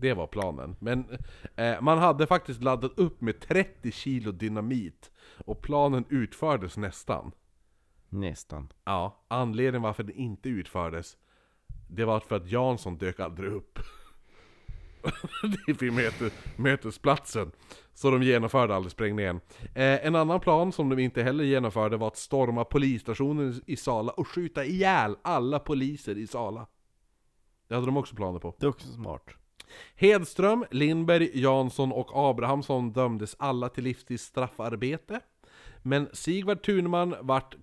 det var planen. Men eh, man hade faktiskt laddat upp med 30 kilo dynamit Och planen utfördes nästan. Nästan. Ja, anledningen varför den inte utfördes Det var för att Jansson dök aldrig upp. Vid möte, mötesplatsen. Så de genomförde aldrig sprängningen. Eh, En annan plan som de inte heller genomförde var att storma polisstationen i Sala och skjuta ihjäl alla poliser i Sala. Det hade de också planer på. Det är också smart Hedström, Lindberg, Jansson och Abrahamsson dömdes alla till livstids straffarbete. Men Sigvard Thunman vart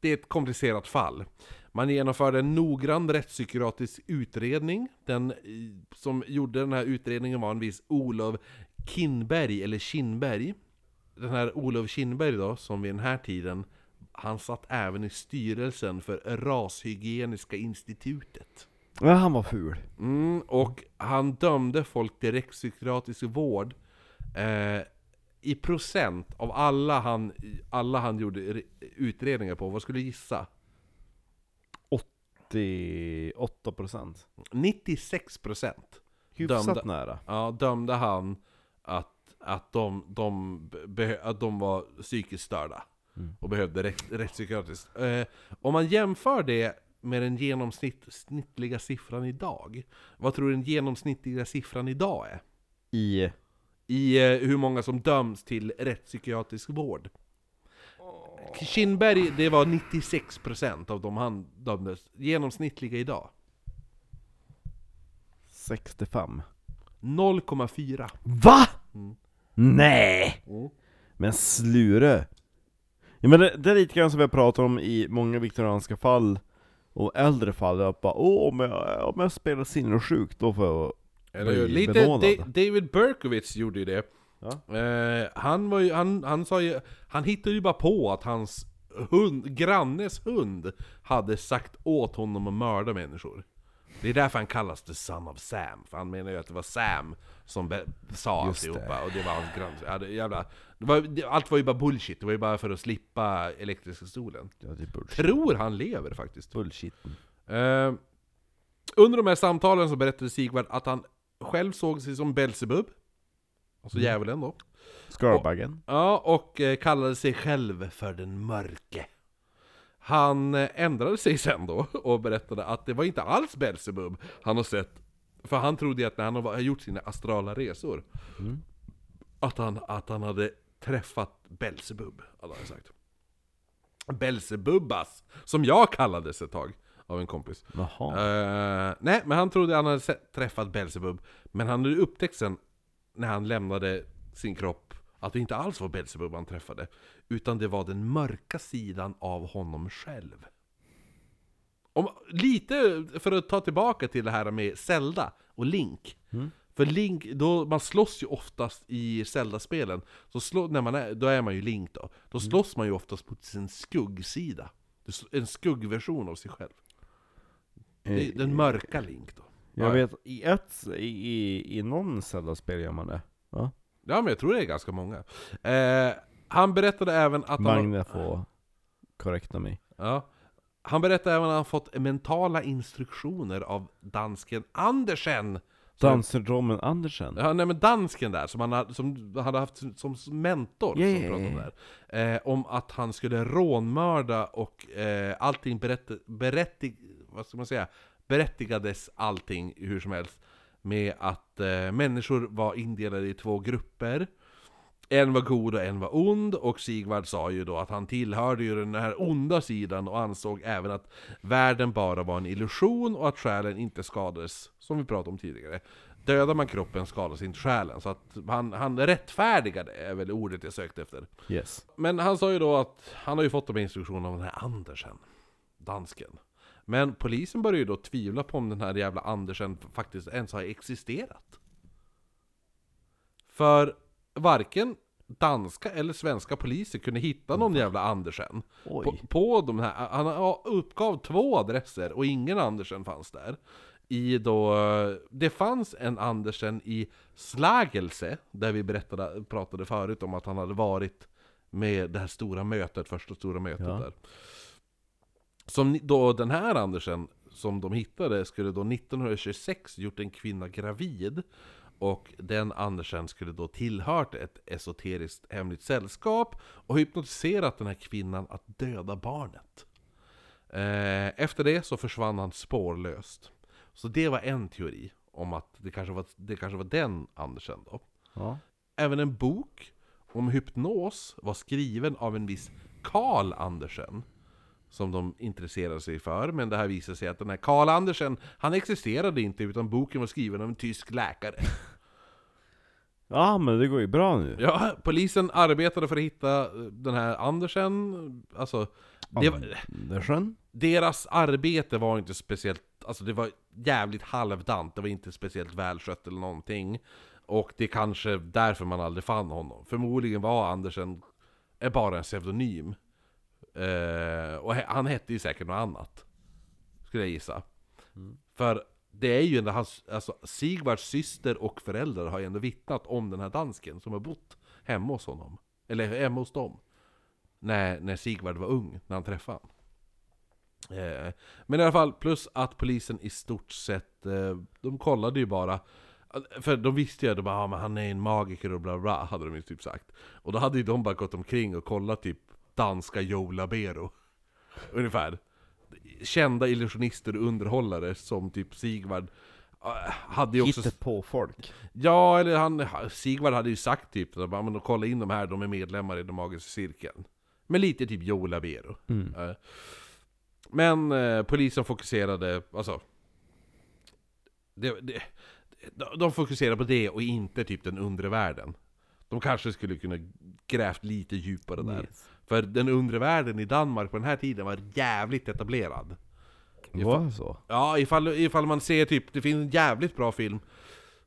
det är ett komplicerat fall. Man genomförde en noggrann rättspsykiatrisk utredning. Den eh, som gjorde den här utredningen var en viss Olof Kinberg, eller Kinberg. Den här Olof Kinberg då, som vid den här tiden, han satt även i styrelsen för Rashygieniska institutet. Ja, han var ful. Mm, och han dömde folk till rättspsykiatrisk vård eh, i procent av alla han, alla han gjorde re- utredningar på. Vad skulle du gissa? 88 procent. 96 procent Hyfsat Dömda. nära. ja, dömde han att, att, de, de, be, att de var psykiskt störda. Mm. Och behövde rätt, rättspsykiatriskt. Eh, om man jämför det med den genomsnittliga siffran idag. Vad tror du den genomsnittliga siffran idag är? I... i eh, hur många som döms till rättspsykiatrisk vård. Kinberg, det var 96% av de han dömdes, genomsnittliga idag. 65. 0,4. Va? Mm. Nej! Men slure. Ja, men det, det är lite grann som vi har pratat om i många viktorianska fall och äldre fall, att bara åh, om jag, om jag spelar sinnessjuk då får jag Eller bli Lite, benådad. Da- David Berkowitz gjorde ju det. Ja. Eh, han var ju, han, han sa ju, han hittade ju bara på att hans hund, grannes hund, hade sagt åt honom att mörda människor. Det är därför han kallas The Son of Sam, för han menar ju att det var Sam som sa Just alltihopa, och det var hans det, jävla, det var, det, allt var ju bara bullshit, det var ju bara för att slippa elektriska stolen. Ja. Tror han lever faktiskt. Bullshit. Eh, under de här samtalen så berättade Sigvard att han själv såg sig som Belzebub, alltså djävulen då. Skarbaggen. Ja, och eh, kallade sig själv för den mörke. Han eh, ändrade sig sen då och berättade att det var inte alls Belzebub han har sett. För han trodde att när han har gjort sina astrala resor, Mm. att, han, att han hade träffat Belzebub, hade han sagt. Belzebubas, som jag kallades ett tag av en kompis. Jaha. Eh, nej, men han trodde han hade träffat Belzebub. Men han hade upptäckt sen, när han lämnade sin kropp, att det inte alls var Belzebub han träffade. Utan det var den mörka sidan av honom själv. Om, lite för att ta tillbaka till det här med Zelda och Link. Mm. För Link, då, man slåss ju oftast i Zelda-spelen, så slå, när man är, då är man ju Link då. Då slåss man ju oftast mot sin skuggsida. En skuggversion av sig själv. Det är den mörka Link då. Jag Ja. vet, i ett, i, i, i någon Zelda-spel gör man det. Ja. Ja men jag tror det är ganska många. Eh, han berättade även att han, Magne får korrekta mig. ja, han berättade även att han fått mentala instruktioner av dansken Andersen. Danserdromen Andersen. Ja, nej men dansken där, som han hade, som han hade haft som mentor, Ja, som pratade om där. Eh, om att han skulle rånmörda och eh, allting berätt, berättig, vad ska man säga, berättigades allting hur som helst. Med att eh, människor var indelade i två grupper. En var god och en var ond, och Sigvard sa ju då att han tillhörde ju den här onda sidan och ansåg även att världen bara var en illusion och att själen inte skadades, som vi pratade om tidigare. Dödar man kroppen skadas inte själen, så att han, han rättfärdigade är väl ordet jag sökte efter. Yes. Men han sa ju då att han har ju fått de här instruktionerna av den här Andersen, dansken. Men polisen började ju då tvivla på om den här jävla Andersen faktiskt ens har existerat. För varken danska eller svenska poliser kunde hitta någon jävla Andersen. På, på de här, han uppgav två adresser och ingen Andersen fanns där. I då, det fanns en Andersen i Slagelse, där vi berättade, pratade förut om att han hade varit med det här stora mötet, första stora mötet Ja. där. Som då den här Andersen, som de hittade, skulle då 1926 gjort en kvinna gravid. Och den Andersen skulle då tillhört ett esoteriskt hemligt sällskap och hypnotiserat den här kvinnan att döda barnet. Eh, efter det så försvann han spårlöst. Så det var en teori om att det kanske var, det kanske var den Andersen då. Ja. Även en bok om hypnos var skriven av en viss Karl Andersen. Som de intresserade sig för, men det här visade sig att den här Karl Andersen, han existerade inte utan boken var skriven av en tysk läkare. ja, men det går ju bra nu. Ja, polisen arbetade för att hitta eh, den här Andersen, alltså Det var, Andersen? deras arbete var inte speciellt, alltså det var jävligt halvdant, det var inte speciellt välskött eller någonting. Och det är kanske därför man aldrig fann honom. Förmodligen var Andersen är bara en pseudonym. Eh, och han hette ju säkert något annat. Skulle jag gissa. För det är ju ändå hans, alltså Sigvards syster och föräldrar har ju ändå vittnat om den här dansken som har bott hemma hos honom. Eller hemma hos dem. När, när Sigvard var ung, när han träffade honom. Eh, men i alla fall, plus att polisen i stort sett, eh, de kollade ju bara för de visste ju att de bara, ah, men han är en magiker och bla bla, hade de ju typ sagt. Och då hade ju de bara gått omkring och kollat typ danska Joe Labero. Ungefär. Kända illusionister och underhållare som typ Sigvard eh, hade ju också... På folk. Ja, eller han, Sigvard hade ju sagt typ att men kolla in de här, de är medlemmar i den magiska cirkeln. Men lite typ Joe Labero. Mm. Eh, Men eh, polisen fokuserade, alltså... Det, det, de- de fokuserade på det och inte typ den undre världen. De kanske skulle kunna grävt lite djupare där. Yes. För den undre världen i Danmark på den här tiden var jävligt etablerad. Var det så? Ja, ifall, ifall man ser typ, det finns en jävligt bra film,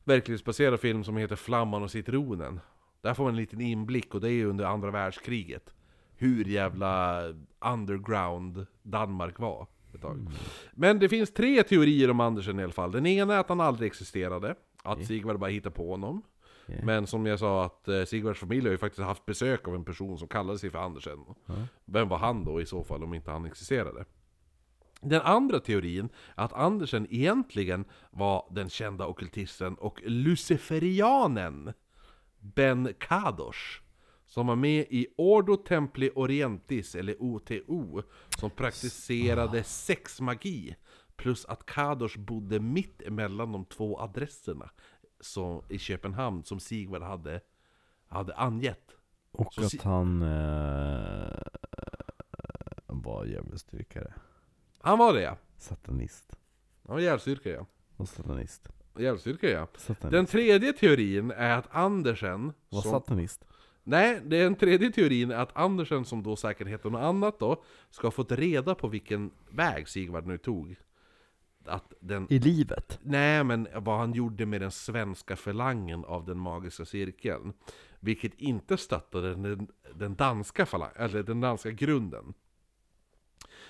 verklighetsbaserad film som heter Flamman och citronen. Där får man en liten inblick och det är ju under andra världskriget. Hur jävla underground Danmark var ett tag. Men det finns tre teorier om Andersen i alla fall. Den ena är att han aldrig existerade, att Sigvard bara hittade på honom. Okej. Men som jag sa, att eh, Sigvards familj har ju faktiskt haft besök av en person som kallade sig för Andersen. Vem var han då i så fall om inte han existerade? Den andra teorin är att Andersen egentligen var den kända ockultisten och luciferianen Ben Kadosh som var med i Ordo Templi Orientis, eller OTO, som praktiserade sexmagi. Plus att Kadosh bodde mitt emellan de två adresserna som, i Köpenhamn som Sigvard hade, hade angett. Och Så si- att han eh, var djävulsdyrkare. Han var det ja. Satanist. Han var djävulsdyrkare ja. Och satanist. Djävulsdyrkare ja. Satanist. Den tredje teorin är att Andersen... var som- satanist. Nej, den tredje teorin är att Andersen, som då säkert heter något annat då, ska ha fått reda på vilken väg Sigvard nu tog. Att den... I livet? Nej, men vad han gjorde med den svenska förlangen av den magiska cirkeln. Vilket inte stöttade den, den danska falang, eller den danska grunden.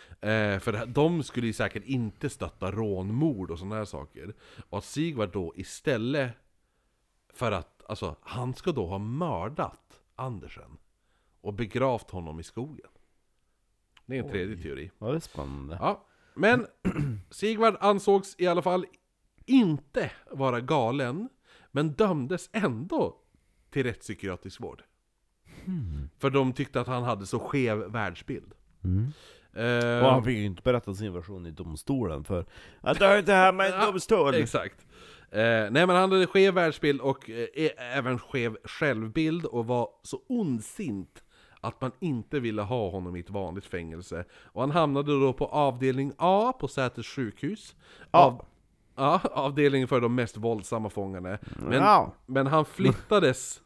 Eh, för de skulle ju säkert inte stötta rånmord och sådana här saker. Och att Sigvard då istället för att, alltså, han ska då ha mördat Andersen. Och begravt honom i skogen. Det är en tredje teori. Ja, det är spännande. Ja, men Sigvard ansågs i alla fall inte vara galen, men dömdes ändå till rättspsykiatrisk vård. För de tyckte att han hade så skev världsbild. Mm. Eh, Och han fick ju inte berätta sin version i domstolen för att det inte här med en domstol. Exakt. Eh, nej men han hade skev världsbild och ä- även skev självbild och var så ondsint att man inte ville ha honom i ett vanligt fängelse. Och han hamnade då på avdelning A på Säters sjukhus. Av, ja, avdelningen för de mest våldsamma fångarna. Men, Ja. men han flyttades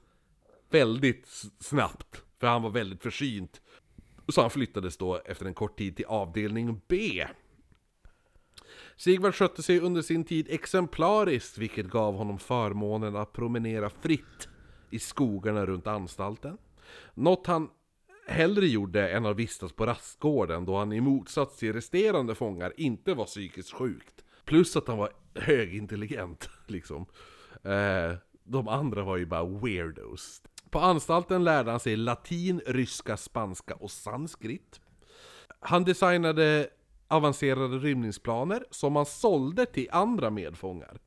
väldigt snabbt, för han var väldigt försynt. Så han flyttades då efter en kort tid till avdelning B. Sigvard skötte sig under sin tid exemplariskt, vilket gav honom förmånen att promenera fritt i skogarna runt anstalten. Något han hellre gjorde än att vistas på rastgården, då han i motsats till resterande fångar inte var psykiskt sjukt. Plus att han var högintelligent, liksom. Eh, de andra var ju bara weirdos. På anstalten lärde han sig latin, ryska, spanska och sanskrit. Han designade avancerade rymningsplaner som han sålde till andra medfångar.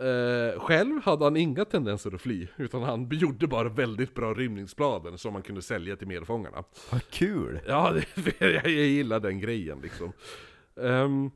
Eh, själv hade han inga tendenser att fly, utan han gjorde bara väldigt bra rymningsplaner som han kunde sälja till medfångarna. Vad kul! Ja, det, jag, gillar den grejen liksom. Ehm,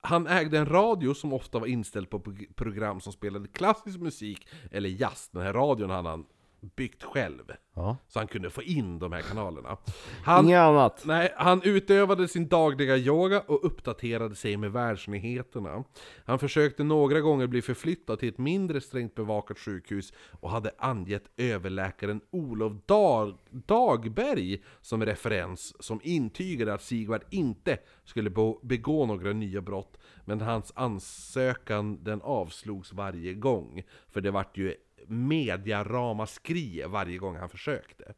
han ägde en radio som ofta var inställd på prog- program som spelade klassisk musik eller jazz. Den här radion hade han byggt själv. Ja. Så han kunde få in de här kanalerna. Han, Inget annat. Nej, han utövade sin dagliga yoga och uppdaterade sig med världsnyheterna. Han försökte några gånger bli förflyttad till ett mindre strängt bevakat sjukhus och hade angett överläkaren Olof Dag Dagberg som referens, som intygade att Sigvard inte skulle begå några nya brott, men hans ansökan den avslogs varje gång. För det vart ju mediaramaskri varje gång han försökte.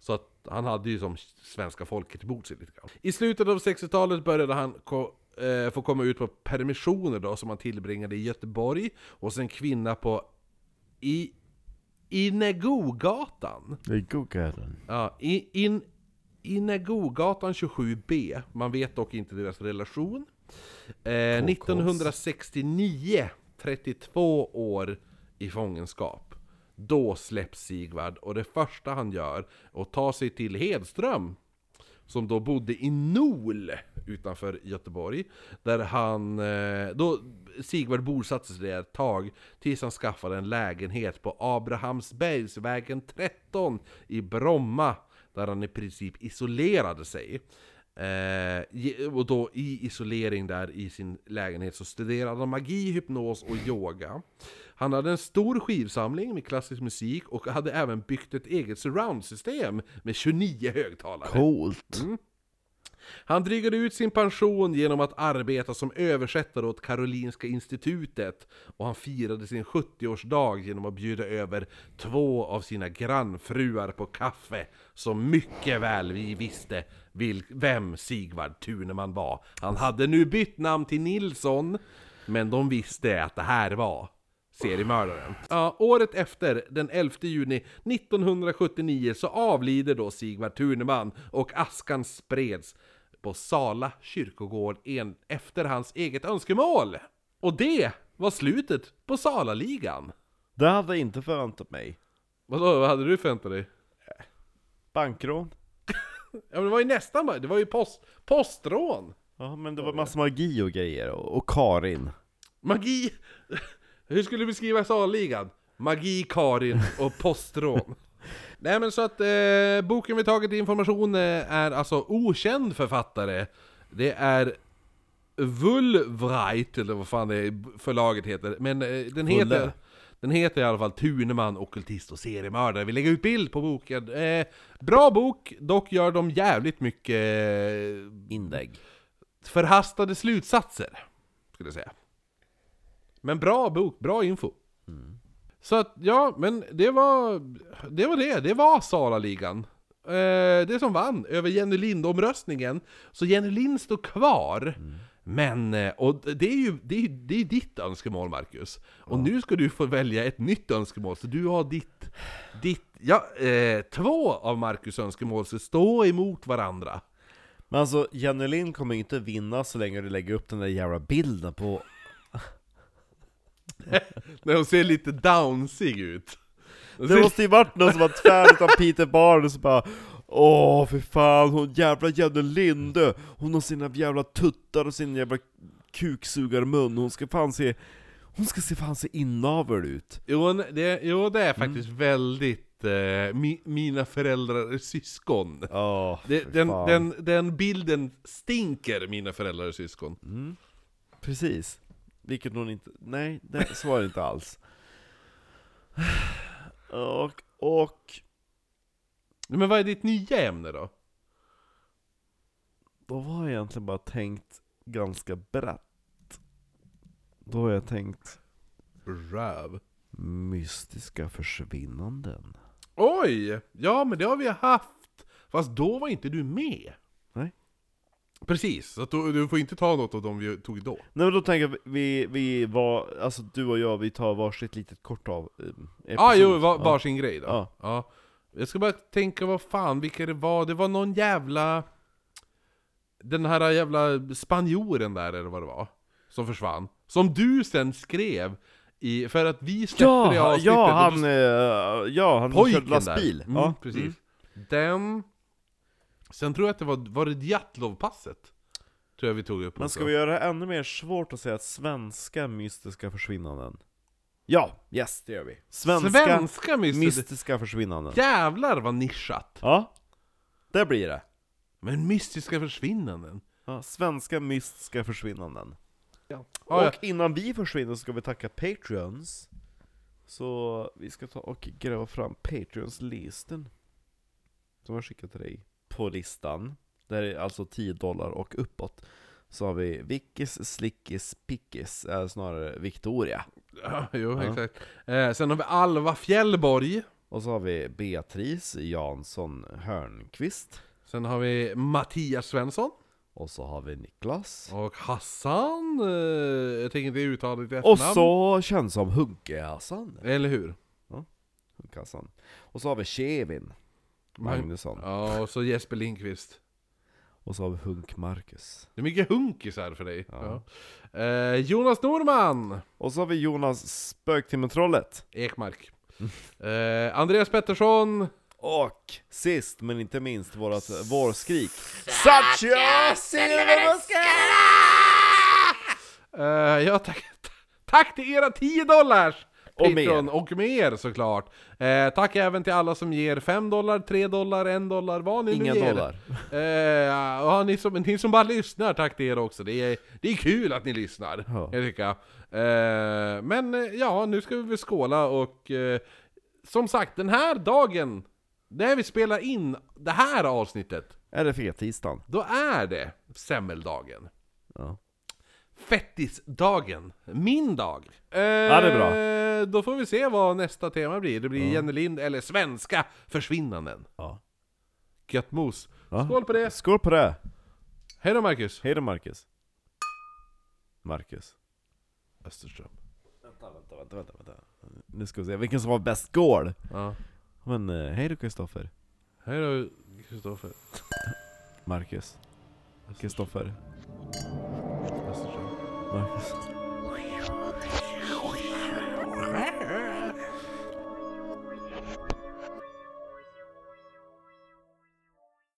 Så att han hade ju som svenska folket emot sig lite grann. I slutet av 60-talet började han ko- eh, få komma ut på permissioner då, som han tillbringade i Göteborg, hos en kvinna på i, Inegogatan. Google. Ja, i, in, Inegogatan 27B. Man vet dock inte deras relation. Eh, 1969, 32 år i fångenskap. Då släpps Sigvard och det första han gör är att ta sig till Hedström. Som då bodde i Nol utanför Göteborg. Där han, eh, då Sigvard bosatte sig där ett tag tills han skaffade en lägenhet på Abrahamsbergsvägen 13 i Bromma. Där han i princip isolerade sig. Eh, och då i isolering där i sin lägenhet så studerade han magi, hypnos och yoga. Han hade en stor skivsamling med klassisk musik och hade även byggt ett eget surroundsystem med 29 högtalare. Coolt. Han drygade ut sin pension genom att arbeta som översättare åt Karolinska institutet och han firade sin 70-årsdag genom att bjuda över två av sina grannfruar på kaffe som mycket väl vi visste vem Sigvard Tuneman var. Han hade nu bytt namn till Nilsson, men de visste att det här var seriemördaren. Ja, året efter, den 11 juni 1979, så avlider då Sigvard Tuneman och askan spreds på Sala kyrkogård en, efter hans eget önskemål. Och det var slutet på Salaligan. Det hade jag inte förväntat mig. Vadå, vad hade du förväntat dig? Bankrån? Ja men det var ju nästan bara, det var ju post, postrån. Ja, men det var massa magi och grejer, och, och Karin. Magi! Hur skulle du beskriva Salaligan? Magi, Karin och postrån. Nej men så att eh, boken vi tagit information eh, är alltså okänd författare. Det är Wulvreit, eller vad fan det är förlaget heter. Men eh, den heter... Den heter i alla fall Tuneman, ockultist och seriemördare. Vi lägger ut bild på boken. Eh, bra bok, dock gör de jävligt mycket eh, Inlägg. förhastade slutsatser, skulle jag säga. Men bra bok, bra info. Så att, ja, men det var det. Var det. det var Salaligan. Eh, det som vann över Jenny Lind-omröstningen. Så Jenny Lind står kvar. Men, eh, och det är ju det är, det är ditt önskemål Marcus. Och nu ska du få välja ett nytt önskemål, så du har ditt, ditt ja, eh, två av Marcus önskemål så stå emot varandra. Men alltså, Jenny Lind kommer inte vinna så länge du lägger upp den där jävla bilden på... När hon ser lite downsig ut. Det ser- måste ju varit någon som var tvär utan Peter Barnes och bara Åh för fan, hon jävla Jenny Linde, hon har sina jävla tuttar och sin jävla kuksugarmun, hon ska fan se Hon ska se fan se inavel ut Jo, det, jo, det är faktiskt väldigt eh, mi, mina föräldrar är syskon. Ja, Det, den, den, den bilden stinker mina föräldrar är syskon. Mm. Precis. Vilket hon inte, nej, det, så var det inte alls. Och, och, Men vad är ditt nya ämne då? då har jag egentligen bara tänkt ganska brett. Då har jag tänkt Röv. mystiska försvinnanden. Oj! Ja, men det har vi haft. Fast då var inte du med. Nej. Precis, så att du, du får inte ta något av dem vi tog då. Nej men då tänker jag, vi, vi var, alltså du och jag, vi tar varsitt litet kort av eh, Ja, ah, jo, var, varsin grej då. Ja. Ja. Jag ska bara tänka vad fan, vilka det var. Det var någon jävla... Den här jävla spanjoren där, eller vad det var. Som försvann. Som du sen skrev i, för att vi släppte det Ja, avsnittet. ja, han, då- eh, ja, han körde lastbil. där. Mm, ja, precis. mm. Den... Sen tror jag att det var, var det Djatlov-passet? Tror jag vi tog upp Men också. ska vi göra det ännu mer svårt att säga svenska mystiska försvinnanden? Ja, yes det gör vi. Svenska, Svenska mystiska... mystiska försvinnanden. Jävlar vad nischat! Ja, det blir det. Men mystiska försvinnanden? Ja, svenska mystiska försvinnanden. Ja. Och innan vi försvinner så ska vi tacka Patreons. Så vi ska ta och gräva fram Patreons-listen. Som jag skickat till dig. På listan. Där är alltså 10 dollar och uppåt. Så har vi Vickis, Slickis, Pickis, eller snarare Victoria. Ja, jo, Ja. exakt. Eh, sen har vi Alva Fjällborg. Och så har vi Beatrice Jansson Hörnqvist. Sen har vi Mattias Svensson. Och så har vi Niklas. Och Hassan. Eh, jag tänker inte uttala ditt Och efternamn. så känns som Hunke-Hassan. Eller hur? Hunke-Hassan. Och så har vi Kevin Magnusson. Ja, och så Jesper Lindqvist. Och så har vi Hunk-Marcus. Det är mycket hunkisar för dig. Ja. Ja. Eh, Jonas Norman. Och så har vi Jonas Spöktimmetrollet. Ekmark. Eh, Andreas Pettersson. Och sist men inte minst vårat vårskrik. Satya Eh, ja, tack, tack till era 10 dollars! Och Patreon, mer. och mer såklart. Eh, tack även till alla som ger 5 dollar, 3 dollar, 1 dollar, vad ni Inga nu ger. dollar. Eh, ja, ni, som, ni som bara lyssnar, tack till er också. Det är, det är kul att ni lyssnar, Ja. jag tycker. Eh, men eh, ja, nu ska vi väl skåla och eh, som sagt, den här dagen, när vi spelar in det här avsnittet, Är det fettisdagen? då är det semmeldagen. Ja. Fettisdagen. Min dag. Eh, det är bra. Då får vi se vad nästa tema blir. Det blir Ja. Jenny Lind eller svenska försvinnanden. ja. Gött mos. ja. Skål på det! Skål på det! Hej då Marcus! Hej då Marcus. Marcus. Österström. Vänta, vänta, vänta, vänta, vänta. Nu ska vi se vilken som var bäst skål. Ja. Men eh, hej då Kristoffer. Hej då Kristoffer. Marcus. Kristoffer. Österström. Marcus.